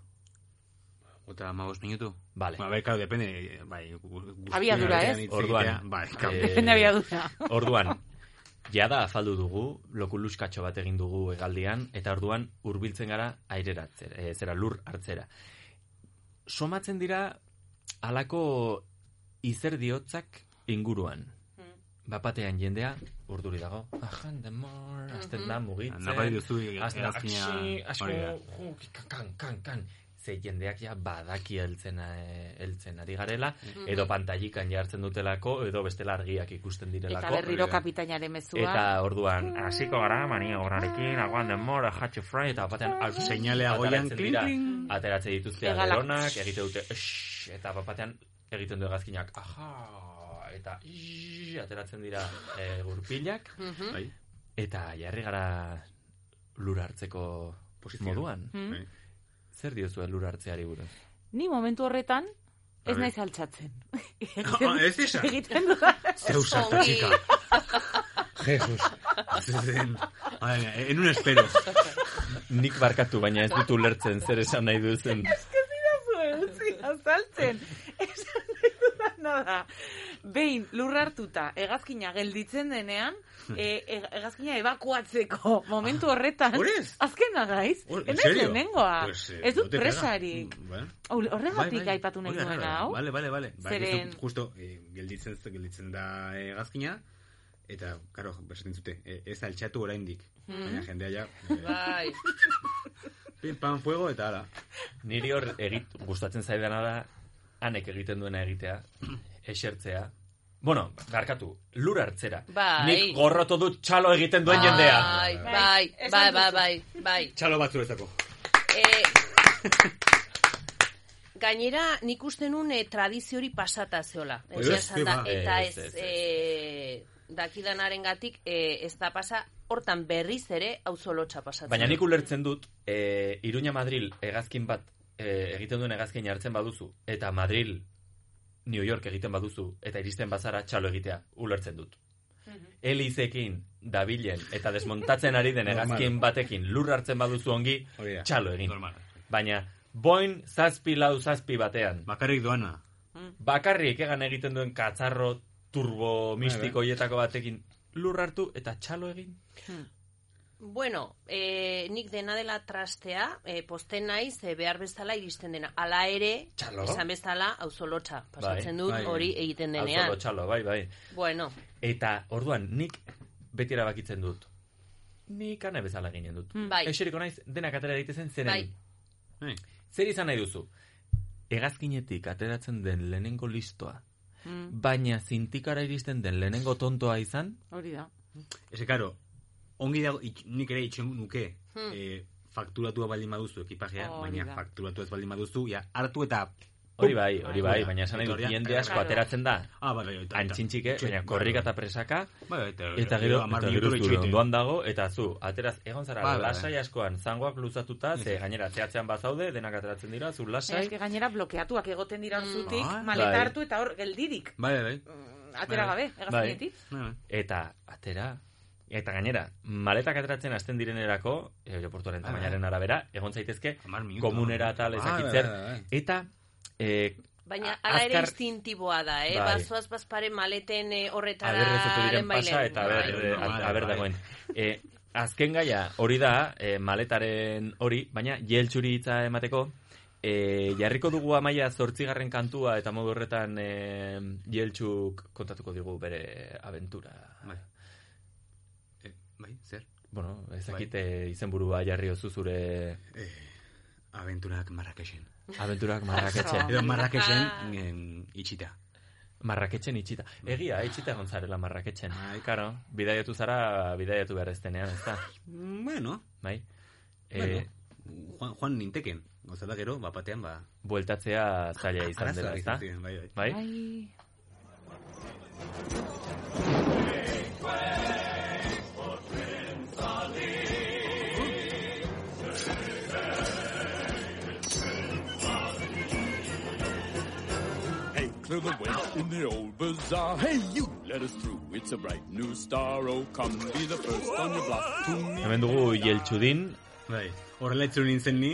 Ota amabos minutu? Vale. Ba, bai, claro, depende, bai, Abiadura, ez? hitz Orduan, egitea, bai, claro. eh, Depende abiadura. Orduan, jada afaldu dugu, lokuluskatxo bat egin dugu hegaldian, eta orduan hurbiltzen gara aireratzera, e, zera lur hartzera. Somatzen dira halako izerdiotzak inguruan. Bapatean jendea urduri dago. Ajan demor, azten da mugitzen. Duzu Hasten da, hegazkina, "Axi, asko, hori da. kan, kan, kan. Ze jendeak ja badaki heltzen, eh, heltzen ari garela, Mhm. edo pantaikan jartzen dutelako, edo bestela argiak ikusten direlako. Eta berriro kapitainaren mezua. Eta orduan, hasiko gara, mania horrarekin, aguan denmora, hatxe fry, eta batean, al, Seinalea goian, dira. Ateratzen dituzte aleronak, egite dute, "Shh", eta batean egiten du egazkinak, aha, eta "Shh", ateratzen dira e, gurpilak. Bai. eta jarri gara lur hartzeko Posizioan. moduan. Mhm. Zer diozue lur hartzeari buruz? Ni momentu horretan, ez naiz altxatzen. Ah, ez esa? Egiten dudan. Zeu sartu, txika. Jesus. En un espero. Nik barkatu, baina ez dut ulertzen zer esan nahi duzen. Ez dira zuen, utzi, azaltzen. Esan nahi dudana da. Behin, lur hartuta, egazkina gelditzen denean, e, e- egazkina evakuatzeko momentu horretan. Horez? Azkena gaiz. Hor- en Ez serio? lehenengoa. Pues, eh, ez dut presarik. Mm, bueno. Horregatik Bai, bai. aipatu nahi hori da. hau. Vale, vale, vale. Ba, Zeren- justo, eh, gelditzen, gelditzen da eh, gazkina, eta, karo, besaten zute, eh, ez altxatu oraindik. Mhm. Baina jendea ja, eh, Bai. pim, pam, fuego, eta ala. Niri hor egit, gustatzen zaidana da, hanek egiten duena egitea, esertzea. Bueno, barkatu, lur hartzera. Bai. Nik gorroto dut txalo egiten duen jendea. Bai, bai, bai, bai, bai, bai. Txalo bat zuretzako. Eh, gainera, nik uste nun eh, tradizio hori pasata zeola. Ez, esan da, eta Ez, ez, ez, ez. eh, dakidanaren gatik, eh, ez da pasa, hortan berriz ere, auzolotxa pasatzen. Baina nik ulertzen dut, e, Iruña Madril egazkin bat e, egiten duen egazkin hartzen baduzu, eta Madril New York egiten baduzu, eta iristen bazara txalo egitea, ulertzen dut. Elizekin dabilen eta desmontatzen ari den egazkin batekin lur hartzen baduzu ongi, da. txalo egin. Normal. Baina, boin zazpi lau zazpi batean. Bakarrik doana. Bakarrik egan egiten duen katzarro turbo mistiko Bai, hietako batekin lur hartu eta txalo egin. Bueno, eh, nik dena dela trastea, eh, posten naiz, eh, behar bezala iristen dena. Hala ere, Txalo. esan bezala, auzolotxa pasatzen dut bai. hori egiten denean. Auzolo txalo, bai, bai. Bueno, Eta orduan nik beti erabakitzen dut. Nik ane bezala ginen dut. Mm. Bai. Eseriko naiz denak atera daitezen zeren. Bai. Bai. Zer izan nahi duzu? Egazkinetik ateratzen den lehenengo listoa, Mm, baina zintikara iristen den lehenengo tontoa izan, Hori da. Ese, karo, ongi dago, itx- nik ere itxen nuke, Hmm. eh, fakturatua baldin baduzu ekipajea, Hori baina da. fakturatu ez baldin baduzu, ja, hartu eta Hori bai, hori bai, baina esan nahi Eta jende asko ateratzen da, Ah, bai, bai, eta- antxintxike, eta- baina bai, korrika bai. eta presaka, Bai, bai, eta- eta gero eta minutu gero ondoan dago, eta zu, ateraz, egon zara Bai, bai, bai. lasai askoan, zangoak luzatuta, ze gainera, zehatzean bazaude, denak ateratzen dira, zu lasai, Eske gainera blokeatuak egoten dira zutik, Bai. maleta Bai. hartu eta hor geldirik. Bai, bai, bai. Atera gabe. Bai. Eta, atera, eta gainera, maletak ateratzen hasten direnerako, eh, aeroportuaren Bai, tamainaren arabera, egon zaitezke, komunera tal Bai, ezakitzer, bai, bai, bai. eta, eh, Baina a- ala ere instintiboa da, eh? Bai. Bazoaz bazpare maleten eh, horretara diren pasa eta Bai. aber dagoen. E, azken gaia hori da, e, maletaren hori, baina jeltxuri hitza emateko, e, jarriko dugu amaia zortzigarren kantua eta modu horretan e, jeltxuk kontatuko digu bere aventura. Bai. E, bai, zer? Bueno, ezakite izenburua jarri oso zure... Aventurak Marrakexen. Aventurak Marrakexen. Edo Marrakexen en, itxita. Marraketxen itxita. Egia, itxita egon zarela Marraketxen. Karo, bidaiatu zara, bidaiatu behar ez denean, ez da? Bueno. Bai. Bueno, Eh, Juan, Juan ninteken. Gozala gero, bapatean, ba... bueltatzea zaila izan Arazoak dela, ez da? izan bai, bai. Bai? Bai. Clear the way in the old bazaar. Hey, you, let us through. It's a bright new star. Oh, come be the first on your block to meet. Hemen dugu Jeltxudin. Bai, horrela itzul nintzen ni,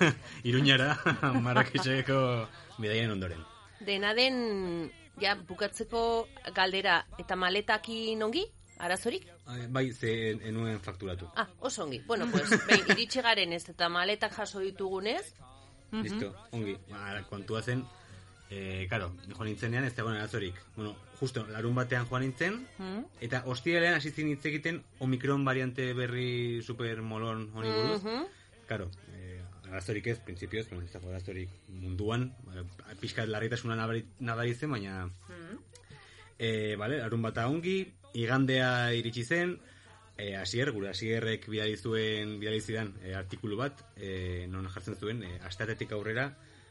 iruñara, Marrakexeko bidaien ondoren. Dena den, ja, bukatzeko galdera eta maletakin ongi? Arazorik? Bai, ze enuen fakturatu. Ah, oso ongi. Bueno, pues, behin, iritsi garen ez eta maletak jaso ditugunez. Listo, ongi. Ba, kontua zen, eh, karo, joan nintzenean ez dagoen arazorik. Bueno, justo, larun batean joan nintzen, Mm. eta ostiralean hasi zin hitz egiten Omicron variante berri super molon honi buruz. Mhm. Karo, eh, arazorik ez, prinsipioz, bueno, ez dago arazorik munduan, ba, pixkat larritasuna nabari, nabari zen, baina E, vale, larun bata ongi, igandea iritsi zen, e, asier, gure asierrek bidali zuen, bidali zidan e, artikulu bat, e, non jartzen zuen, e, astatetik aurrera,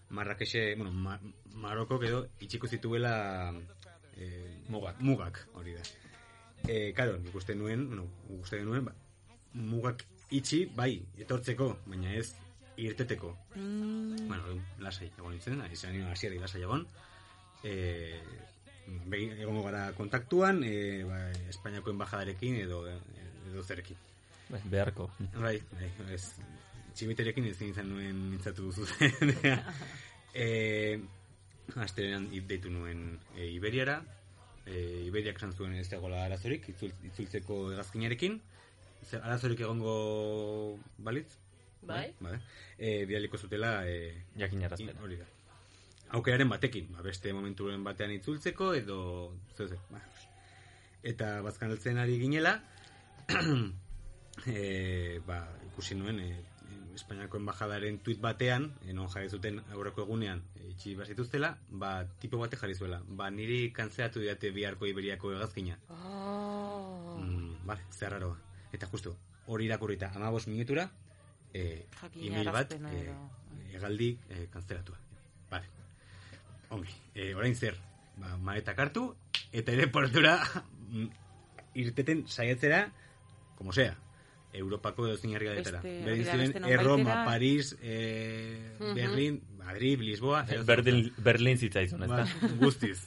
Marrakexe, bueno, ma, Marokok edo itxiko zituela e, mugak. mugak, hori da. E, karo, nik uste nuen, bueno, uste nuen, ba, mugak itxi, bai, etortzeko, baina ez irteteko. Mm. Bueno, lasai egon nintzen, izan nio hasierri lasai egon. E, egongo gara kontaktuan, e, ba, Espainiako embajadarekin edo edo zerekin. Bai, beharko. Bai, bai, ez. Tximiterekin ezin izan nuen mintzatu duzu e, Astelenan deitu nuen e, Iberiara, e, Iberiak esan zuen ez dagoela arazorik, itzul, itzultzeko hegazkinarekin. Zer, arazorik egongo balitz? Bai. Bai. E, bidaliko zutela... E, Jakinarazpena. Hori da. Aukeraren batekin, ba, beste momenturen batean itzultzeko, edo... Zer, zer, ba, eta bazkanaltzen ari ginela, e, ba, ikusi nuen, e, Espainiako embajadaren tuit batean, non jarri zuten aurreko egunean, itxi bazituztela, ba, tipo bate jarri zuela. Ba, niri kantzeatu didate biharko iberiako hegazkina. Oh. Mm, vale, zerraroa. Eta justu, hori irakurrita, amabos minutura, e, email bat, e, edo. hegaldi e, kantzelatua. Vale. Ongi, e, orain zer, ba, maletak hartu, eta ere portura mm, irteten saiatzera, como sea, Europako edo zinarri gadetara. Beste- ziren, beste e, Roma, nonbaitera. Paris, e, Mhm. Berlin, Madrid, Lisboa, Berlin. Berlin zitzaizun, ez da? Ba, guztiz.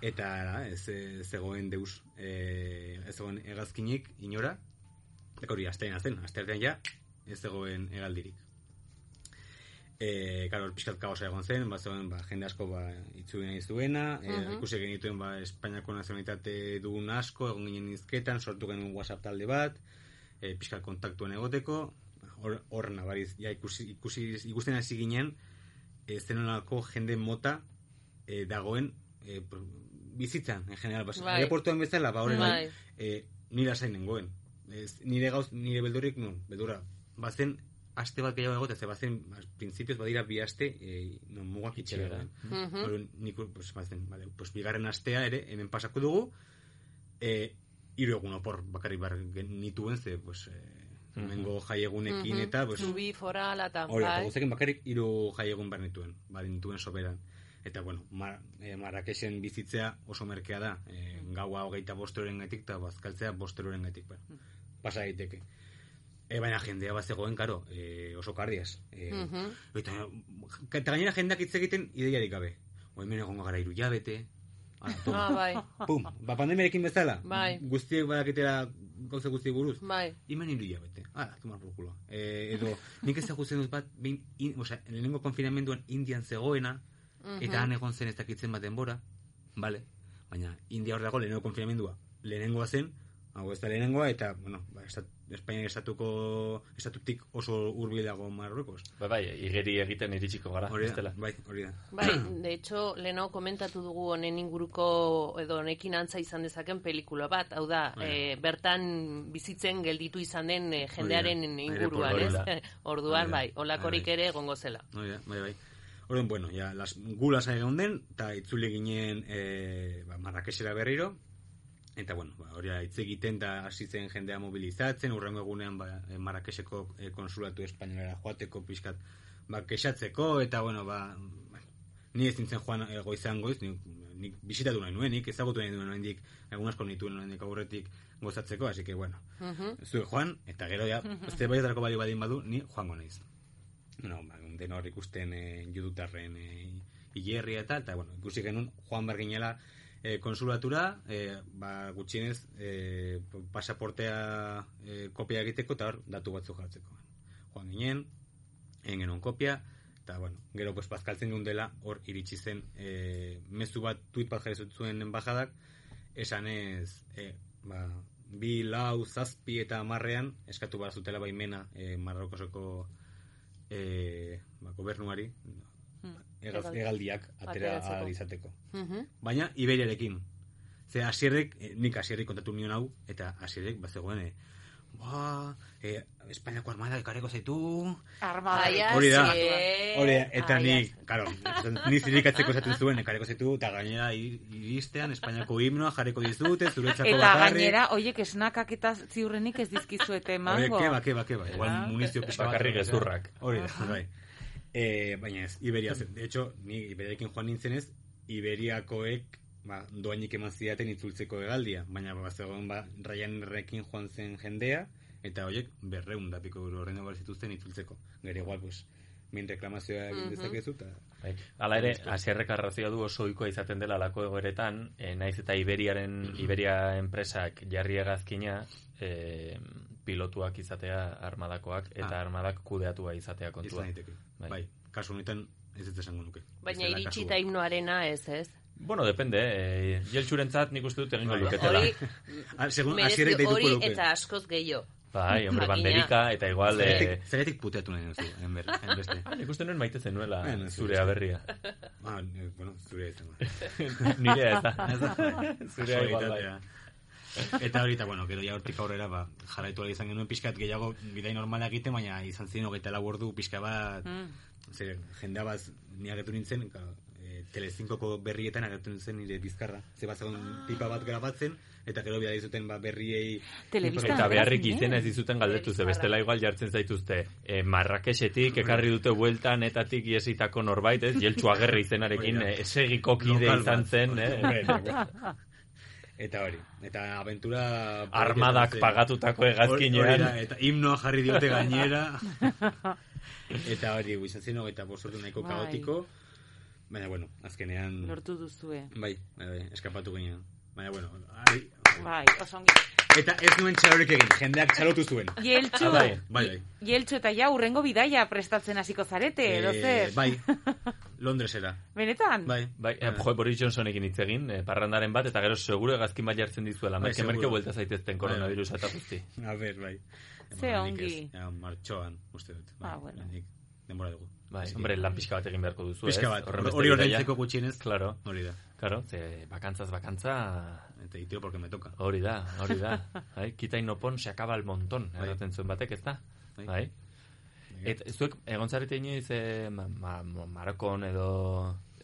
Eta ara, ez, ez zegoen deus, e, ez zegoen hegazkinik inora, eta hori astean zen, asteartean ja, ez zegoen hegaldirik. E, karo, pixkat kaosa egon zen, ba, zegoen, ba, jende asko ba, itzuen nahi zuena, e, Mhm. ikusi genituen ba, Espainiako nazionalitate dugun asko, egon ginen izketan, sortu genuen WhatsApp talde bat, e, pixkat kontaktuen egoteko, hor, hor nabariz, ja, ikusi, ikusi, ikusten hasi ginen, e, zenolako jende mota e, dagoen e, bizitzan, en general, bas, Bai. aeroportuan bezala, ba, horren, Bai. e, nire asain nengoen. Ez, nire gauz, nire beldurrik, no, beldurra, bazen, aste bat gehiago egote, ze bazen, ba, printzipioz badira bi aste, e, no, mugak itxera. Mhm. Orduan, nik, pues, bazen, vale, pues, bigarren astea ere, hemen pasako dugu, e, hiru egun opor bakarrik bar nituen, ze, pues, e, hemengo jaiegunekin Mhm. eta, pues, Zubi, forala, eta Hori, bai. guztekin bakarrik hiru jaiegun behar nituen, ba, nituen soberan. Eta, bueno, Mar e, Marrakexen bizitzea oso merkea da. E, gaua hogeita bosteroren gaitik, eta bazkaltzea bosteroren gaitik. Bueno, pasa daiteke. E, baina jendea bat zegoen, karo, e, oso kardiaz. E, Mhm. eta, eta gainera jendeak hitz egiten ideiarik gabe. Oa hemen egongo gara iru jabete. Ah. Ah, bai. Pum, ba, pandemiarekin bezala. Bai. Guztiek badakitera gauza guzti buruz. Bai. Imen iru jabete. Ah, tomar por culo. Eh, edo, nik ezagutzen dut bat, behin, in, osea, lehenengo konfinamenduan Indian zegoena, Mhm. eta han egon zen ez dakitzen bat denbora, vale? Baina, India hor dago lehenengo konfinamendua. Lehenengoa zen, hau ez da lehenengoa, eta, bueno, ba, estat, Espainiak estatuko, estatutik oso hurbil dago Marruekos. Bai, bai, igeri egiten iritsiko gara, Hori da, bai, hori da. Bai, de hecho, leno komentatu dugu honen inguruko edo honekin antza izan dezaken pelikula bat, hau da, eh, bertan bizitzen gelditu izan den eh, jendearen inguruan, ez? Orduan, bai, olakorik Bai. ere egongo zela. Hori da, bai, bai. Orduan, bueno, ja, las gulas geunden, eta itzuli ginen e, ba, Marrakexera berriro, eta, bueno, ba, hori da, hitz egiten eta hasi zen jendea mobilizatzen, urrengo egunean ba, e, Marrakexeko e, konsulatu espainolera joateko pixkat, ba, kexatzeko, eta, bueno, ba, ni ez nintzen joan e, goizan goiz, nik, nik bisitatu nahi nuen, nik ezagutu nahi nuen nik, egun asko nituen noendik aurretik gozatzeko, así que, bueno, Mhm. zuek joan, eta gero ja, uste baiotarako bali badin badu, ni joango naiz. No, ba, den hor ikusten e, judutarren e, hilerria eta, eta, bueno, ikusi genuen joan berginela e, konsulatura, e, ba, gutxienez, e, pasaportea e, kopia egiteko, eta hor, datu batzuk jartzeko. Joan ginen, egin genuen kopia, eta, bueno, gero, pues, bazkaltzen duen dela, hor iritsi zen, e, mezu bat, tuit bat jarri zuen enbajadak, esanez, e, ba, bi, lau, zazpi eta amarrean, eskatu behar zutela baimena e, Marrokoseko e, ba, gobernuari, hegaldiak atera ateratzeko. ahal izateko. Mhm. Baina Iberiarekin. Ze asierrek, eh, nik asierrek kontatu nion hau, eta asierrek bazegoen, eh, ba, eh, Espainiako armada ekareko zaitu. Armada. Hori da. Hori da, eta nik, karo, ni zirikatzeko esaten zuen, ekareko zaitu, eta gainera iristean Espainiako himnoa jarriko dizute, zuretzako Eta bakarrik. gainera, oiek esnakak eta ziurrenik ez dizkizuete Hori, emango. keba, keba, keba. Igual munizio pixka bat. Bakarrik gezurrak. Hori da, bai. E, baina ez, Iberia, zen. de hecho, ni Iberiarekin joan nintzenez, Iberiakoek ba, doainik eman zidaten itzultzeko egaldia, baina ba, zegoen ba, Ryanairrekin joan zen jendea, eta horiek berreun da piko euro horren zituzten itzultzeko. Gero igual, pues, min reklamazioa egin dezakezu, eta... Bai. Hala ere, asierrek arrazioa du oso ohikoa izaten dela alako egoeretan, e, naiz eta Iberiaren, Iberia enpresak jarri egazkina, e, pilotuak izatea armadakoak, eta Ah. armadak kudeatua izatea kontua. Izan daiteke. Bai. kasu honetan ez ez esango nuke. Baina iritsi eta himnoarena ez, ez? Bueno, depende, e, jeltsurentzat nik uste dut egingo Bai. luketela. Hori, Ah, segun hori eta askoz gehiago. Bai, hombre, banderika, eta igual... eh, Zergatik, zergatik puteatu nahi duzu, enber, enbeste. Ah, nik uste nuen maite zenuela Bueno, zure zure aberria. Ah, eh, bueno, zure. Nirea ez da. Ez da. Zurea igual bai. Eta horita, bueno, gero ja hortik aurrera, ba, jarraitu izan genuen pixkat gehiago bidai normala egiten, baina izan ziren hogeita lau ordu pixka bat, Mm. zer, jendea bat ni agertu nintzen, ka, e, Telecinkoko berrietan agertu nintzen nire bizkarra. Ze bat zegoen tipa bat grabatzen, eta gero bidai zuten ba, berriei... Telebistan Eta beharrik eh? izena ez dizuten galdetu ze bestela igual jartzen zaituzte e, Marrakesetik ekarri dute bueltan etatik iesitako norbait, ez? Jeltsu agerri izenarekin da. eh, esegiko kide izan zen, eh? Eta hori, eta aventura... Armadak zen. pagatutako da, eta himnoa jarri diote gainera. eta hori, izan zen hogeita bosortu nahiko Bai. kaotiko. Baina, bueno, azkenean... Lortu duzue. Bai, bai, bai, eskapatu ginen. Baina, bueno, ari... Bai, oso ongi. Eta ez nuen txalorik egin, jendeak txalotu zuen. Jeltxu, Ah, bai, bai, bai. Jeltxu eta ja urrengo bidaia prestatzen hasiko zarete, edo zer? Eh, bai, Londresera. Benetan? Bai, Bai, eh, jo, Boris Johnsonekin hitz egin, eh, parrandaren bat, eta gero seguro egazkin bat jartzen dizuela. Bai, Merke merke buelta zaitezten Bai, koronavirusa eta guzti. A ber, bai. Ze ongi. Ja, martxoan, uste dut. Bai, Ah, bueno. nik denbora dugu. Bai, Así hombre, lan pixka bat egin beharko duzu, Pixka ez? bat, Horrenbeste hori ordaintzeko gutxienez. Claro. Hori da. Claro, ze bakantzaz bakantza... Eta itio porque me toca. Hori da, hori da. Bai, kita inopon se acaba el montón, Bai. esaten zuen batek, ez da? Bai. Bai. Et, zuek, egon zarete inoiz, eh, ma, ma, ma- Marokon edo...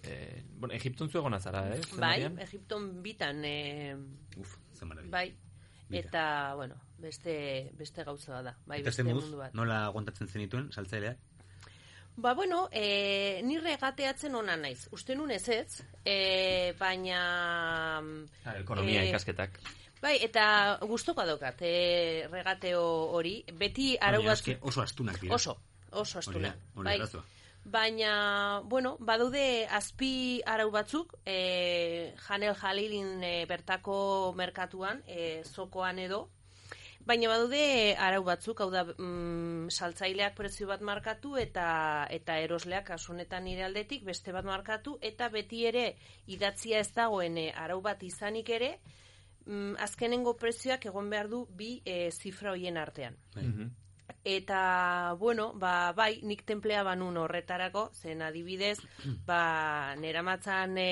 Eh, bueno, Egipton zu egona zara, eh? Bai? Egipton bitan, eh, Uf, ze maravilla. bai, Bita. eta, bueno, beste, beste gauza da, bai, Eta beste moduz, mundu bat. nola aguantatzen zenituen, saltzaileak? Ba, bueno, e, ni regateatzen ona naiz. Uste nun ez ez, e, baina... Ekonomia eh, ikasketak. Bai, eta gustoko daukat, e, regateo hori. Beti arau batzu- eske oso astunak dira. Oso, oso Hori astuna. da, hori Bai. Baina, bueno, badaude azpi arau batzuk, e, Janel Jalilin e, bertako merkatuan, e, zokoan edo, Baina badaude arau batzuk, hau da, mm, saltzaileak prezio bat markatu eta eta erosleak kasu honetan nire aldetik beste bat markatu eta beti ere idatzia ez dagoen eh, arau bat izanik ere, mm, azkenengo prezioak egon behar du bi e, zifra hoien artean. Eta, bueno, ba, bai, nik templea banun horretarako, zen adibidez, ba, neramatzan e,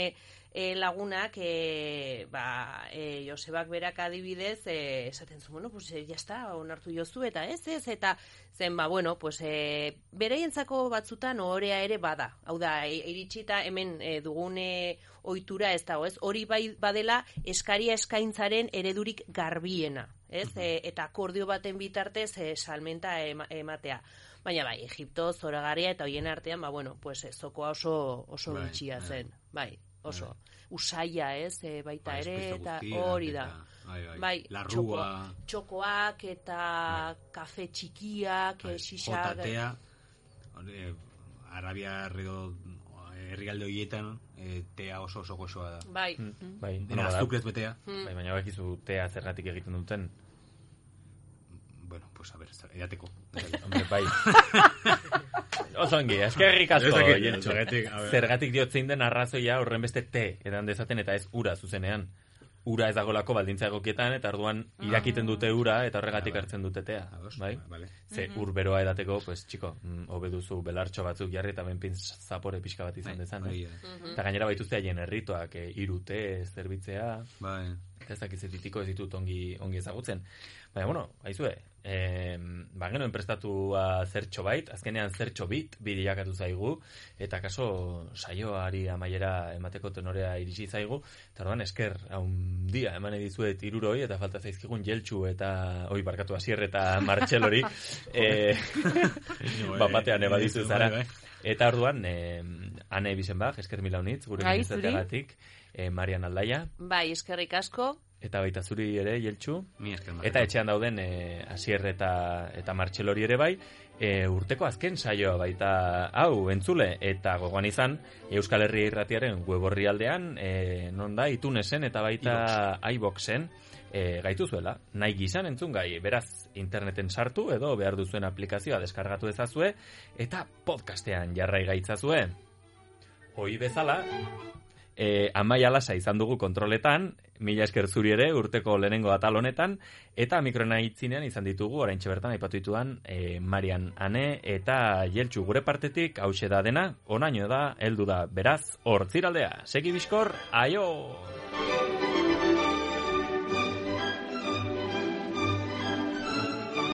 e, lagunak, e, ba, e, Josebak berak adibidez, e, esaten zu, bueno, pues, e, jazta, onartu jozu, eta ez, ez, eta zen, ba, bueno, pues, e, bereientzako batzutan ohorea ere bada. Hau da, e, iritsita hemen e, dugune ohitura ez dago, ez? Hori bai badela eskaria eskaintzaren eredurik garbiena, ez? E, eta akordio baten bitartez e, salmenta ema- ematea. Baina bai, Egipto, Zoragarria eta hoien artean, ba, bueno, pues, zokoa oso, oso Bai, bitxia bai. zen. Bai, oso. Usaia, ez? E, baita Bai, ere, eta hori da. eta- bai, bai. Bai, Larrua. txoko- txokoak eta kafe txikiak, Bai, e, xixak. Jotatea, eh, Arabia edo herrialde horietan eh, tea oso oso goxoa da. Bai. Bai, Dena bada- azukrez betea. Mm. Bai, baina bakizu tea zergatik egiten duten. Bueno, pues a ver, edateko. Hombre, bai. Oso ongi, eskerrik asko, zergatik. Zergatik diot zein den arrazoia horren beste te edan dezaten eta ez ura zuzenean. Ura ez dagolako baldintza egokietan eta orduan irakiten dute ura eta horregatik hartzen dute tea. Bai? vale. Ze ur beroa edateko, pues, txiko, mm, hobe duzu belartxo batzuk jarri eta benpin zapore pixka bat izan Bai, dezan. eh? da. Mhm. Eta gainera baituzte haien errituak, eh, irute, zerbitzea. Bai. Ez dakiz ditiko ez ditut ongi, ongi ezagutzen. Baina, bueno, haizue, eh, ba, genuen prestatua zertxo bait, azkenean zertxo bit, bidiakatu zaigu, eta kaso saioari amaiera emateko tenorea iritsi zaigu, eta orduan esker, haun dia, eman dizuet iruroi, eta falta zaizkigun jeltxu eta, oi, barkatu asier eta martxelori, eh, Jo, bat eh, batean ebadizu bai, zara. Eta orduan, eh, ane bizenbach, esker mila honitz, gure Bai, zuri. izateagatik, eh, Marian Aldaia, Bai, eskerrik asko. eta baita zuri ere, Jeltxu. Mi esker, Eta etxean dauden e, Asier eta, eta Martxelori ere bai, e, urteko azken saioa baita hau entzule eta gogoan izan Euskal Herria Irratiaren web orrialdean e, non da itunesen eta baita iBoxen e, gaituzuela. Nahi gizan entzun gai, beraz interneten sartu edo behar duzuen aplikazioa deskargatu ezazue eta podcastean jarrai gaitzazue. Hoi bezala, e, amaia lasa izan dugu kontroletan, mila esker zuri ere urteko lehenengo atal honetan, eta mikrona itzinean izan ditugu, orain bertan aipatu ditudan, e, Marian Ane eta Jeltxu gure partetik, hause da dena, onaino da, heldu da, beraz, hortziraldea, segi bizkor, aio!